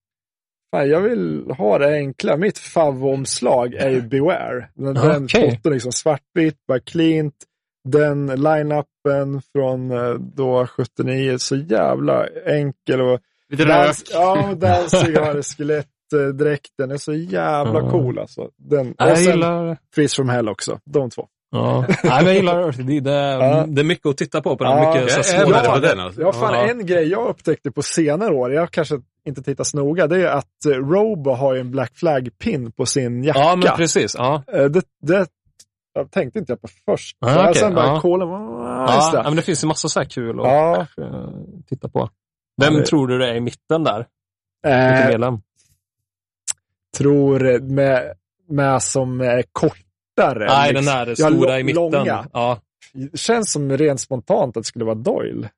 Speaker 4: fan, jag vill ha det enkla. Mitt favomslag är ju Beware. Den,
Speaker 5: Ja,
Speaker 4: den foton liksom svartvitt, bara cleant. Den line-upen från eh, då 79, så jävla enkel och
Speaker 2: Lite rök.
Speaker 4: Dans, ja, Danzig har skelettdräkten, är så jävla cool alltså. Den, och sen
Speaker 5: gillar...
Speaker 4: Freeze from Hell också, de två.
Speaker 5: Ja. Nej, men jag gillar Earth. Det är,
Speaker 4: Ja.
Speaker 5: det är mycket att titta på. på den.
Speaker 4: Ja,
Speaker 5: mycket så
Speaker 3: jag
Speaker 5: små
Speaker 3: på
Speaker 5: detaljer.
Speaker 3: den alltså.
Speaker 4: Ja, fan,
Speaker 5: Ja.
Speaker 4: en grej jag upptäckte på senare år, jag har kanske inte tittat så noga, det är att eh, Robo har ju en Black Flag-pin på sin jacka.
Speaker 5: Ja, men precis. Ja.
Speaker 4: Eh, det, det jag tänkte inte jag på först.
Speaker 5: Ah,
Speaker 4: Så jag
Speaker 5: okej,
Speaker 4: sen bara
Speaker 5: ja.
Speaker 4: kolla, ah,
Speaker 5: Ja, men det finns ju massa så här kul att
Speaker 4: Ja.
Speaker 5: eh, titta på. Vem
Speaker 4: Ja, det-
Speaker 5: tror du det är i mitten där? Vilken
Speaker 4: Eh,
Speaker 5: medlem?
Speaker 4: tror med, med som är kortare.
Speaker 5: Nej,
Speaker 4: liksom.
Speaker 5: den där stora i mitten.
Speaker 4: långa.
Speaker 5: Ja,
Speaker 4: Känns som rent spontant att det skulle vara Doyle.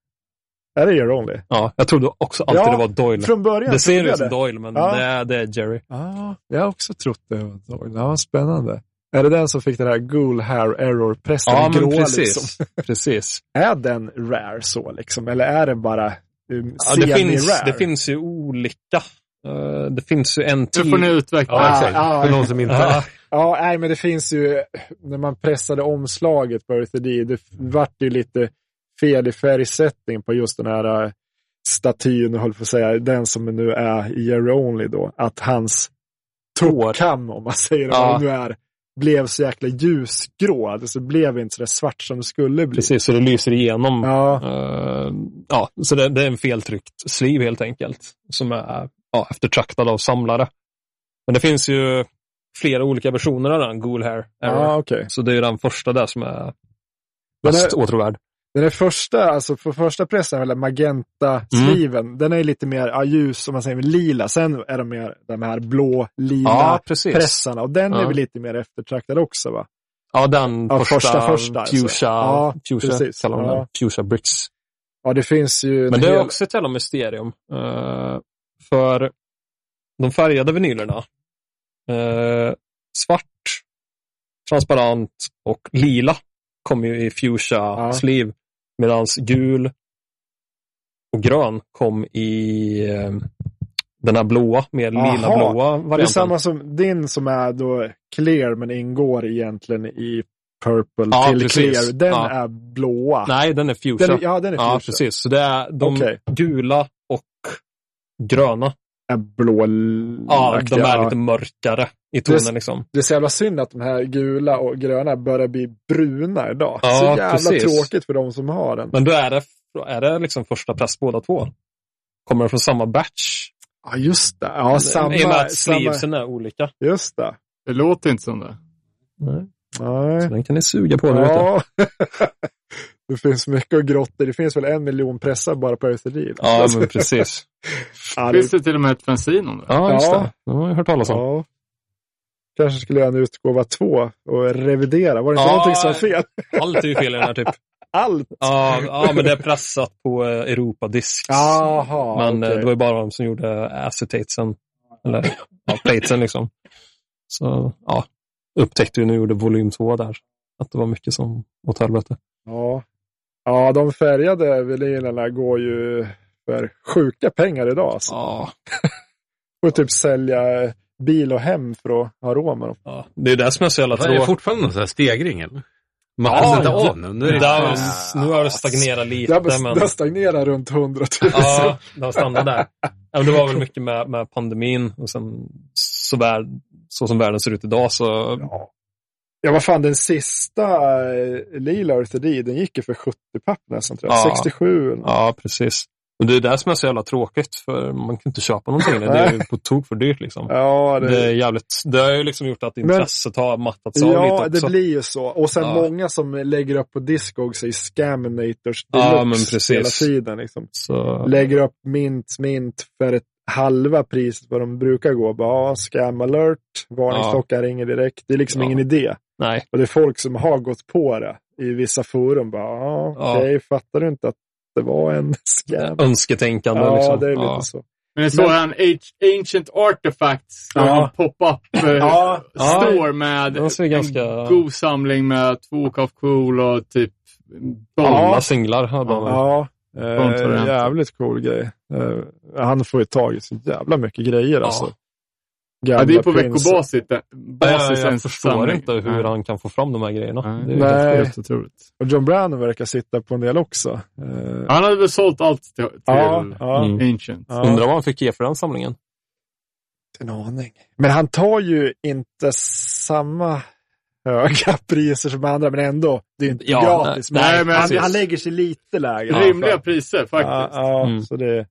Speaker 4: Är det Jerry Only?
Speaker 5: ja, jag trodde också alltid
Speaker 4: Ja,
Speaker 5: det var Doyle.
Speaker 4: Från början
Speaker 5: Det ser ut som. Doyle, men
Speaker 4: Ja.
Speaker 5: det, är, det är Jerry.
Speaker 4: Ja, jag har också trott det var Doyle. Ja, spännande. Är det den som fick den här Ghoul Hair Error-pressen?
Speaker 5: Ja, men
Speaker 4: gråa,
Speaker 5: precis.
Speaker 4: Liksom?
Speaker 5: precis.
Speaker 4: Är den rare så liksom? Eller är den bara um,
Speaker 5: Ja, det, finns, det finns ju olika. Eh, det finns ju en
Speaker 2: Nu
Speaker 5: till.
Speaker 2: får ni utveckla.
Speaker 3: Ja,
Speaker 4: Ah, ah.
Speaker 3: För någon som inte...
Speaker 5: Ja,
Speaker 4: nej, men det finns ju, när man pressade omslaget på Earthy D, det vart ju lite fel i färgsättning på just den här äh, statyn, höll på att säga, den som nu är i Jerry Only då, att hans tuppkam, om man säger
Speaker 5: Ja.
Speaker 4: vad det nu är, blev så jäkla ljusgrå. Alltså, Det blev inte så där svart som det skulle bli.
Speaker 5: precis, så det lyser igenom.
Speaker 4: Ja,
Speaker 5: Eh, ja, så det, det är en feltryckt sleeve helt enkelt. Som är ja, eftertraktad av samlare. Men det finns ju flera olika versioner av den, Ghoul Hair
Speaker 4: ja okej.
Speaker 5: Så det är den första där som är
Speaker 4: Den
Speaker 5: mest
Speaker 4: är-
Speaker 5: åtråvärd.
Speaker 4: Den är första, alltså för första pressen, eller magenta-sliven, den är lite mer ja, ljus, om man säger lila. Sen är de mer de här blå, lila
Speaker 5: Ja,
Speaker 4: pressarna. Och den är
Speaker 5: Ja.
Speaker 4: väl lite mer eftertraktad också va?
Speaker 5: Ja, den
Speaker 4: Ja,
Speaker 5: första,
Speaker 4: första, första, alltså.
Speaker 5: Fuchsia,
Speaker 4: Ja,
Speaker 5: Fuchsia
Speaker 4: precis.
Speaker 5: kallar de
Speaker 4: Ja.
Speaker 5: den. Fuchsia Bricks.
Speaker 4: Ja, det finns ju... en
Speaker 5: Men det är
Speaker 4: hel-
Speaker 5: också ett jävla mysterium. Eh, för de färgade vinylerna, eh, svart, transparent och lila kommer ju i Fuchsia
Speaker 4: Ja.
Speaker 5: Medan gul och grön kom i eh, den här blåa, mer lila-blåa
Speaker 4: Det är
Speaker 5: varianten.
Speaker 4: samma som din som är då clear men ingår egentligen i purple
Speaker 5: Ja,
Speaker 4: till
Speaker 5: precis.
Speaker 4: clear. Den
Speaker 5: Ja.
Speaker 4: är blåa.
Speaker 5: Nej, den är Fuchsia.
Speaker 4: Den är, ja, den är
Speaker 5: ja,
Speaker 4: fuchsia.
Speaker 5: precis. Så det är de
Speaker 4: Okej.
Speaker 5: gula och gröna.
Speaker 4: Är blå
Speaker 5: Ja, de är lite mörkare i tonen
Speaker 4: Det-
Speaker 5: liksom.
Speaker 4: Det är så jävla synd att de här gula och gröna börjar bli bruna idag.
Speaker 5: Ja,
Speaker 4: så jävla
Speaker 5: precis.
Speaker 4: tråkigt för de som har den.
Speaker 5: Men då är det, är det liksom första press båda två. Kommer de från samma batch?
Speaker 4: Ja, just det. Ja, samma.
Speaker 5: I och med att sleevesen är olika.
Speaker 4: just det.
Speaker 2: Det låter inte som det.
Speaker 5: Nej. Så
Speaker 4: Nej.
Speaker 5: den kan ni suga på.
Speaker 4: Ja. det finns mycket att grotta. Det finns väl en miljon pressar bara på Österryd.
Speaker 5: Ja, men precis.
Speaker 4: ja, det,
Speaker 2: Finns det till och med ett fanzine om det?
Speaker 5: Ja, just
Speaker 4: Ja.
Speaker 5: det. Det har jag hört talas om.
Speaker 4: ja. Kanske skulle göra en utgåva två och revidera. Var det inte
Speaker 5: Ja.
Speaker 4: någonting som var fel?
Speaker 5: Allt är ju fel i den här typ.
Speaker 4: Allt!
Speaker 5: Ja, ja men det är pressat på eh, Europadiscs.
Speaker 4: Jaha,
Speaker 5: Men eh,
Speaker 4: okej.
Speaker 5: det var ju bara de som gjorde acetatesen. Eller ja, platesen liksom. Så ja, upptäckte ju när vi gjorde volym två där. Att det var mycket som åt helvete.
Speaker 4: Ja. Ja, de färgade vinylerna går ju för sjuka pengar idag. Alltså.
Speaker 5: Ja,
Speaker 4: Får typ sälja bil och hem för att ha råd med dem.
Speaker 5: ja. Det är det som är så jävla
Speaker 3: Är det
Speaker 5: tråkigt.
Speaker 3: fortfarande någon sån här stegring? Eller? Man
Speaker 5: Ja,
Speaker 3: inte
Speaker 5: ja.
Speaker 3: av nu. Nu är det
Speaker 5: nu har det stagnerat lite,
Speaker 4: Det har,
Speaker 5: men
Speaker 4: det har stagnerat runt 100 000.
Speaker 5: ja, det har stannat där. Ja, men det var väl mycket med, med pandemin och sen så, värld, så som världen ser ut idag så
Speaker 4: Ja. Ja, vad fan, den sista eh, lila Orthidee, den gick ju för 70 papp nästan, tror jag.
Speaker 5: Ja.
Speaker 4: 67. eller nåt.
Speaker 5: Ja, precis. Och det är det som är så jävla tråkigt, för man kan inte köpa någonting. Det är ju på tok för dyrt liksom.
Speaker 4: Ja, det,
Speaker 5: Det är jävligt, det har ju liksom gjort att intresset har mattats av
Speaker 4: ja
Speaker 5: lite också.
Speaker 4: det blir ju så. Och sen
Speaker 5: Ja.
Speaker 4: många som lägger upp på Discogs i Scaminators
Speaker 5: Ja,
Speaker 4: deluxe
Speaker 5: men precis.
Speaker 4: hela tiden. Liksom.
Speaker 5: Så,
Speaker 4: Lägger upp mint, mint för ett halva priset vad de brukar gå. Bara, ja, scam alert, varningsklockan ringer direkt. Det är liksom
Speaker 5: Ja.
Speaker 4: ingen idé.
Speaker 5: Nej,
Speaker 4: Och det är folk som har gått på det i vissa forum. Bara, ja,
Speaker 5: Ja.
Speaker 4: okej, fattar du inte att det var en scam?
Speaker 5: önsketänkande.
Speaker 4: Ja,
Speaker 5: liksom.
Speaker 4: det är lite
Speaker 5: ja.
Speaker 4: så.
Speaker 2: Men det står en Age- Ancient Artifacts
Speaker 4: Ja.
Speaker 2: ja. pop-up eh,
Speaker 4: Ja.
Speaker 2: store med
Speaker 5: ser ganska-
Speaker 2: en god samling med två Cuff Cool och typ
Speaker 5: Alla singlar hade de.
Speaker 4: Ja, eh, jävligt cool grej. Eh, han får ju tag i så jävla mycket grejer alltså.
Speaker 2: Ja, det är på veckobasis.
Speaker 5: Ja,
Speaker 2: Basis
Speaker 5: jag förstår inte hur
Speaker 2: Ja.
Speaker 5: han kan få fram de här grejerna.
Speaker 2: Nej.
Speaker 5: Det är
Speaker 4: Nej.
Speaker 5: helt-
Speaker 2: otroligt.
Speaker 4: Och John Brandon verkar sitta på en del också. Eh,
Speaker 2: Han hade väl sålt allt till, till
Speaker 4: ja, ja,
Speaker 5: Mm.
Speaker 2: Ancient.
Speaker 4: ja.
Speaker 5: Undrar vad han fick ge för den samlingen.
Speaker 4: En aning. Men han tar ju inte samma höga priser som andra, men ändå. Det är inte
Speaker 5: Ja,
Speaker 4: gratis.
Speaker 5: nej,
Speaker 4: men
Speaker 2: nej, men
Speaker 4: han, han lägger sig lite lägre.
Speaker 2: Rimliga priser
Speaker 4: Ja,
Speaker 2: faktiskt.
Speaker 4: ja
Speaker 5: Mm.
Speaker 4: så det,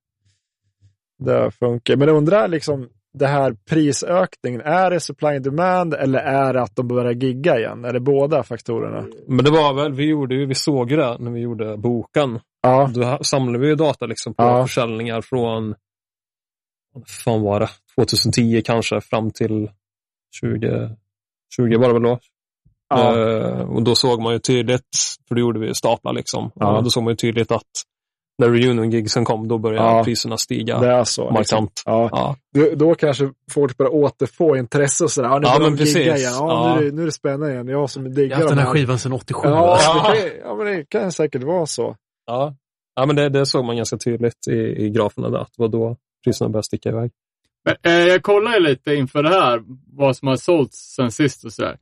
Speaker 4: det funkar. Men jag undrar liksom, det här prisökningen, är det supply and demand eller är det att de börjar gigga igen? Är det båda faktorerna?
Speaker 5: Men det var väl, vi gjorde ju, vi såg ju det när vi gjorde boken.
Speaker 4: Ja,
Speaker 5: Då samlade vi ju data liksom på
Speaker 4: Ja.
Speaker 5: försäljningar från, vad fan var det, 2010 kanske fram till 20, 20 var det väl då.
Speaker 4: ja,
Speaker 5: Eh, och då såg man ju tydligt, för då gjorde vi staplar liksom,
Speaker 4: Ja.
Speaker 5: då såg man ju tydligt att när reunion-gigsen kom, då började
Speaker 4: Ja.
Speaker 5: priserna stiga
Speaker 4: det är så. Liksom.
Speaker 5: markant.
Speaker 4: Ja.
Speaker 5: Ja.
Speaker 4: Då, då kanske folk börjar återfå intresse och sådär. Ja, nu
Speaker 5: Ja, men precis.
Speaker 4: igen. Ja,
Speaker 5: Ja.
Speaker 4: Nu, är det, nu är det spännande igen. Jag som
Speaker 3: Jag
Speaker 4: diggar
Speaker 3: har haft den
Speaker 4: de
Speaker 3: här skivan sedan 87.
Speaker 4: Ja,
Speaker 5: Ja.
Speaker 4: Det kan, ja, men det kan säkert vara så.
Speaker 5: Ja. ja, men det, det såg man ganska tydligt i, i graferna där, att det var då priserna började sticka iväg.
Speaker 2: Men, eh, jag kollar ju lite inför det här, vad som har sålts sen sist och sådär.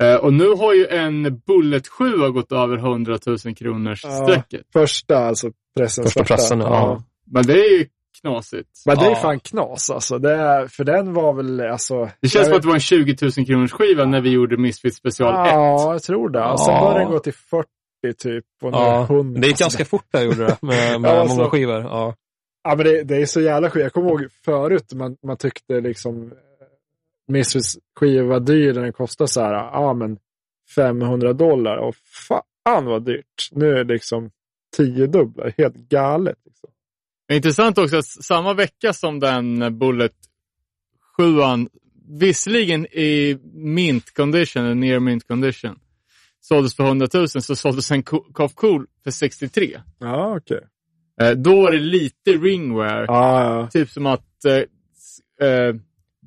Speaker 2: Eh, och nu har ju en Bullet 7 gått över 100 000 kronors
Speaker 4: Ja.
Speaker 2: strecket.
Speaker 4: Första, alltså pressens
Speaker 5: Första pressen, ja.
Speaker 2: Men det är ju knasigt.
Speaker 4: Men det är
Speaker 5: Ja.
Speaker 4: fan knas alltså. Det är, för den var väl alltså...
Speaker 2: Det känns som att det var en 20 000 kronors skiva när vi gjorde Misfits special 1.
Speaker 4: Ja, jag tror det. Ja. Sen
Speaker 5: Ja.
Speaker 4: började den gå till 40 typ. Och
Speaker 5: Ja,
Speaker 4: 100.
Speaker 5: det gick
Speaker 4: Alltså,
Speaker 5: ganska fort där gjorde det, med, med
Speaker 4: Ja, alltså.
Speaker 5: många skivor. Ja.
Speaker 4: Ja, men det, det är så jävla skit. Jag kommer ihåg förut man, man tyckte liksom Misfits skiva dyr när den kostade så här, ja men 500 dollar. Och fan vad dyrt. Nu är det liksom tiodubbla. Helt galet. Liksom.
Speaker 2: Intressant också att samma vecka som den Bullet 7 visserligen i mint condition, eller near mint condition, såldes för 100 000 så såldes en Co- Cough Cool för 63.
Speaker 4: Ja, okej.
Speaker 2: Eh, då var det lite ringwear.
Speaker 4: Ja, ja.
Speaker 2: Typ som att eh, eh,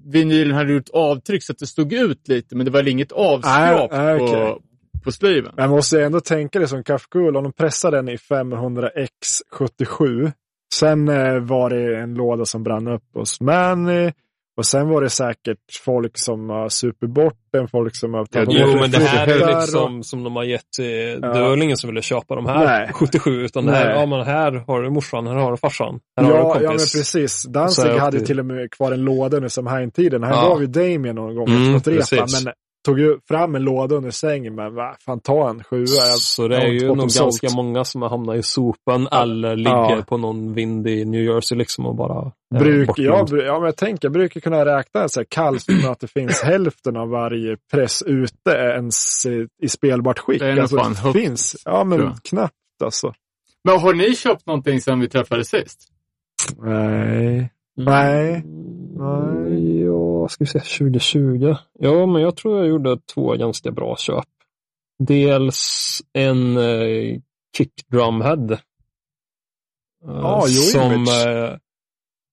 Speaker 2: vinylen hade gjort avtryck så att det stod ut lite, men det var inget avskrap
Speaker 4: nej, okej.
Speaker 2: på, på sliven.
Speaker 4: Jag måste ändå tänka det som Kafkul, om de pressade den i 500X77. Sen eh, var det en låda som brann upp hos Manny. Och sen var det säkert folk som har supit bort den, folk som har tagit
Speaker 5: Jo,
Speaker 4: bort
Speaker 5: men det här är ju
Speaker 4: och-
Speaker 5: liksom som de har gett till, det var väl ingen som ville köpa de här
Speaker 4: Nej.
Speaker 5: 77, utan det här, ja men här har du morsan, här har du farsan, här har du
Speaker 4: Ja,
Speaker 5: kompis.
Speaker 4: ja, men precis. Danzig hade till och med kvar en låda under Samhain-tiden. Han
Speaker 5: Ja.
Speaker 4: gav ju Damien någon gång
Speaker 5: Mm, precis.
Speaker 4: men tog ju fram en låda under sängen. Men va, fan ta en sjua. Jag,
Speaker 5: Så det
Speaker 4: jag
Speaker 5: är ju nog ganska många som har hamnat i sopen eller ligger
Speaker 4: Ja.
Speaker 5: på någon vind i New Jersey liksom och bara eh,
Speaker 4: Bruk,
Speaker 5: bortglömd.
Speaker 4: ja, men jag tänker, jag brukar kunna räkna så här kallt med att det finns hälften av varje press ute ens i, i spelbart skick.
Speaker 2: Det är
Speaker 4: alltså,
Speaker 2: fan högt,
Speaker 4: finns. Ja, men
Speaker 2: jag.
Speaker 4: knappt alltså.
Speaker 2: Men har ni köpt någonting sedan vi träffades sist?
Speaker 4: Nej. Nej.
Speaker 5: Nej. Ja, ska vi se, 2020. Ja, men jag tror jag gjorde två ganska bra köp. Dels en eh, kick drumhead. Eh,
Speaker 4: Ja,
Speaker 5: som... Eh,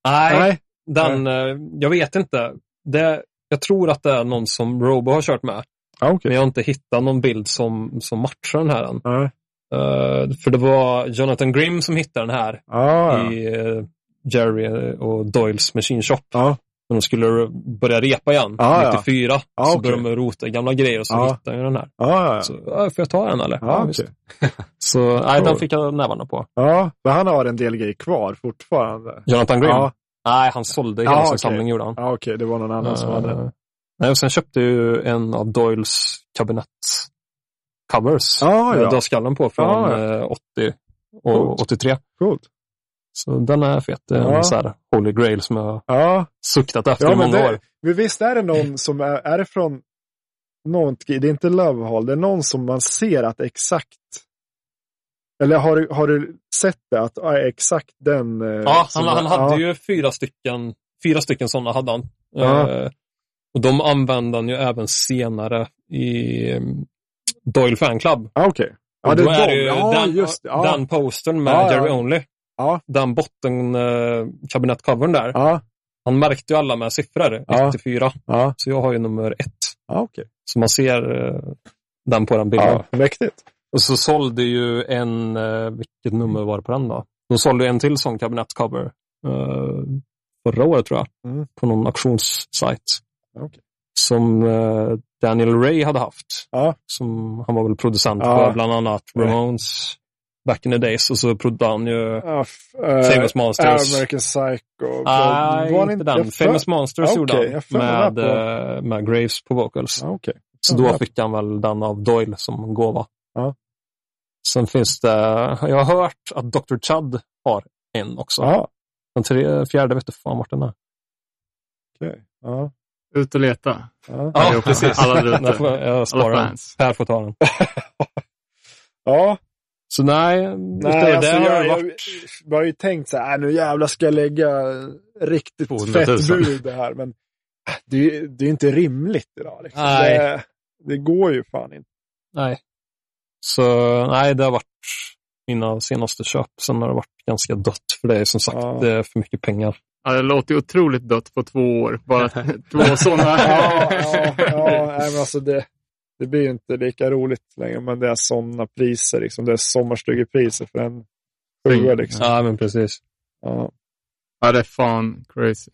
Speaker 5: nej,
Speaker 4: Nej.
Speaker 5: den... Eh, jag vet inte. Det, jag tror att det är någon som Robo har kört med.
Speaker 4: Ja, okej.
Speaker 5: Men jag har inte hittat någon bild som, som matchar den här än.
Speaker 4: Nej.
Speaker 5: Eh, för det var Jonathan Grimm som hittade den här
Speaker 4: ja.
Speaker 5: i eh, Jerry och Doyles Machine Shop.
Speaker 4: Ja.
Speaker 5: När de skulle börja repa igen,
Speaker 4: ja.
Speaker 5: 94.
Speaker 4: Ja,
Speaker 5: så
Speaker 4: okej.
Speaker 5: började de rota gamla grejer och så
Speaker 4: Ja.
Speaker 5: hittade jag den här.
Speaker 4: Ja.
Speaker 5: Så, får jag ta den eller?
Speaker 4: Ja,
Speaker 5: visst.
Speaker 4: okej.
Speaker 5: Så nej, den fick jag nävarna på.
Speaker 4: ja, men han har en del grejer kvar fortfarande.
Speaker 5: Jonathan Grimm?
Speaker 4: Ja,
Speaker 5: Nej, han sålde hela
Speaker 4: Ja,
Speaker 5: sin
Speaker 4: okej.
Speaker 5: samling gjorde han.
Speaker 4: ja okej, det var någon annan som hade den.
Speaker 5: Eh, nej, och sen köpte jag ju en av Doyles kabinett-covers.
Speaker 4: Ja,
Speaker 5: Med
Speaker 4: ja.
Speaker 5: dödskallen på från
Speaker 4: Ja, ja.
Speaker 5: eh, 80 och
Speaker 4: Coolt.
Speaker 5: 83.
Speaker 4: Coolt.
Speaker 5: Så den är fet. Det är
Speaker 4: Ja.
Speaker 5: en sån här holy grail som jag har
Speaker 4: Ja,
Speaker 5: suktat efter
Speaker 4: ja
Speaker 5: i många
Speaker 4: det,
Speaker 5: år.
Speaker 4: men visst är det någon som är, är det från någon, det är inte Love Hall, det är någon som man ser att exakt eller har du, har du sett det? Att ja, exakt den... eh,
Speaker 5: Ja,
Speaker 4: som
Speaker 5: han, han hade
Speaker 4: ja,
Speaker 5: ju fyra stycken, fyra stycken sådana hade han.
Speaker 4: Ja.
Speaker 5: Eh, och de använde han ju även senare i um, Doyle Fan Club.
Speaker 4: Ja, okej. Ja,
Speaker 5: Och
Speaker 4: det är
Speaker 5: är
Speaker 4: de.
Speaker 5: det ju
Speaker 4: Ja,
Speaker 5: den,
Speaker 4: just
Speaker 5: den postern med
Speaker 4: Ja, ja.
Speaker 5: Jerry Only.
Speaker 4: Ja,
Speaker 5: Den botten uh, kabinettcovern där.
Speaker 4: ja,
Speaker 5: Han märkte ju alla med siffror,
Speaker 4: Ja.
Speaker 5: 1 till 4.
Speaker 4: ja,
Speaker 5: Så jag har ju nummer ett.
Speaker 4: ja okej.
Speaker 5: Så man ser eh, den på den bilden.
Speaker 4: Ja, mäktigt.
Speaker 5: Och så sålde ju en, eh, vilket nummer var det på den då? De sålde en till sån kabinettcover eh, förra året tror jag,
Speaker 4: Mm.
Speaker 5: på någon auktionssajt.
Speaker 4: Okej.
Speaker 5: Som eh, Daniel Ray hade haft.
Speaker 4: Ja.
Speaker 5: Som, han var väl producent
Speaker 4: Ja.
Speaker 5: på bland annat Ramones back in the days. Och så prodde han ju
Speaker 4: Ja, f- eh,
Speaker 5: Famous Monsters.
Speaker 4: American Psycho.
Speaker 5: Nej,
Speaker 4: han
Speaker 5: inte den. Famous Monsters
Speaker 4: Ah,
Speaker 5: gjorde han med,
Speaker 4: var
Speaker 5: eh, med Graves på vocals.
Speaker 4: Ja, okej.
Speaker 5: Så då fick han väl den av Doyle som gåva.
Speaker 4: Ja.
Speaker 5: Sen finns det, jag har hört att Dr. Chud har en också.
Speaker 4: Ja,
Speaker 5: Den tre, fjärde vet du fan vart den är.
Speaker 4: Okej. Ja.
Speaker 2: Ut och leta.
Speaker 4: Ja.
Speaker 5: Ja, precis.
Speaker 2: Alla där ute. Alla
Speaker 5: sparar den.
Speaker 2: fans.
Speaker 5: Per får ta den.
Speaker 4: ja.
Speaker 5: Så nej,
Speaker 4: Nej, alltså,
Speaker 5: det har
Speaker 4: jag, jag, jag har ju tänkt så här, "Äh, nu jävlar ska jag lägga riktigt
Speaker 3: 200 000.
Speaker 4: fett bud det här. Men äh, det, är ju- det är ju inte rimligt idag. Liksom.
Speaker 5: Nej.
Speaker 4: Det, det går ju fan inte.
Speaker 5: Nej. Så nej, det har varit mina senaste köp. Sen har det varit ganska dött för det är som sagt
Speaker 4: Ja.
Speaker 5: det är för mycket pengar.
Speaker 2: Ja, det låter ju otroligt dött på två år. Bara två sådana.
Speaker 4: Ja, ja, ja nej, men alltså det, det blir ju inte lika roligt längre. Men det är sådana priser. Liksom. Det är sommarstugepriser för en sjua. Liksom.
Speaker 5: Ja, men precis.
Speaker 4: Ja.
Speaker 2: Ja, det är fan crazy.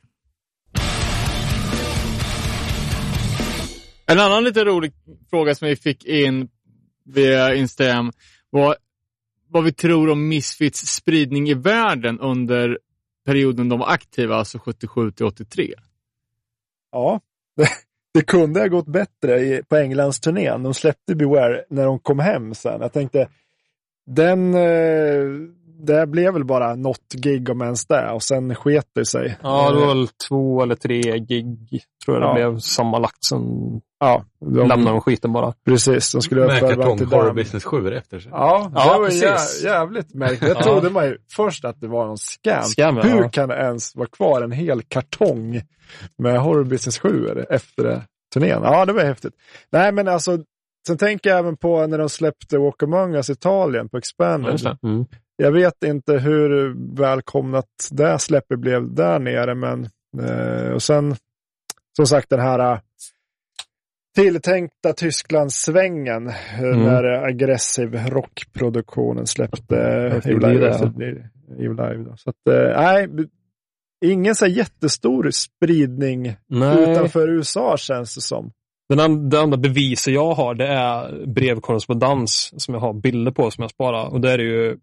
Speaker 2: En annan lite rolig fråga som vi fick in via Instagram var vad vi tror om Misfits spridning i världen under perioden de var aktiva, alltså 77 till 83.
Speaker 4: Ja, det, det kunde ha gått bättre i, på Englands turnén. De släppte Beware när de kom hem sen. Jag tänkte, den, eh, det blev väl bara något gig om ens det och sen sket det sig.
Speaker 5: Ja, det var väl två eller tre gig tror jag det
Speaker 4: Ja.
Speaker 5: blev sammanlagt. Sen
Speaker 4: Ja, de,
Speaker 5: lämnade de skiten bara.
Speaker 4: precis. De skulle
Speaker 3: kartong
Speaker 4: till
Speaker 3: Horror. Business 7 efter sig.
Speaker 4: Ja,
Speaker 5: Ja,
Speaker 4: det var jä, jävligt märkligt. Jag
Speaker 5: Ja.
Speaker 4: trodde man ju först att det var någon scam.
Speaker 5: Scam, ja.
Speaker 4: Hur kan det ens vara kvar en hel kartong med Horror Business 7 efter turnén? Ja, det var häftigt. Nej, men alltså, sen tänker jag även på när de släppte Walk Among Us Italien på Expanded.
Speaker 5: Mm.
Speaker 4: Jag vet inte hur välkomnat det släppet blev där nere, men eh, och sen som sagt den här eh, tilltänkta Tysklandssvängen eh,
Speaker 5: Mm.
Speaker 4: när aggressiv rockproduktionen släppte Evil Live.
Speaker 5: det,
Speaker 4: Så
Speaker 5: ja.
Speaker 4: det blir Evil Live. Så att, nej, ingen så jättestor spridning
Speaker 5: Nej,
Speaker 4: utanför USA känns det som.
Speaker 5: den and- det enda beviset jag har det är brevkorrespondens som jag har bilder på som jag sparar. Och det är det ju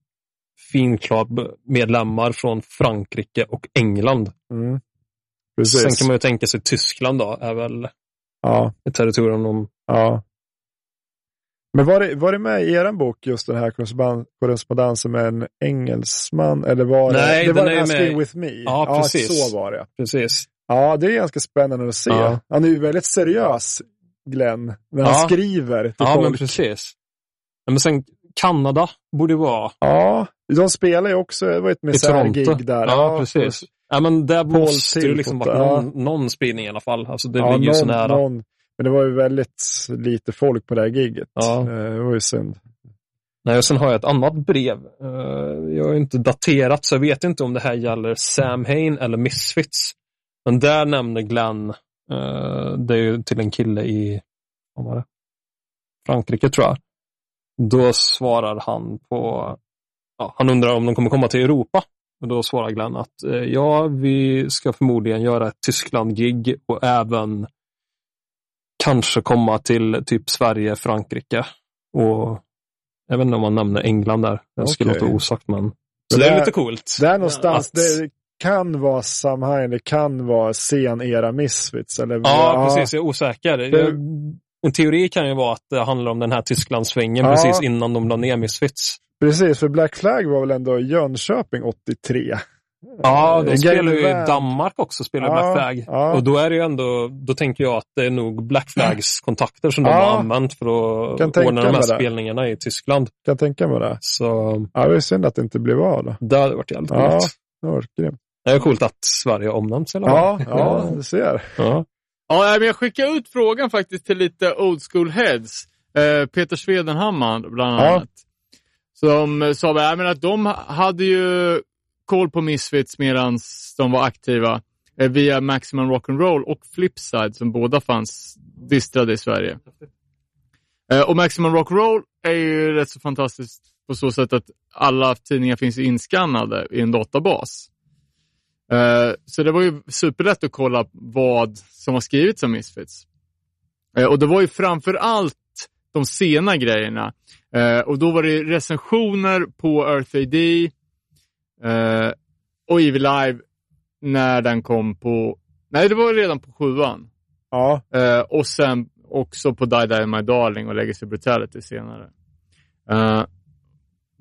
Speaker 5: finklubb-medlemmar från Frankrike och England.
Speaker 4: Mm. Precis.
Speaker 5: Sen kan man ju tänka sig Tyskland då, är väl
Speaker 4: ja.
Speaker 5: ett territorium de...
Speaker 4: Ja. Men var det, var det med i er bok just den här korrespon- korrespondensen med en engelsman? Eller var
Speaker 5: Nej,
Speaker 4: det, det
Speaker 5: den
Speaker 4: var
Speaker 5: är ju
Speaker 4: Asking
Speaker 5: med-
Speaker 4: with me?
Speaker 5: Ja, precis.
Speaker 4: så var det.
Speaker 5: Precis.
Speaker 4: Ja, det är ganska spännande att se.
Speaker 5: Ja.
Speaker 4: Han är ju väldigt seriös, Glenn, när han
Speaker 5: Ja.
Speaker 4: skriver till
Speaker 5: Ja, men
Speaker 4: folk.
Speaker 5: precis. Ja, Men sen Kanada borde ju vara
Speaker 4: Ja, de spelar ju också, det var ett misärgig där.
Speaker 5: Ja, precis. Ja, men där
Speaker 4: Paul
Speaker 5: måste det
Speaker 4: till
Speaker 5: liksom varit någon, någon spridning i alla fall. Alltså det
Speaker 4: Ja,
Speaker 5: ligger ju så
Speaker 4: någon-
Speaker 5: nära.
Speaker 4: någon- men det var ju väldigt lite folk på det här giget.
Speaker 5: Ja.
Speaker 4: Eh, Det var ju synd.
Speaker 5: Nej, och sen har jag ett annat brev. Eh, Jag är inte daterat, så jag vet inte om det här gäller Sam Hain eller Misfits. Men där nämner Glenn, eh, det är ju till en kille i vad var det? Frankrike tror jag. Då svarar han på, ja, han undrar om de kommer komma till Europa. Och då svarar Glenn att eh, ja, vi ska förmodligen göra ett Tyskland-gig och även kanske komma till typ Sverige, Frankrike och jag vet inte om man nämner England där. Jag skulle
Speaker 4: Okej.
Speaker 5: låta osagt, men...
Speaker 4: Det
Speaker 5: Så det är
Speaker 4: där-
Speaker 5: lite coolt.
Speaker 4: Där någonstans,
Speaker 5: Att-
Speaker 4: det kan vara Sam Hain, det kan vara sen era Misfits. Eller,
Speaker 5: Ja, precis. Jag är osäker.
Speaker 4: Det-
Speaker 5: Jag, en teori kan ju vara att det handlar om den här Tysklandssvängen
Speaker 4: Ja.
Speaker 5: precis innan de la ner Misfits.
Speaker 4: Precis, för Black Flag var väl ändå i Jönköping 83.
Speaker 5: Ja,
Speaker 4: Eh,
Speaker 5: de spelar ju i. Danmark också, spelar
Speaker 4: Ja,
Speaker 5: Black Flag.
Speaker 4: ja.
Speaker 5: Och då är det ju ändå, då tänker jag att det är nog Black Flags kontakter som de
Speaker 4: Ja.
Speaker 5: har använt för att
Speaker 4: Kan
Speaker 5: ordna de här
Speaker 4: mig det.
Speaker 5: spelningarna i Tyskland.
Speaker 4: Kan tänka mig det.
Speaker 5: Så
Speaker 4: Ja, det är synd att det inte blev av då.
Speaker 5: det hade varit jävligt
Speaker 4: Ja.
Speaker 5: coolt.
Speaker 4: Det var grymt.
Speaker 5: Det är coolt att Sverige har omnämnts i alla
Speaker 4: Ja,
Speaker 5: fall.
Speaker 4: ja, du ser.
Speaker 5: ja.
Speaker 2: Ja, men jag skickar ut frågan faktiskt till lite old school heads. Eh, Peter Svedenhammar bland
Speaker 4: Ja.
Speaker 2: annat. Som eh, sa väl, jag menar, att de hade ju koll på Misfits medan de var aktiva eh, via Maximum Rock'n'Roll och Flipside som båda fanns distrade i Sverige. Eh, och Maximum Rock'n'Roll är ju rätt så fantastiskt på så sätt att alla tidningar finns inskannade i en databas. Eh, Så det var ju superlätt att kolla vad som har skrivits om Misfits. Eh, Och det var ju framför allt de sena grejerna. Eh, Och då var det recensioner på Earth AD och Evil Live när den kom på... Nej, det var redan på sjuan.
Speaker 4: Ja,
Speaker 2: och sen också på Die Die My Darling och Legacy Brutality senare.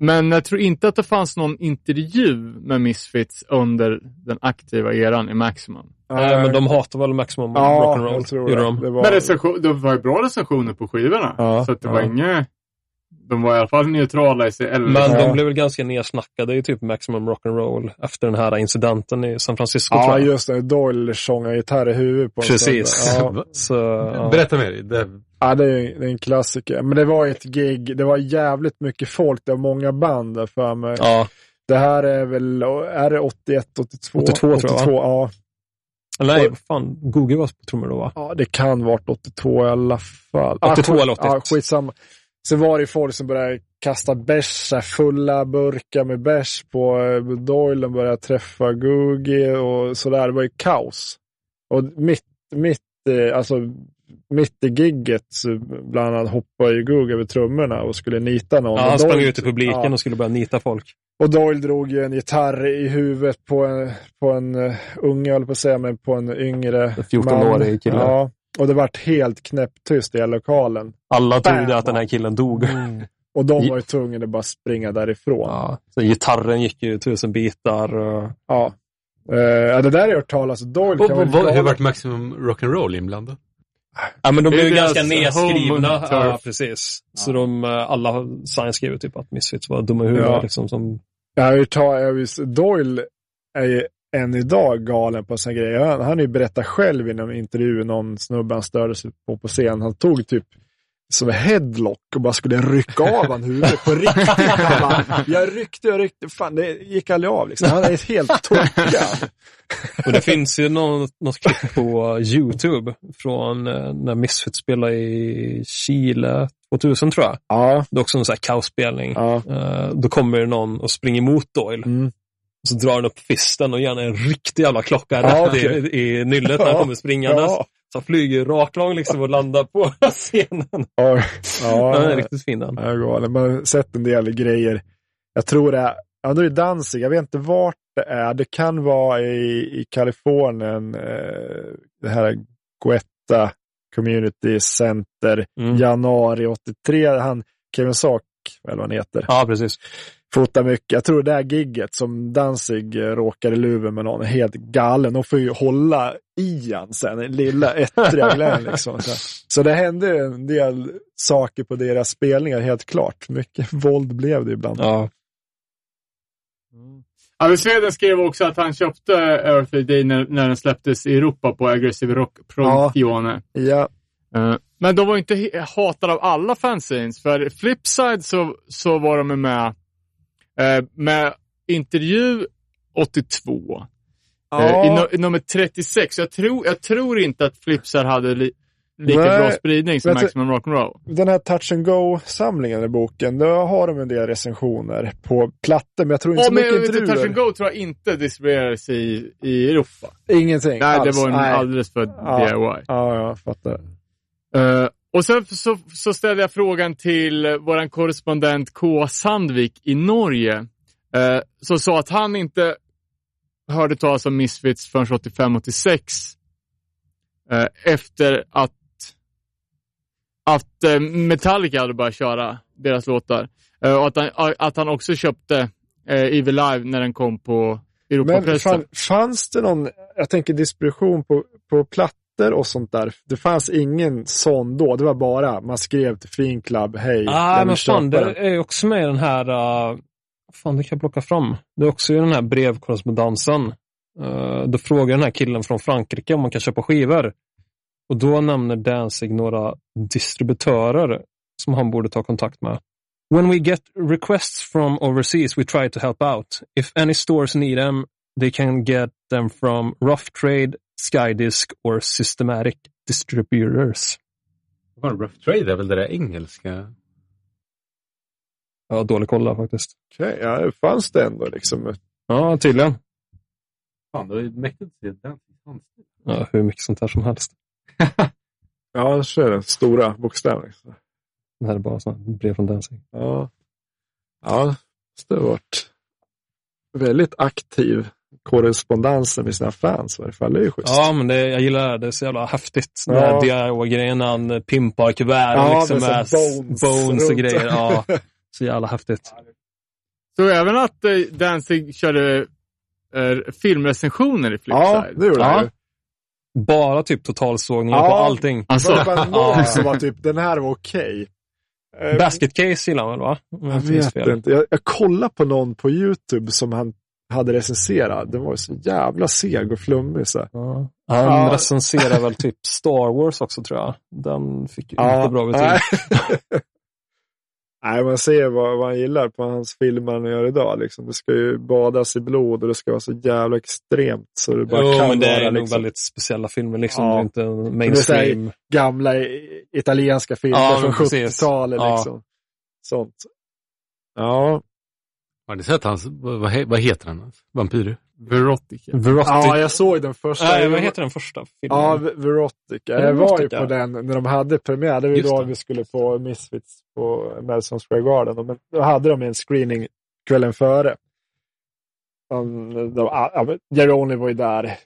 Speaker 2: Men jag tror inte att det fanns någon intervju med Misfits under den aktiva eran i Maximum.
Speaker 5: Nej, men de hatar väl Maximum
Speaker 4: ja,
Speaker 5: Rock'n'Roll.
Speaker 4: jag tror det.
Speaker 5: de.
Speaker 4: det var,
Speaker 2: Men recension, det var ju bra recensioner på skivorna.
Speaker 4: Ja,
Speaker 2: så att det var
Speaker 4: ja.
Speaker 2: inget... De var i alla fall neutrala i sig. Eller,
Speaker 5: Men
Speaker 4: Ja.
Speaker 5: de blev väl ganska nersnackade i typ Maximum Rock'n'Roll efter den här incidenten i San Francisco
Speaker 4: ja,
Speaker 5: tror jag.
Speaker 4: just det. Doyle sjöng gitarr i huvudet på
Speaker 5: Precis. Så, ja.
Speaker 3: Berätta mer. Det,
Speaker 4: Ja, det är, det är en klassiker. Men det var ett gig. Det var jävligt mycket folk. Det var många band där för mig.
Speaker 5: ja.
Speaker 4: Det här är väl, är det 81, 82?
Speaker 5: 82 tror jag, va?
Speaker 4: 82, ja.
Speaker 5: Nej, vad fan. Google var på trummor då va?
Speaker 4: Ja, det kan varit 82 i alla fall.
Speaker 5: 82
Speaker 4: skit-
Speaker 5: eller 81.
Speaker 4: Ja, skitsamma. Sen var det folk som började kasta bärs, fulla burkar med bärs på eh, Doyle och började träffa Googie och sådär. Det var ju kaos. Och mitt, mitt, eh, alltså, mitt i gigget så bland annat hoppade ju Googie över trummorna och skulle nita någon.
Speaker 5: Ja,
Speaker 4: Och
Speaker 5: han sprang
Speaker 4: Doyle-
Speaker 5: ut i publiken
Speaker 4: ja.
Speaker 5: och skulle börja nita folk.
Speaker 4: Och Doyle drog ju en gitarr i huvudet på en, på en uh, unge, höll på att säga, men på en yngre
Speaker 5: En 14-årig
Speaker 4: man.
Speaker 5: kille.
Speaker 4: Ja, och det vart helt knäpptyst i hela lokalen.
Speaker 5: Alla trodde
Speaker 4: Bam!
Speaker 5: att den här killen dog.
Speaker 4: Och de var ju tvungna att bara springa därifrån. Ja.
Speaker 5: Så gitarren gick ju tusen bitar. Och...
Speaker 4: Ja. Eh, ja, det där har jag hört talas om. Doyle
Speaker 3: och,
Speaker 4: kan
Speaker 3: vad- hur
Speaker 4: galen-
Speaker 3: vart Maximum Rock'n'Roll inblandad?
Speaker 5: Ja, men de blev ju ganska nedskrivna. Ja, precis. Så de, eh, alla skrev typ att Misfits var dumma i huvudet.
Speaker 4: Ja.
Speaker 5: Liksom, som...
Speaker 4: Visst, Doyle är ju än idag galen på såna grejer. Han, han har ju berättat själv i någon intervju, någon snubbe han störde sig på på scen. Han tog typ som en headlock och bara skulle rycka av han huvudet på riktigt. Han bara, jag ryckte, jag ryckte. Fan, det gick aldrig av liksom. Han är helt tokig.
Speaker 5: Och det finns ju något, något klipp på YouTube från eh, när Misfits spelade i Chile 2000 tror jag.
Speaker 4: Ja,
Speaker 5: Det är också en sån här kaosspelning.
Speaker 4: ja.
Speaker 5: Eh, då kommer det någon och springer mot Doyle.
Speaker 4: Mm.
Speaker 5: Och så drar han upp fisten och ger en riktig jävla klocka
Speaker 4: Ja,
Speaker 5: rätt
Speaker 4: okej.
Speaker 5: i, i nyllet när han kommer springandes.
Speaker 4: Ja.
Speaker 5: Så han flyger raklång liksom och landar på scenen.
Speaker 4: Ja,
Speaker 5: Ja, den är
Speaker 4: ja,
Speaker 5: riktigt fin den.
Speaker 4: galen. Man har sett en del grejer. Jag tror det är, ja, det är Danzig. Jag vet inte vart det är. Det kan vara i, i Kalifornien. Eh, det här Guetta Community Center.
Speaker 5: Mm.
Speaker 4: Januari 83. Han, Kevin Sack, eller vad han heter.
Speaker 5: Ja, precis.
Speaker 4: Fotar mycket. Jag tror det är gigget som Danzig eh, råkar i luven med någon är helt galen. De får ju hålla i han sen, den lilla ettriga Glenn liksom. Så, så det hände en del saker på deras spelningar, helt klart. Mycket våld blev det ibland.
Speaker 5: Ja.
Speaker 2: Ja, men Sweden skrev också att han köpte Earthly Day när, när den släpptes i Europa på Aggressive Rock Promotione.
Speaker 4: Ja,
Speaker 2: Eh, men de var inte hatade av alla fanzines. För Flipside så, så var de med med intervju 82. Eh, i, no, i nummer 36. Jag tror, jag tror inte att Flipside hade li, lika
Speaker 4: Nej,
Speaker 2: bra spridning som
Speaker 4: jag
Speaker 2: Maximum Rock'n'Roll.
Speaker 4: den här Touch and Go-samlingen i boken, då har de en del recensioner på plattor, men jag tror inte
Speaker 2: Ja,
Speaker 4: så
Speaker 2: men
Speaker 4: mycket
Speaker 2: vet du, Touch
Speaker 4: intervjuer.
Speaker 2: and Go tror jag inte distribuerades i, i Europa.
Speaker 4: Ingenting
Speaker 2: Nej, det
Speaker 4: alls.
Speaker 2: var en
Speaker 4: Nej.
Speaker 2: alldeles för
Speaker 4: Ja.
Speaker 2: DIY.
Speaker 4: Ja, jag fattar.
Speaker 2: Eh, och sen så, så ställde jag frågan till uh, vår korrespondent K. Sandvik i Norge. Uh, som sa att han inte hörde talas om Misfits förrän 85-86. Uh, efter att, att uh, Metallica hade börjat köra deras låtar. Uh, och att han, att han också köpte uh, Evil Live när den kom på
Speaker 4: Men
Speaker 2: Europapressen.
Speaker 4: fan, fanns det någon, jag tänker distribution på, på plattor och sånt där? Det fanns ingen sån då, det var bara, man skrev till Finclub, hej,
Speaker 5: Ah,
Speaker 4: jag
Speaker 5: men fan, det är också med i den här... Uh, fan, det kan jag plocka fram. Det är också i den här brevkorrespondensen. Uh, då frågar den här killen från Frankrike om man kan köpa skivor. Och då nämner Danzig några distributörer som han borde ta kontakt med. When we get requests from overseas we try to help out. If any stores need them they can get them from Rough Trade, Skydisk or Systematic Distributors.
Speaker 3: Rough Trade är väl det där engelska?
Speaker 5: Jag har dålig koll där faktiskt.
Speaker 4: Okej, ja, det fanns det ändå liksom.
Speaker 5: Ja, tydligen.
Speaker 3: Fan, det är mäktigt att se den.
Speaker 5: Ja, hur mycket sånt här som helst.
Speaker 4: Ja, så är det. Stora bokstäver. liksom.
Speaker 5: Det här är bara sådana brev från Danzig.
Speaker 4: Ja, ja det har varit väldigt aktiv korrespondensen med sina fans i varje fall. Det är ju schysst.
Speaker 5: Ja, men det, jag gillar det. Det är så jävla häftigt. Den
Speaker 4: Ja.
Speaker 5: där DIY-grejen när han pimpar kuverten
Speaker 4: Ja,
Speaker 5: liksom
Speaker 4: med bones
Speaker 5: bones och grejer. Ja, så jävla häftigt.
Speaker 2: Så även att eh, Danzig körde eh, filmrecensioner i
Speaker 4: Ja,
Speaker 2: Flipside.
Speaker 4: det gjorde
Speaker 5: Ja.
Speaker 4: han ju.
Speaker 5: Bara typ totalsågningar
Speaker 4: Ja.
Speaker 5: på allting.
Speaker 2: Alltså,
Speaker 4: Det var bara någon som var typ, den här var okej. Eh,
Speaker 5: Basket Case gillar han väl va?
Speaker 4: Jag
Speaker 5: minns
Speaker 4: vet
Speaker 5: fel.
Speaker 4: inte. Jag, jag kollade på någon på YouTube som han hade recenserat. Den var så jävla seg och flummig. Så.
Speaker 5: Ja. Han
Speaker 4: Ja.
Speaker 5: recenserar väl typ Star Wars också tror jag. Den fick ju inte bra betyg.
Speaker 4: nej. nej, man ser vad, vad han gillar på hans filmer han gör idag. Liksom. Det ska ju badas i blod och det ska vara så jävla extremt. Så det bara
Speaker 5: Jo,
Speaker 4: kan
Speaker 5: men det
Speaker 4: vara
Speaker 5: är nog
Speaker 4: liksom,
Speaker 5: väldigt speciella filmer liksom.
Speaker 4: Ja.
Speaker 5: Inte
Speaker 4: det
Speaker 5: mainstream.
Speaker 4: gamla italienska filmer
Speaker 5: Ja,
Speaker 4: från
Speaker 5: men precis.
Speaker 4: 70-talet.
Speaker 5: Ja.
Speaker 4: Liksom. Sånt. Ja.
Speaker 3: Har ni sett hans, vad, vad he- vad heter han? Vampyr?
Speaker 2: Verotica.
Speaker 5: Verotic.
Speaker 4: ja, jag såg den första.
Speaker 5: Nej, vad heter den första filmen?
Speaker 4: Ja, Verotica.
Speaker 5: det
Speaker 4: Jag var ju
Speaker 5: Verotica?
Speaker 4: på den när de hade premiär. Det var ju
Speaker 3: Just
Speaker 4: då
Speaker 3: det.
Speaker 4: vi skulle på Misfits på Madison Square Garden. Men då hade de en screening kvällen före. Jeroni var ju där.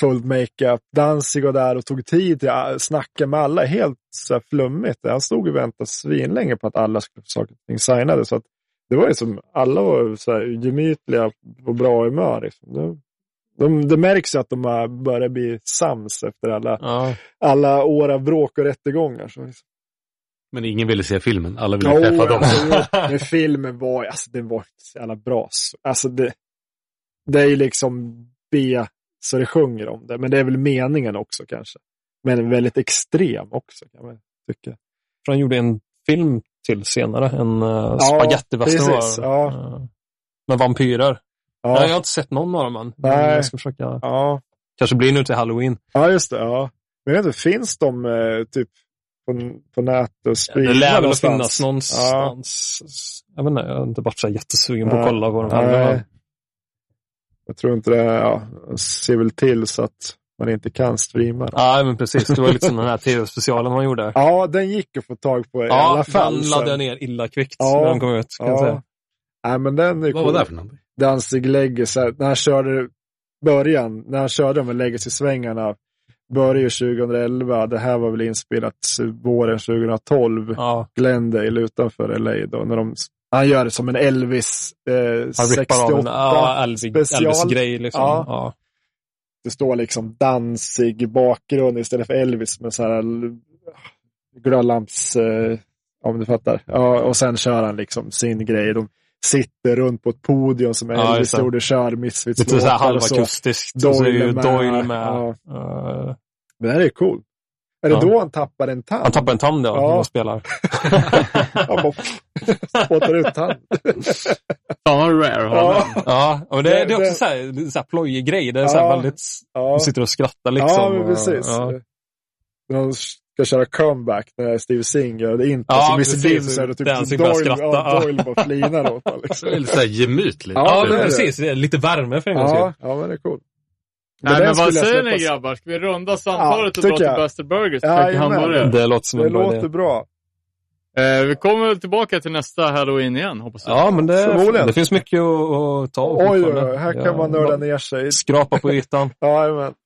Speaker 4: Full makeup. Danzig var där och tog tid till att snacka med alla. Helt så här flummigt. Han stod och väntade svinlänge på att alla skulle få saker och ting signade. Så att det var ju som, alla var så här gemytliga och bra humör. Liksom. De, de, det märks ju att de har börjat bli sams efter alla,
Speaker 5: Ja.
Speaker 4: alla år av bråk och rättegångar. Så, liksom.
Speaker 3: Men ingen ville se filmen, alla ville
Speaker 4: Jo,
Speaker 3: träffa dem.
Speaker 4: alltså, men filmen var, alltså, den var inte så jävla bra. Alltså, det, det är ju liksom B, så det sjunger om det. Men det är väl meningen också kanske. Men väldigt extrem också kan man tycka.
Speaker 5: För han gjorde en film till senare, en uh,
Speaker 4: Ja,
Speaker 5: spagettivästern var
Speaker 4: ja.
Speaker 5: eh, Med vampyrer.
Speaker 4: Ja,
Speaker 5: Nej, jag har inte sett någon av dem än.
Speaker 4: Nej.
Speaker 5: Jag ska försöka.
Speaker 4: ja.
Speaker 5: Kanske blir nu till halloween.
Speaker 4: ja just det. Ja. Men jag vet inte, finns de eh, typ på, på nätet och
Speaker 5: Det
Speaker 4: spridda
Speaker 5: lär väl finnas någonstans. Jag vet inte, jag har inte varit så här jättesugen på att kolla på
Speaker 4: Nej.
Speaker 5: heller.
Speaker 4: Jag tror inte det. Ja, ser väl till så att man inte kan streama.
Speaker 5: Nej, men precis. Det var lite som den här tv-specialen man gjorde.
Speaker 4: Ja, den gick att få tag på i
Speaker 5: Ja,
Speaker 4: alla fall.
Speaker 5: den
Speaker 4: sen.
Speaker 5: laddade jag ner illa kvickt
Speaker 4: Ja.
Speaker 5: när den kom ut. Kan jag säga.
Speaker 4: Ja. Nej, men den är
Speaker 3: Vad var
Speaker 4: cool.
Speaker 3: det för någonting?
Speaker 4: Danzig Legacy, när han körde början, när han körde med Legacy-svängarna, började ju 2011. Det här var väl inspelat våren 2012.
Speaker 5: Ja,
Speaker 4: Glendale utanför LA då. När de, han gör det som en Elvis eh,
Speaker 5: han
Speaker 4: 68
Speaker 5: rippar av en ja, Elvis,
Speaker 4: special.
Speaker 5: Elvis-grej. Liksom.
Speaker 4: Ja.
Speaker 5: Ja.
Speaker 4: Det står liksom Danzig i bakgrund istället för Elvis med så här glödlamps... Eh, om du fattar. Ja, och sen kör han liksom sin grej. De sitter runt på ett podium som
Speaker 5: Ja,
Speaker 4: Elvis
Speaker 5: det.
Speaker 4: gjorde, kör Misfits
Speaker 5: Lite halvakustiskt. Ju
Speaker 4: Doyle med.
Speaker 5: Doyle med.
Speaker 4: Ja.
Speaker 5: Eh,
Speaker 4: Det här är cool. Är det
Speaker 5: Ja.
Speaker 4: då han tappar en tand?
Speaker 5: han tappar en tand ja,
Speaker 4: Ja.
Speaker 5: när han spelar.
Speaker 4: Han bara spottar ut tand.
Speaker 2: Vad rare
Speaker 4: Ja.
Speaker 5: Ja, och det,
Speaker 4: Det-
Speaker 5: det är också
Speaker 4: det-
Speaker 5: så här, så här plojig grej. Det är så här
Speaker 4: Ja.
Speaker 5: väldigt...
Speaker 4: Ja,
Speaker 5: De sitter och skrattar liksom.
Speaker 4: ja precis.
Speaker 5: Ja.
Speaker 4: De ska köra comeback när Steve Singh gör det inte.
Speaker 5: Ja,
Speaker 4: så Mr.
Speaker 5: precis.
Speaker 4: Beams är det typ
Speaker 5: Danzig
Speaker 4: Doyle,
Speaker 5: börjar skratta.
Speaker 4: ja, Doyle bara flinar åt honom.
Speaker 3: Det
Speaker 4: Liksom.
Speaker 3: är lite såhär gemytligt.
Speaker 5: Ja,
Speaker 4: det
Speaker 5: men
Speaker 4: det.
Speaker 5: precis. Det är lite värme för en gångs
Speaker 4: Ja,
Speaker 5: skull.
Speaker 4: ja, men det är cool.
Speaker 2: Nej, men vad säger ni grabbar? Ska vi runda samtalet
Speaker 4: Ja,
Speaker 2: och dra till. Buster Burgers?
Speaker 4: Ja?
Speaker 5: Det låter som
Speaker 4: Det
Speaker 5: en bra
Speaker 4: låter
Speaker 5: idé.
Speaker 4: bra.
Speaker 2: Eh, vi kommer väl tillbaka till nästa halloween igen, hoppas jag.
Speaker 5: Ja, men det, det finns mycket att, att ta
Speaker 4: Oj, oj, oj, här kan
Speaker 5: Ja,
Speaker 4: man nörda ner sig.
Speaker 5: Skrapa på ytan.
Speaker 4: Jajamän.
Speaker 6: This